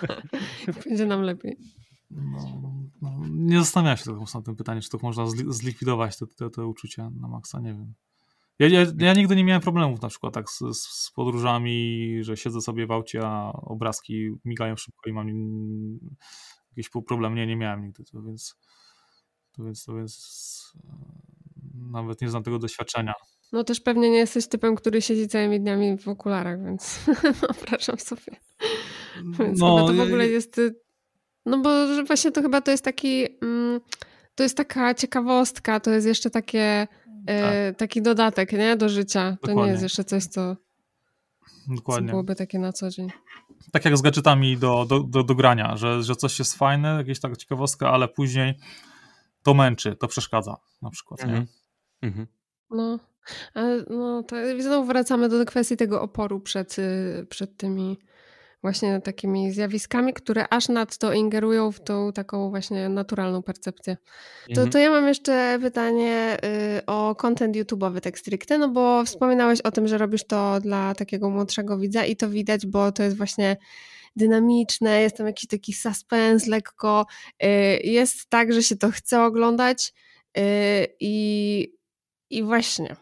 Będzie nam lepiej. No, no, nie zastanawiałem się tak nad tym pytaniem, czy to można zlikwidować te, te, te uczucia na maksa, nie wiem. Ja, ja, ja, nigdy nie miałem problemów na przykład tak z, z, podróżami, że siedzę sobie w aucie, a obrazki migają szybko i mam jakiś problem. Nie, nie miałem nigdy, to więc, to więc, to więc e, nawet nie znam tego doświadczenia. No też pewnie nie jesteś typem, który siedzi całymi dniami w okularach, więc wyobrażam sobie. Więc no, to w ogóle jest no bo właśnie to chyba to jest taki, mm, to jest taka ciekawostka, to jest jeszcze takie, e, tak. taki dodatek, nie, do życia. Dokładnie. To nie jest jeszcze coś, co, Dokładnie. co byłoby takie na co dzień. Tak jak z gadżetami do, do, do, do grania, że, że coś jest fajne, jakieś taka ciekawostka, ale później to męczy, to przeszkadza na przykład, mhm. nie? Mhm. No, no to znowu wracamy do kwestii tego oporu przed, y, przed tymi właśnie takimi zjawiskami, które aż nadto ingerują w tą taką właśnie naturalną percepcję. To, Mhm. to ja mam jeszcze pytanie y, o content YouTube'owy tak stricte, no bo wspominałeś o tym, że robisz to dla takiego młodszego widza i to widać, bo to jest właśnie dynamiczne, jest tam jakiś taki suspens lekko, y, jest tak, że się to chce oglądać y, i, i właśnie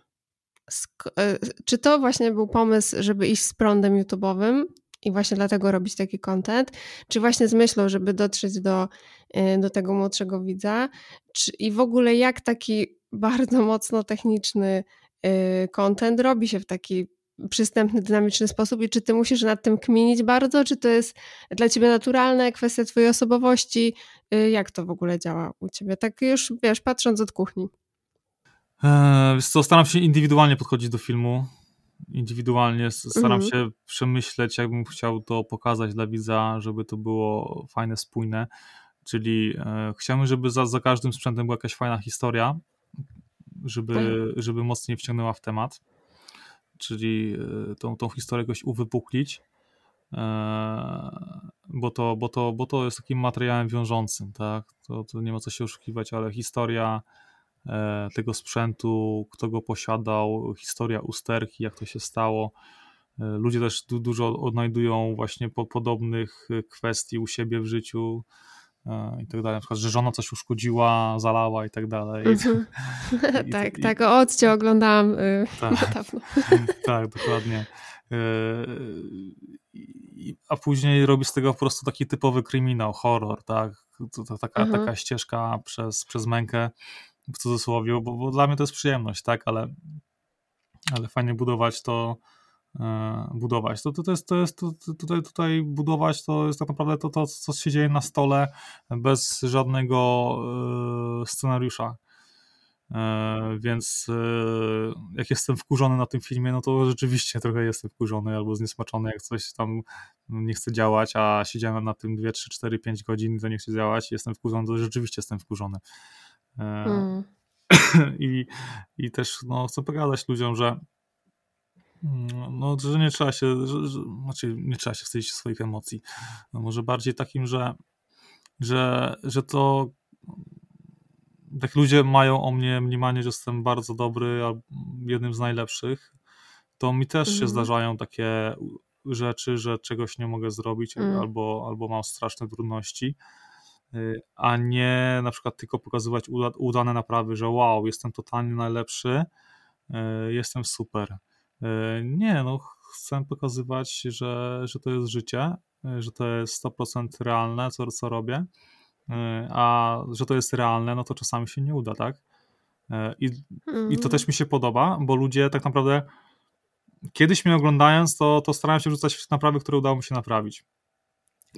Sk- czy to właśnie był pomysł, żeby iść z prądem YouTube'owym i właśnie dlatego robić taki content, czy właśnie z myślą, żeby dotrzeć do, y, do tego młodszego widza, czy, i w ogóle jak taki bardzo mocno techniczny y, content robi się w taki przystępny, dynamiczny sposób? I czy ty musisz nad tym kminić bardzo, czy to jest dla ciebie naturalne, kwestia twojej osobowości, jak to w ogóle działa u ciebie, tak już wiesz, patrząc od kuchni. Eee, co, staram się indywidualnie podchodzić do filmu. Indywidualnie staram Mhm. się przemyśleć, jakbym chciał to pokazać dla widza, żeby to było fajne, spójne. Czyli e, chciałbym, żeby za, za każdym sprzętem była jakaś fajna historia, żeby, żeby mocniej wciągnęła w temat. Czyli e, tą, tą historię jakoś uwypuklić. E, bo to, bo, to, bo to jest takim materiałem wiążącym, tak? To, to nie ma co się oszukiwać, ale historia tego sprzętu, kto go posiadał, historia usterki, jak to się stało. E, Ludzie też du dużo odnajdują właśnie po podobnych e, kwestii u siebie w życiu e, i tak dalej. Na przykład, że żona coś uszkodziła, zalała i tak dalej. Mhm. I- tak, i- tak, o Odcie oglądałam y, Tak. niedawno. tak, dokładnie. E, A później robi z tego po prostu taki typowy kryminał, horror, tak? To, to taka, Mhm. taka ścieżka przez, przez mękę, w cudzysłowie, bo, bo dla mnie to jest przyjemność, tak? Ale, ale fajnie budować to, e, budować. To, to, to jest, to jest to, tutaj, tutaj budować to jest tak naprawdę to, to, co się dzieje na stole bez żadnego e, scenariusza. E, więc e, jak jestem wkurzony na tym filmie, no to rzeczywiście trochę jestem wkurzony albo zniesmaczony, jak coś tam nie chce działać, a siedziałem na tym 2, 3, 4, 5 godzin i to nie chce działać, jestem wkurzony, to rzeczywiście jestem wkurzony. E, Mm. I, I też no, chcę pokazać ludziom, że mm, no, że nie trzeba się, że, że, znaczy nie trzeba się wstydzić swoich emocji. No, może bardziej takim, że, że, że to tak ludzie mają o mnie mniemanie, że jestem bardzo dobry, albo jednym z najlepszych, to mi też się Mhm. zdarzają takie rzeczy, że czegoś nie mogę zrobić, Mm. albo, albo mam straszne trudności, a nie na przykład tylko pokazywać uda, udane naprawy, że wow, jestem totalnie najlepszy, y, jestem super. Y, Nie, no chcę pokazywać, że, że to jest życie, y, że to jest 100% realne, co, co robię, y, a że to jest realne, no to czasami się nie uda, tak? Y, I, i to Mm. też mi się podoba, bo ludzie tak naprawdę kiedyś mnie oglądając, to, to starałem się rzucać naprawy, które udało mi się naprawić.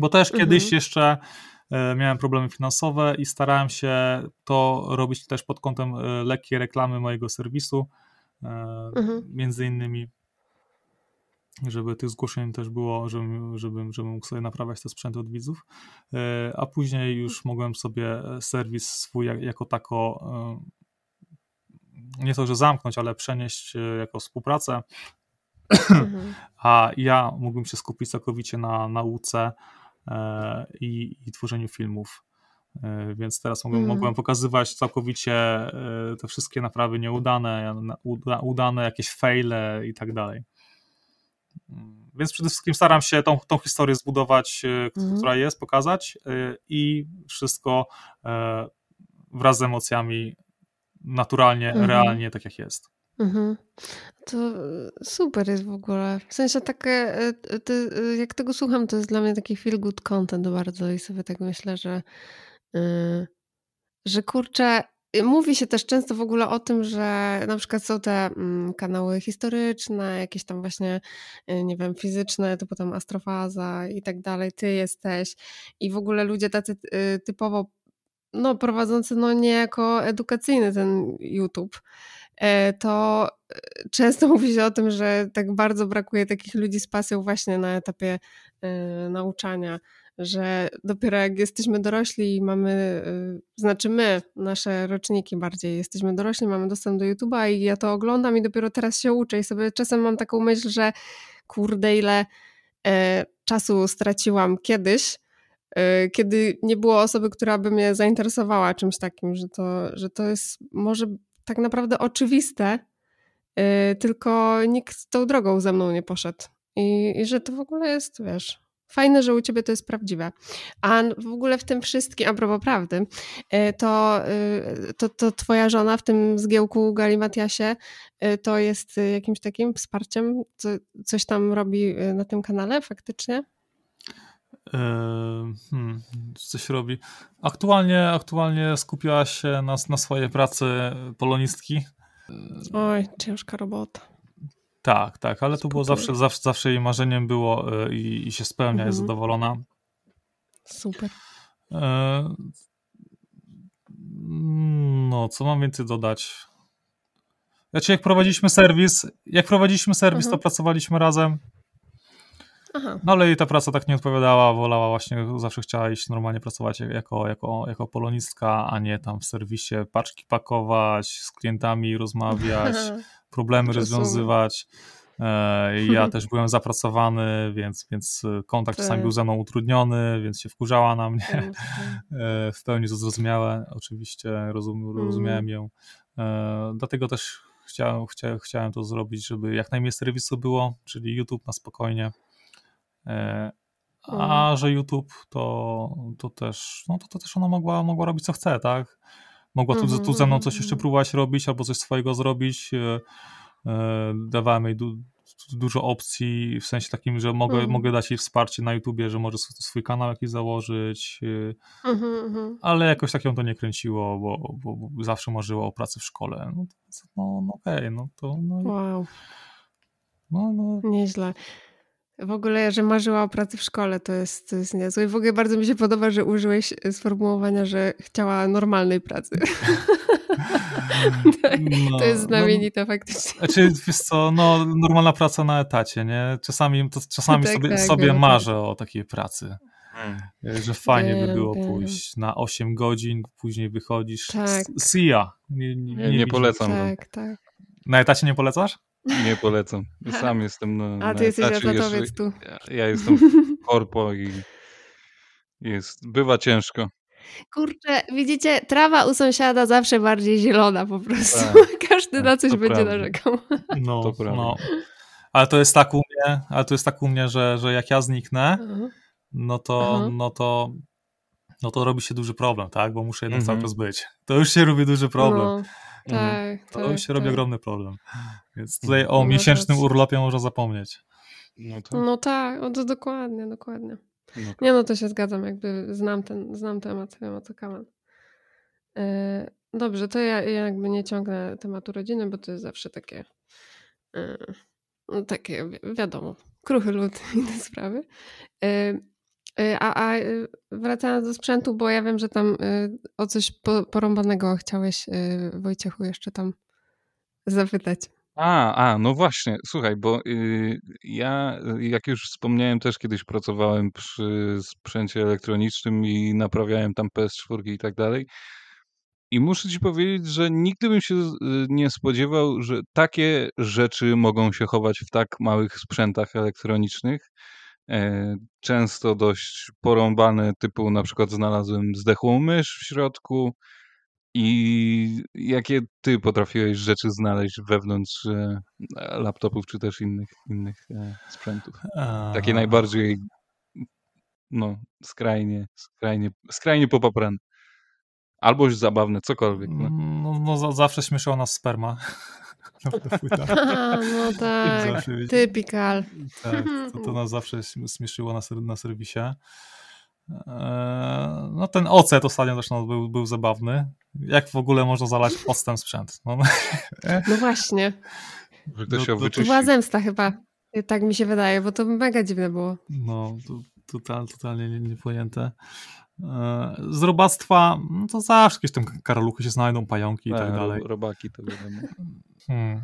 Bo też kiedyś jeszcze e, miałem problemy finansowe i starałem się to robić też pod kątem e, lekkiej reklamy mojego serwisu, e, Mhm. między innymi żeby tych zgłoszeń też było, żebym, żebym, żebym mógł sobie naprawiać te sprzęty od widzów, E, a później już mogłem sobie serwis swój jak, jako tako e, nie to, że zamknąć, ale przenieść e, jako współpracę Mhm. a ja mógłbym się skupić całkowicie na nauce e, i, i tworzeniu filmów. E, Więc teraz mogłem, Mhm. mogłem pokazywać całkowicie e, te wszystkie naprawy nieudane, uda- udane jakieś faile i tak dalej. Mm, Więc przede wszystkim staram się tą, tą historię zbudować, e, Mhm. która jest, pokazać e, i wszystko e, wraz z emocjami naturalnie, Mhm. realnie, tak jak jest. Mhm. To e, super jest w ogóle. W sensie takie, e, te, e, jak tego słucham, to jest dla mnie taki feel good content bardzo i sobie tak myślę, że, że kurczę, mówi się też często w ogóle o tym, że na przykład są te mm, kanały historyczne, jakieś tam właśnie, nie wiem, fizyczne, typu tam astrofaza i tak dalej, ty jesteś i w ogóle ludzie tacy typowo no, prowadzący no niejako edukacyjny ten YouTube, to e, często mówi się o tym, że tak bardzo brakuje takich ludzi z pasją właśnie na etapie e, nauczania, że dopiero jak jesteśmy dorośli i mamy, e, znaczy my, nasze roczniki bardziej, jesteśmy dorośli, mamy dostęp do YouTube'a i ja to oglądam i dopiero teraz się uczę i sobie czasem mam taką myśl, że kurde ile e, czasu straciłam kiedyś, e, kiedy nie było osoby, która by mnie zainteresowała czymś takim, że to, że to jest może tak naprawdę oczywiste, e, tylko nikt tą drogą ze mną nie poszedł. I, I, że to w ogóle jest, wiesz, fajne, że u ciebie to jest prawdziwe. A w ogóle w tym wszystkim, a propos prawdy, e, to, e, to, to twoja żona w tym zgiełku Galimatiasie to jest jakimś takim wsparciem? Co, coś tam robi na tym kanale faktycznie? Hmm, coś robi. Aktualnie, aktualnie skupiła się na, na swojej pracy polonistki. Oj, ciężka robota. Tak, tak, ale to było zawsze, zawsze, zawsze jej marzeniem było e, i, i się spełnia, mhm. jest zadowolona. Super. E, no, co mam więcej dodać? Znaczy, jak prowadziliśmy serwis, jak prowadziliśmy serwis, mhm. to pracowaliśmy razem. Aha. No ale jej ta praca tak nie odpowiadała, wolała właśnie, zawsze chciała iść normalnie pracować jako, jako, jako polonistka, a nie tam w serwisie paczki pakować, z klientami rozmawiać, problemy rozwiązywać. E, ja też byłem zapracowany, więc, więc kontakt czasami był ze mną utrudniony, więc się wkurzała na mnie. E, w pełni to zrozumiałe, oczywiście rozum, mm. rozumiałem ją. E, dlatego też chciałem, chciałem, chciałem to zrobić, żeby jak najmniej serwisu było, czyli YouTube na spokojnie. A mm. że YouTube to, to też, no to, to też ona mogła, mogła robić co chce, tak? Mogła tu, tu ze mną coś jeszcze mhm. próbować robić albo coś swojego zrobić. E, dawałem jej du dużo opcji, w sensie takim, że mogę, mm. mogę dać jej wsparcie na YouTubie, że może swój kanał jakiś założyć, mm -hmm. ale jakoś tak ją to nie kręciło, bo, bo, bo zawsze marzyła o pracy w szkole. No, no, no okej, okay, no to... No, wow. No, no. Nieźle. W ogóle, że marzyła o pracy w szkole, to jest, to jest niezłe. I w ogóle bardzo mi się podoba, że użyłeś sformułowania, że chciała normalnej pracy. no, to jest no, znamienite no, faktycznie. Znaczy, wiesz co, no, normalna praca na etacie, nie? Czasami, to, czasami tak, sobie, tak, sobie no, marzę o takiej pracy. Hmm. Że fajnie by było pójść na 8 godzin, później wychodzisz. Tak. See ya. Nie, nie, nie, nie polecam. Tak, tak. Na etacie nie polecasz? Nie polecam. Sam jestem na. A ty jesteś etatowiec tu. Ja, ja jestem w korpo i jest, bywa ciężko. Kurczę, widzicie, trawa u sąsiada zawsze bardziej zielona po prostu. Tak, Każdy na coś będzie prawda. narzekał. No, to prawda. No. Ale to jest tak u mnie, ale to jest tak u mnie, że, że jak ja zniknę, no to, no to no to robi się duży problem, tak? Bo muszę jednak cały mhm. czas być. To już się robi duży problem. No. Mhm. Tak, to tak, już się tak. robi ogromny problem. Więc tutaj o no miesięcznym urlopie można zapomnieć. No, to... no tak, o, to dokładnie, dokładnie. No Nie no, to się zgadzam, jakby znam ten, znam temat, wiem o co kaman. E, dobrze, to ja, ja jakby nie ciągnę tematu rodziny, bo to jest zawsze takie e, no, takie, wiadomo, kruchy lud i te sprawy. E, a, a y, wracając do sprzętu, bo ja wiem, że tam y, o coś porąbanego chciałeś, Wojciechu, jeszcze tam zapytać. A, a, no właśnie, słuchaj, bo y, ja, jak już wspomniałem, też kiedyś pracowałem przy sprzęcie elektronicznym i naprawiałem tam PS4 i tak dalej. I muszę ci powiedzieć, że nigdy bym się nie spodziewał, że takie rzeczy mogą się chować w tak małych sprzętach elektronicznych. E, często dość porąbane, typu na przykład znalazłem zdechłą mysz w środku. I jakie ty potrafiłeś rzeczy znaleźć wewnątrz e, laptopów, czy też innych, innych e, sprzętów? Takie najbardziej, no, skrajnie, skrajnie, skrajnie popaprane. Albo już zabawne, cokolwiek. No, no, no zawsze śmieszyła nas sperma. no tak, typical. Tak, to, to nas zawsze śmieszyło na, ser na serwisie. Eee, no ten ocet ostatnio też no, był, był zabawny. Jak w ogóle można zalać octem sprzęt? No, no właśnie. To, to, to była zemsta chyba. Tak mi się wydaje, bo to mega dziwne było. No, to, total, totalnie niepojęte. Z robactwa, no to zawsze jakieś tam karaluchy się znajdą, pająki i tak, tak dalej. Robaki to wiadomo. Hmm.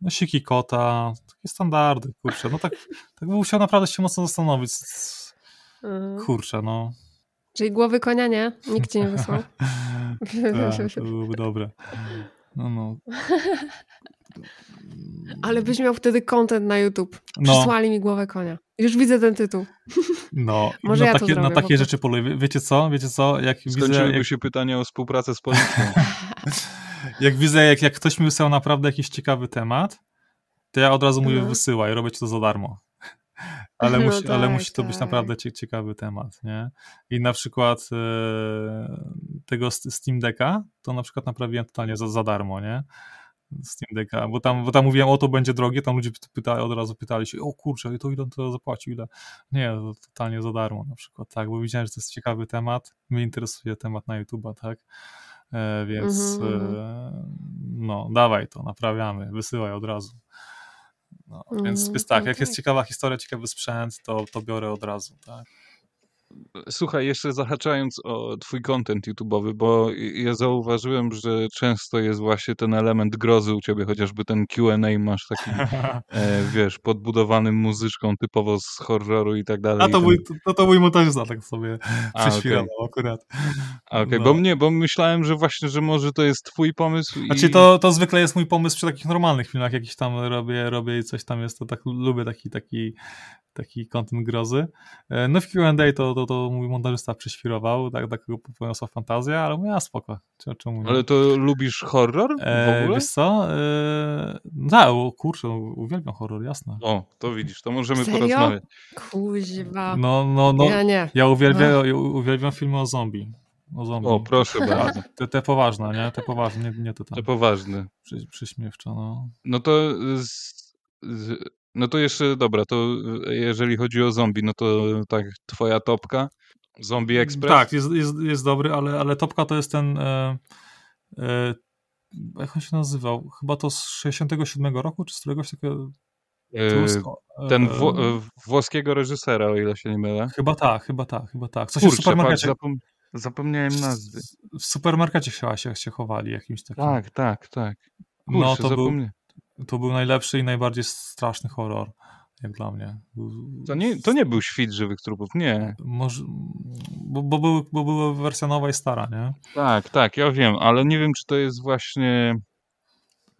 No siki kota, takie standardy, kurczę. No tak, tak bym musiał naprawdę się mocno zastanowić. Mhm. Kurczę, no. Czyli głowy konia nie? Nikt cię nie wysłał? tak, to byłoby dobre. No, no. Ale byś miał wtedy content na YouTube. No. Przysłali no. mi głowę konia. Już widzę ten tytuł. No, Może no ja to takie, zrobię, na takie rzeczy poluję. Wiecie co? Wiecie co? Jak widzę, Skończyłyby jak, się pytania o współpracę z policją. jak widzę, jak, jak ktoś mi wysyła naprawdę jakiś ciekawy temat, to ja od razu mówię Mhm. wysyłaj, robię ci to za darmo. Ale, No musi, ale tak, musi to być tak. naprawdę cie, ciekawy temat, nie? I na przykład e, tego Steam Decka, to na przykład naprawiłem totalnie za, za darmo, nie? Steam Decka, bo tam, bo tam mówiłem, o to będzie drogie, tam ludzie pyta, od razu pytali się, o kurczę, to ile on to zapłacił, ile? Nie, to totalnie za darmo na przykład, tak, bo widziałem, że to jest ciekawy temat, mnie interesuje temat na YouTube'a, tak? E, więc Mhm, e, no, dawaj to, naprawiamy, wysyłaj od razu. No, więc, Mhm, więc tak, no jak jest ciekawa historia, ciekawy sprzęt, to, to biorę od razu, tak. Słuchaj, jeszcze zahaczając o twój content YouTube'owy, bo ja zauważyłem, że często jest właśnie ten element grozy u ciebie, chociażby ten Q&A masz taki, e, wiesz, podbudowany muzyczką typowo z horroru i tak dalej. A to i mój, ten- to, to mój montażysta tak sobie A, prześwirował akurat. Okej, no. bo mnie, bo myślałem, że właśnie, że może to jest twój pomysł i... Znaczy to, to zwykle jest mój pomysł przy takich normalnych filmach, jakiś tam robię, robię i coś tam jest, to tak lubię taki, taki, taki content grozy. E, No w Q&A to, to, to mój montażysta prześwirował, tak, takiego poniosła fantazja, ale mówię, a spoko, Cze- czemu nie? Ale to lubisz horror w E, ogóle? wiesz co? E, no, tak, o, kurczę, uwielbiam horror, jasne. O, to widzisz, to możemy Serio? porozmawiać. Kuźwa. No, no, no, Ja nie. ja uwielbiam, ja uwielbiam filmy o zombie. O zombie. O, proszę bardzo. Te, te poważne, nie? Te poważne, nie, nie te tam To poważne. przy, przyśmiewcze, no. No to z, z, no to jeszcze, dobra, to jeżeli chodzi o zombie, no to tak, twoja topka, Zombie Express? Tak, jest, jest, jest dobry, ale, ale topka to jest ten e, e, jak on się nazywał? Chyba to z 67 roku, czy z któregoś takiego E, e, Ten wło, e, włoskiego reżysera, o ile się nie mylę. Chyba tak, chyba tak, chyba tak. Coś w Kurczę, patrz, supermarkecie, zapom zapomniałem nazwy. w supermarkecie chyba się, się chowali jakimś takim. Tak, tak, tak. Kurczę, no to był. To był najlepszy i najbardziej straszny horror, jak dla mnie. To nie, to nie był świt żywych trupów, nie. Może, bo, bo, był, bo była wersja nowa i stara, nie? Tak, tak, ja wiem, ale nie wiem, czy to jest właśnie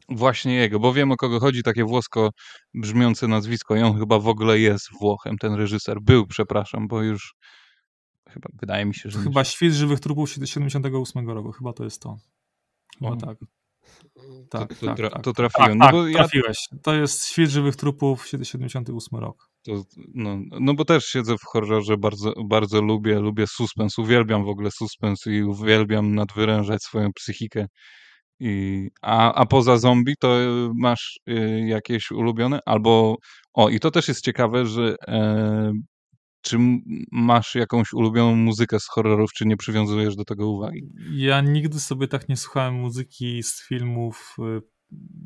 właśnie jego, bo wiem o kogo chodzi, takie włosko brzmiące nazwisko i on chyba w ogóle jest Włochem, ten reżyser. Był, przepraszam, bo już chyba wydaje mi się, że... Chyba Świt żywych trupów 78 roku, chyba to jest to. Chyba O. tak. To, Tak, to, tak, tra tak. to Tak, trafiłem. tak, no ja trafiłeś. To jest Świt żywych trupów 78 rok. to, no, no bo też siedzę w horrorze, bardzo, bardzo lubię, lubię suspens, uwielbiam w ogóle suspens i uwielbiam nadwyrężać swoją psychikę. I, a, a poza zombie to y, masz y, jakieś ulubione? Albo, o i to też jest ciekawe, że e, czy masz jakąś ulubioną muzykę z horrorów, czy nie przywiązujesz do tego uwagi? Ja nigdy sobie tak nie słuchałem muzyki z filmów y,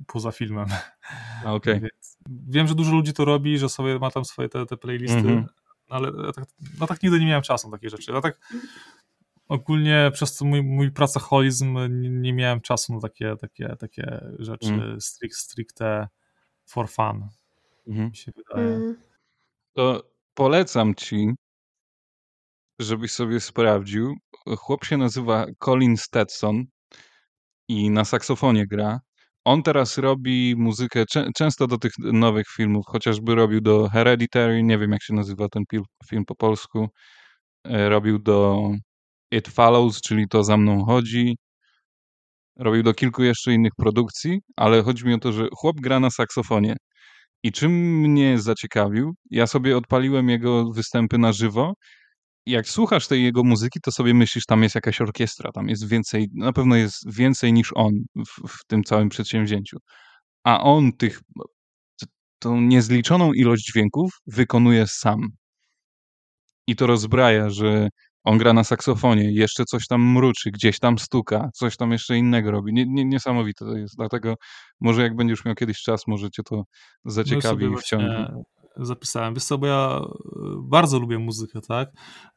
poza filmem. Więc wiem, że dużo ludzi to robi, że sobie ma tam swoje te, te playlisty, Mhm. ale ja tak, no tak nigdy nie miałem czasu na takie rzeczy. Ja tak ogólnie przez to mój, mój pracoholizm nie, nie miałem czasu na takie, takie, takie rzeczy strict, stricte for fun, Mhm. mi się wydaje. Mm. To polecam ci, żebyś sobie sprawdził. Chłop się nazywa Colin Stetson i na saksofonie gra. On teraz robi muzykę czę- często do tych nowych filmów, chociażby robił do Hereditary, nie wiem jak się nazywa ten film po polsku. E, Robił do It Follows, czyli To za mną chodzi. Robił do kilku jeszcze innych produkcji, ale chodzi mi o to, że chłop gra na saksofonie. I czym mnie zaciekawił, ja sobie odpaliłem jego występy na żywo. Jak słuchasz tej jego muzyki, to sobie myślisz, tam jest jakaś orkiestra, tam jest więcej, na pewno jest więcej niż on w, w tym całym przedsięwzięciu. A on tych, tą niezliczoną ilość dźwięków wykonuje sam. I to rozbraja, że on gra na saksofonie, jeszcze coś tam mruczy, gdzieś tam stuka, coś tam jeszcze innego robi. Nie, nie, niesamowite to jest. Dlatego może jak będziesz miał kiedyś czas, może cię to No i zaciekawi sobie i wciągnie. Zapisałem. Wiesz co, bo ja e, bardzo lubię muzykę, tak?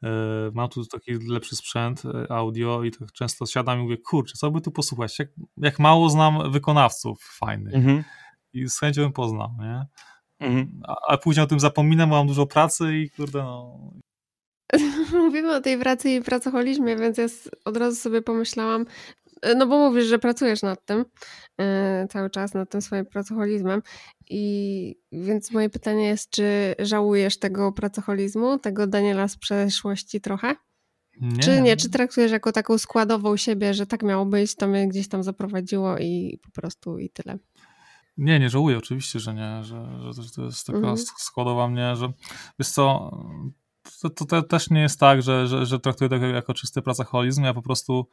E, Mam tu taki lepszy sprzęt, e, audio i tak często siadam i mówię, kurczę, co by tu posłuchać? Jak, jak mało znam wykonawców fajnych Mhm. i z chęcią bym poznał, nie? Mhm. A, a później o tym zapominam, bo mam dużo pracy i kurde, no... Mówimy o tej pracy i pracoholizmie, więc ja od razu sobie pomyślałam, no bo mówisz, że pracujesz nad tym yy, cały czas, nad tym swoim pracoholizmem i więc moje pytanie jest, czy żałujesz tego pracoholizmu, tego Daniela z przeszłości trochę? Nie. Czy nie? Czy traktujesz jako taką składową siebie, że tak miało być, to mnie gdzieś tam zaprowadziło i po prostu i tyle? Nie, nie żałuję, oczywiście, że nie, że, że to jest taka mhm. składowa mnie, że wiesz co, to, to, to, też nie jest tak, że, że, że traktuję tego jako czysty pracoholizm, ja po prostu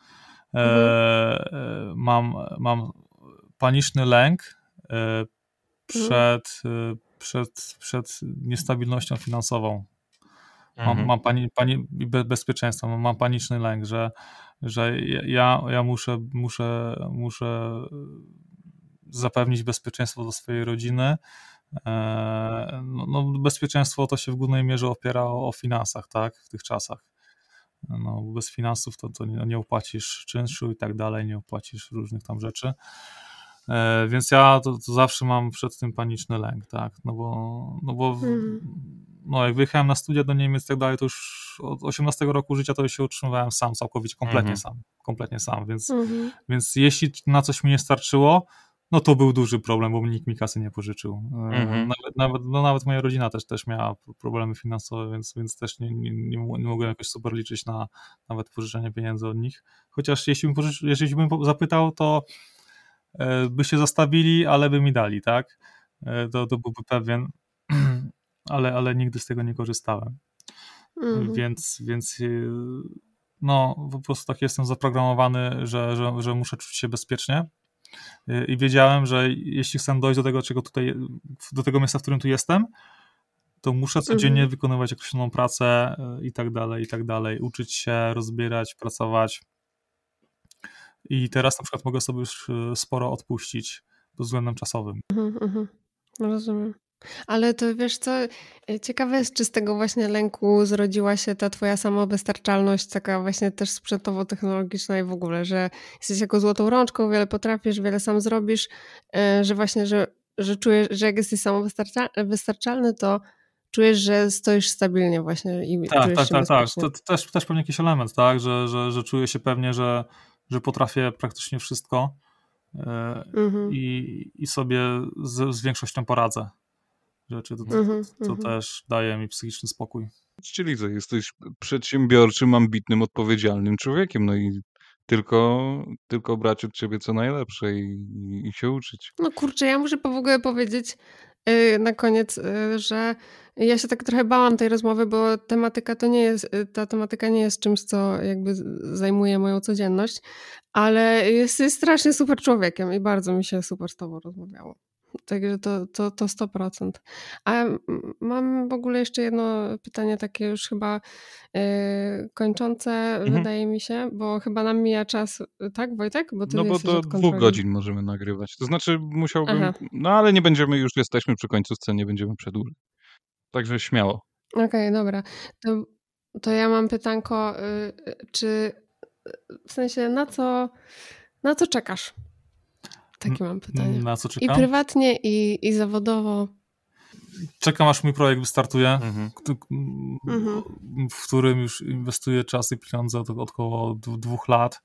e, mhm. e, mam, mam paniczny lęk e, przed, mhm. przed, przed niestabilnością finansową. Mam, mhm. mam pani, pani bezpieczeństwo, mam, paniczny lęk, że, że ja, ja muszę, muszę, muszę zapewnić bezpieczeństwo do swojej rodziny. E, no, no, bezpieczeństwo to się w głównej mierze opiera o, o finansach, tak, w tych czasach. No, bez finansów to, to nie, nie opłacisz czynszu i tak dalej, nie opłacisz różnych tam rzeczy. E, więc ja to, to, zawsze mam przed tym paniczny lęk, tak, no bo, no bo mhm. no jak wyjechałem na studia do Niemiec i tak dalej, to już od 18 roku życia to się utrzymywałem sam, całkowicie, kompletnie mhm. sam, kompletnie sam, więc, mhm. więc jeśli na coś mi nie starczyło, no to był duży problem, bo nikt mi kasy nie pożyczył. E, mhm. Nawet, nawet, no nawet moja rodzina też, też miała problemy finansowe, więc, więc też nie, nie, nie, mogłem jakoś super liczyć na nawet pożyczenie pieniędzy od nich. Chociaż jeśli bym, pożyczy, jeśli bym zapytał, to e, by się zostawili, ale by mi dali, tak? E, to, to byłby pewien, ale, ale nigdy z tego nie korzystałem. Mhm. Więc, więc no po prostu tak jestem zaprogramowany, że, że, że muszę czuć się bezpiecznie i wiedziałem, że jeśli chcę dojść do tego, czego tutaj, do tego miejsca, w którym tu jestem, to muszę codziennie mhm. wykonywać określoną pracę e, i tak dalej, i tak dalej, uczyć się, rozbierać, pracować. I teraz na przykład mogę sobie już e, sporo odpuścić pod względem czasowym. Mhm, mhm. Rozumiem. Ale to wiesz co, e, ciekawe jest, czy z tego właśnie lęku zrodziła się ta twoja samowystarczalność, taka właśnie też sprzętowo-technologiczna i w ogóle, że jesteś jako złotą rączką, wiele potrafisz, wiele sam zrobisz, e, że właśnie, że, że czujesz, że jak jesteś samowystarczalny, to czujesz, że stoisz stabilnie właśnie i tak, czujesz tak, się tak, tak. To, to też, też pewnie jakiś element, tak, że, że, że czuję się pewnie, że, że potrafię praktycznie wszystko mhm. i, i sobie z, z większością poradzę rzeczy, to, -hmm, to mm -hmm. też daje mi psychiczny spokój. Czyli co, jesteś przedsiębiorczym, ambitnym, odpowiedzialnym człowiekiem, no i tylko, tylko brać od ciebie co najlepsze i, i, się uczyć. No kurczę, ja muszę w ogóle powiedzieć yy, na koniec, yy, że ja się tak trochę bałam tej rozmowy, bo tematyka to nie jest, y, ta tematyka nie jest czymś, co jakby zajmuje moją codzienność, ale jesteś strasznie super człowiekiem i bardzo mi się super z tobą rozmawiało. Także to, to, to 100%. A mam w ogóle jeszcze jedno pytanie, takie już chyba yy, kończące, mhm. wydaje mi się, bo chyba nam mija czas, tak Wojtek? Bo no bo do dwóch godzin możemy nagrywać. To znaczy musiałbym, Aha. no ale nie będziemy, już jesteśmy przy końcu sceny, nie będziemy przedłużać. Także śmiało. Okej, okay, dobra. To, to ja mam pytanko, yy, czy w sensie na co, na co czekasz? Takie mam pytanie. Na co czekam? I prywatnie, i, i zawodowo. Czekam, aż mój projekt wystartuje, mhm. mhm. w którym już inwestuję czas i pieniądze od, od około dwóch lat.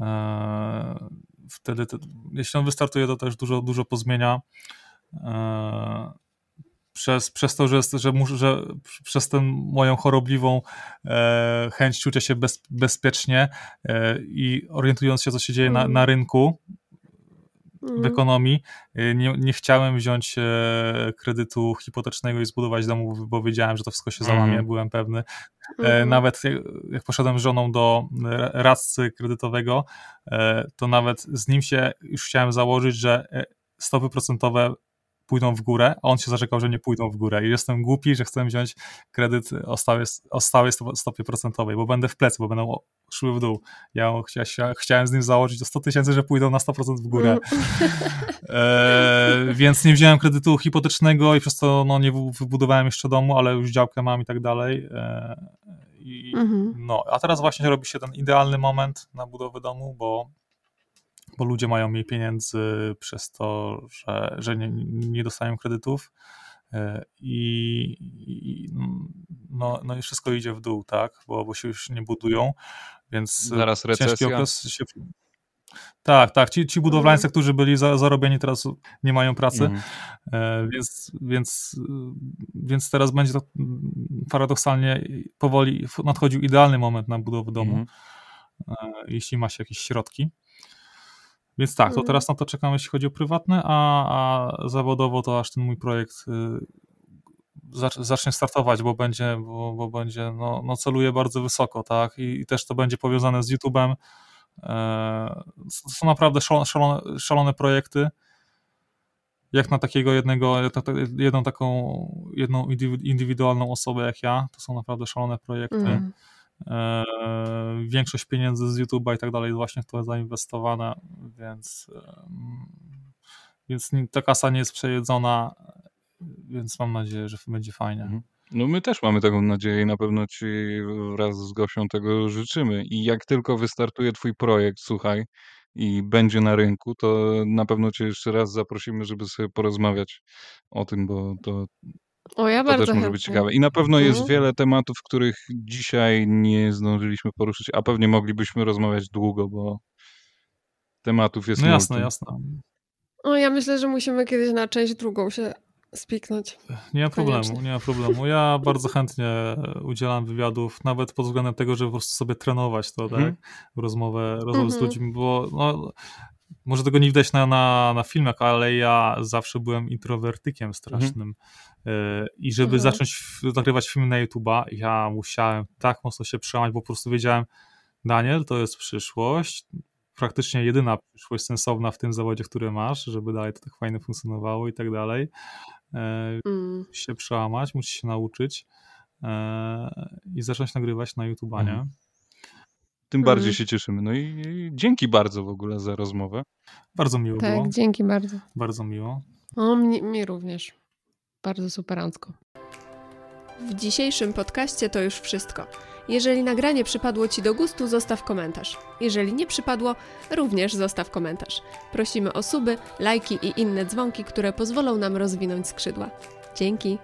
E, wtedy, te, jeśli on wystartuje, to też dużo, dużo pozmienia. E, przez, przez to, że, że, muszę, że przez tę moją chorobliwą e, chęć czucia się bez, bezpiecznie e, i orientując się, co się dzieje na, na mhm. rynku, w mhm. ekonomii. Y, nie, nie chciałem wziąć e, kredytu hipotecznego i zbudować domu, bo wiedziałem, że to wszystko się załamie, mm. byłem pewny. E, mhm. Nawet jak poszedłem z żoną do radcy kredytowego, e, to nawet z nim się już chciałem założyć, że stopy procentowe pójdą w górę, a on się zarzekał, że nie pójdą w górę. I jestem głupi, że chcę wziąć kredyt o stałej, o stałej stopie procentowej, bo będę w plecy, bo będą szły w dół. Ja chciałem z nim założyć o 100 tysięcy, że pójdą na 100% w górę. E, więc nie wziąłem kredytu hipotecznego i przez to no, nie wybudowałem jeszcze domu, ale już działkę mam i tak dalej. E, i, mhm. No, a teraz właśnie robi się ten idealny moment na budowę domu, bo bo ludzie mają mniej pieniędzy przez to, że, że nie, nie dostają kredytów e, i, i, no, no i wszystko idzie w dół, tak, bo, bo się już nie budują, więc zaraz recesja. Okres się... Tak, tak. Ci, ci budowlańcy, którzy byli za, zarobieni, teraz nie mają pracy, mhm. e, więc, więc, więc teraz będzie to paradoksalnie powoli nadchodził idealny moment na budowę domu, mhm. e, jeśli ma się jakieś środki. Więc tak, to mhm. teraz na to czekam, jeśli chodzi o prywatne, a, a zawodowo to aż ten mój projekt y, zacznie startować, bo będzie, bo, bo będzie, no, no celuje bardzo wysoko, tak, I, i też to będzie powiązane z YouTube'em, E, to są naprawdę szalone, szalone projekty. Jak na takiego jednego, jedną taką, jedną indywidualną osobę jak ja, to są naprawdę szalone projekty. Mm. E, większość pieniędzy z YouTube'a i tak dalej właśnie w to zainwestowane, więc, e, więc ta kasa nie jest przejedzona, więc mam nadzieję, że będzie fajnie. Mhm. No my też mamy taką nadzieję i na pewno ci wraz z Gosią tego życzymy. I jak tylko wystartuje twój projekt, słuchaj, i będzie na rynku, to na pewno cię jeszcze raz zaprosimy, żeby sobie porozmawiać o tym, bo to, O, ja to bardzo też może być ciekawe. I na pewno jest mhm. wiele tematów, których dzisiaj nie zdążyliśmy poruszyć, a pewnie moglibyśmy rozmawiać długo, bo tematów jest No jasne, jasne. O, ja myślę, że musimy kiedyś na część drugą się spiknąć. Nie ma problemu, nie ma problemu. Ja bardzo chętnie udzielam wywiadów, nawet pod względem tego, żeby po prostu sobie trenować to, tak? Mhm. Rozmowę, rozmowę z mhm. ludźmi, bo no, może tego nie widać na, na, na filmach, ale ja zawsze byłem introwertykiem strasznym. Mhm. I żeby zacząć nagrywać filmy na YouTube'a, ja musiałem tak mocno się przełamać, bo po prostu wiedziałem, Daniel, to jest przyszłość, praktycznie jedyna przyszłość sensowna w tym zawodzie, który masz, żeby dalej to tak fajnie funkcjonowało i tak dalej. E, mm. się przełamać, musisz się nauczyć e, i zacząć nagrywać na YouTube, mm. nie? Tym bardziej mm. się cieszymy. No i, dzięki bardzo w ogóle za rozmowę. Bardzo miło tak, było. Tak, dzięki bardzo. Bardzo miło. O, mi, mi również. Bardzo superancko. W dzisiejszym podcaście to już wszystko. Jeżeli nagranie przypadło Ci do gustu, zostaw komentarz. Jeżeli nie przypadło, również zostaw komentarz. Prosimy o suby, lajki i inne dzwonki, które pozwolą nam rozwinąć skrzydła. Dzięki!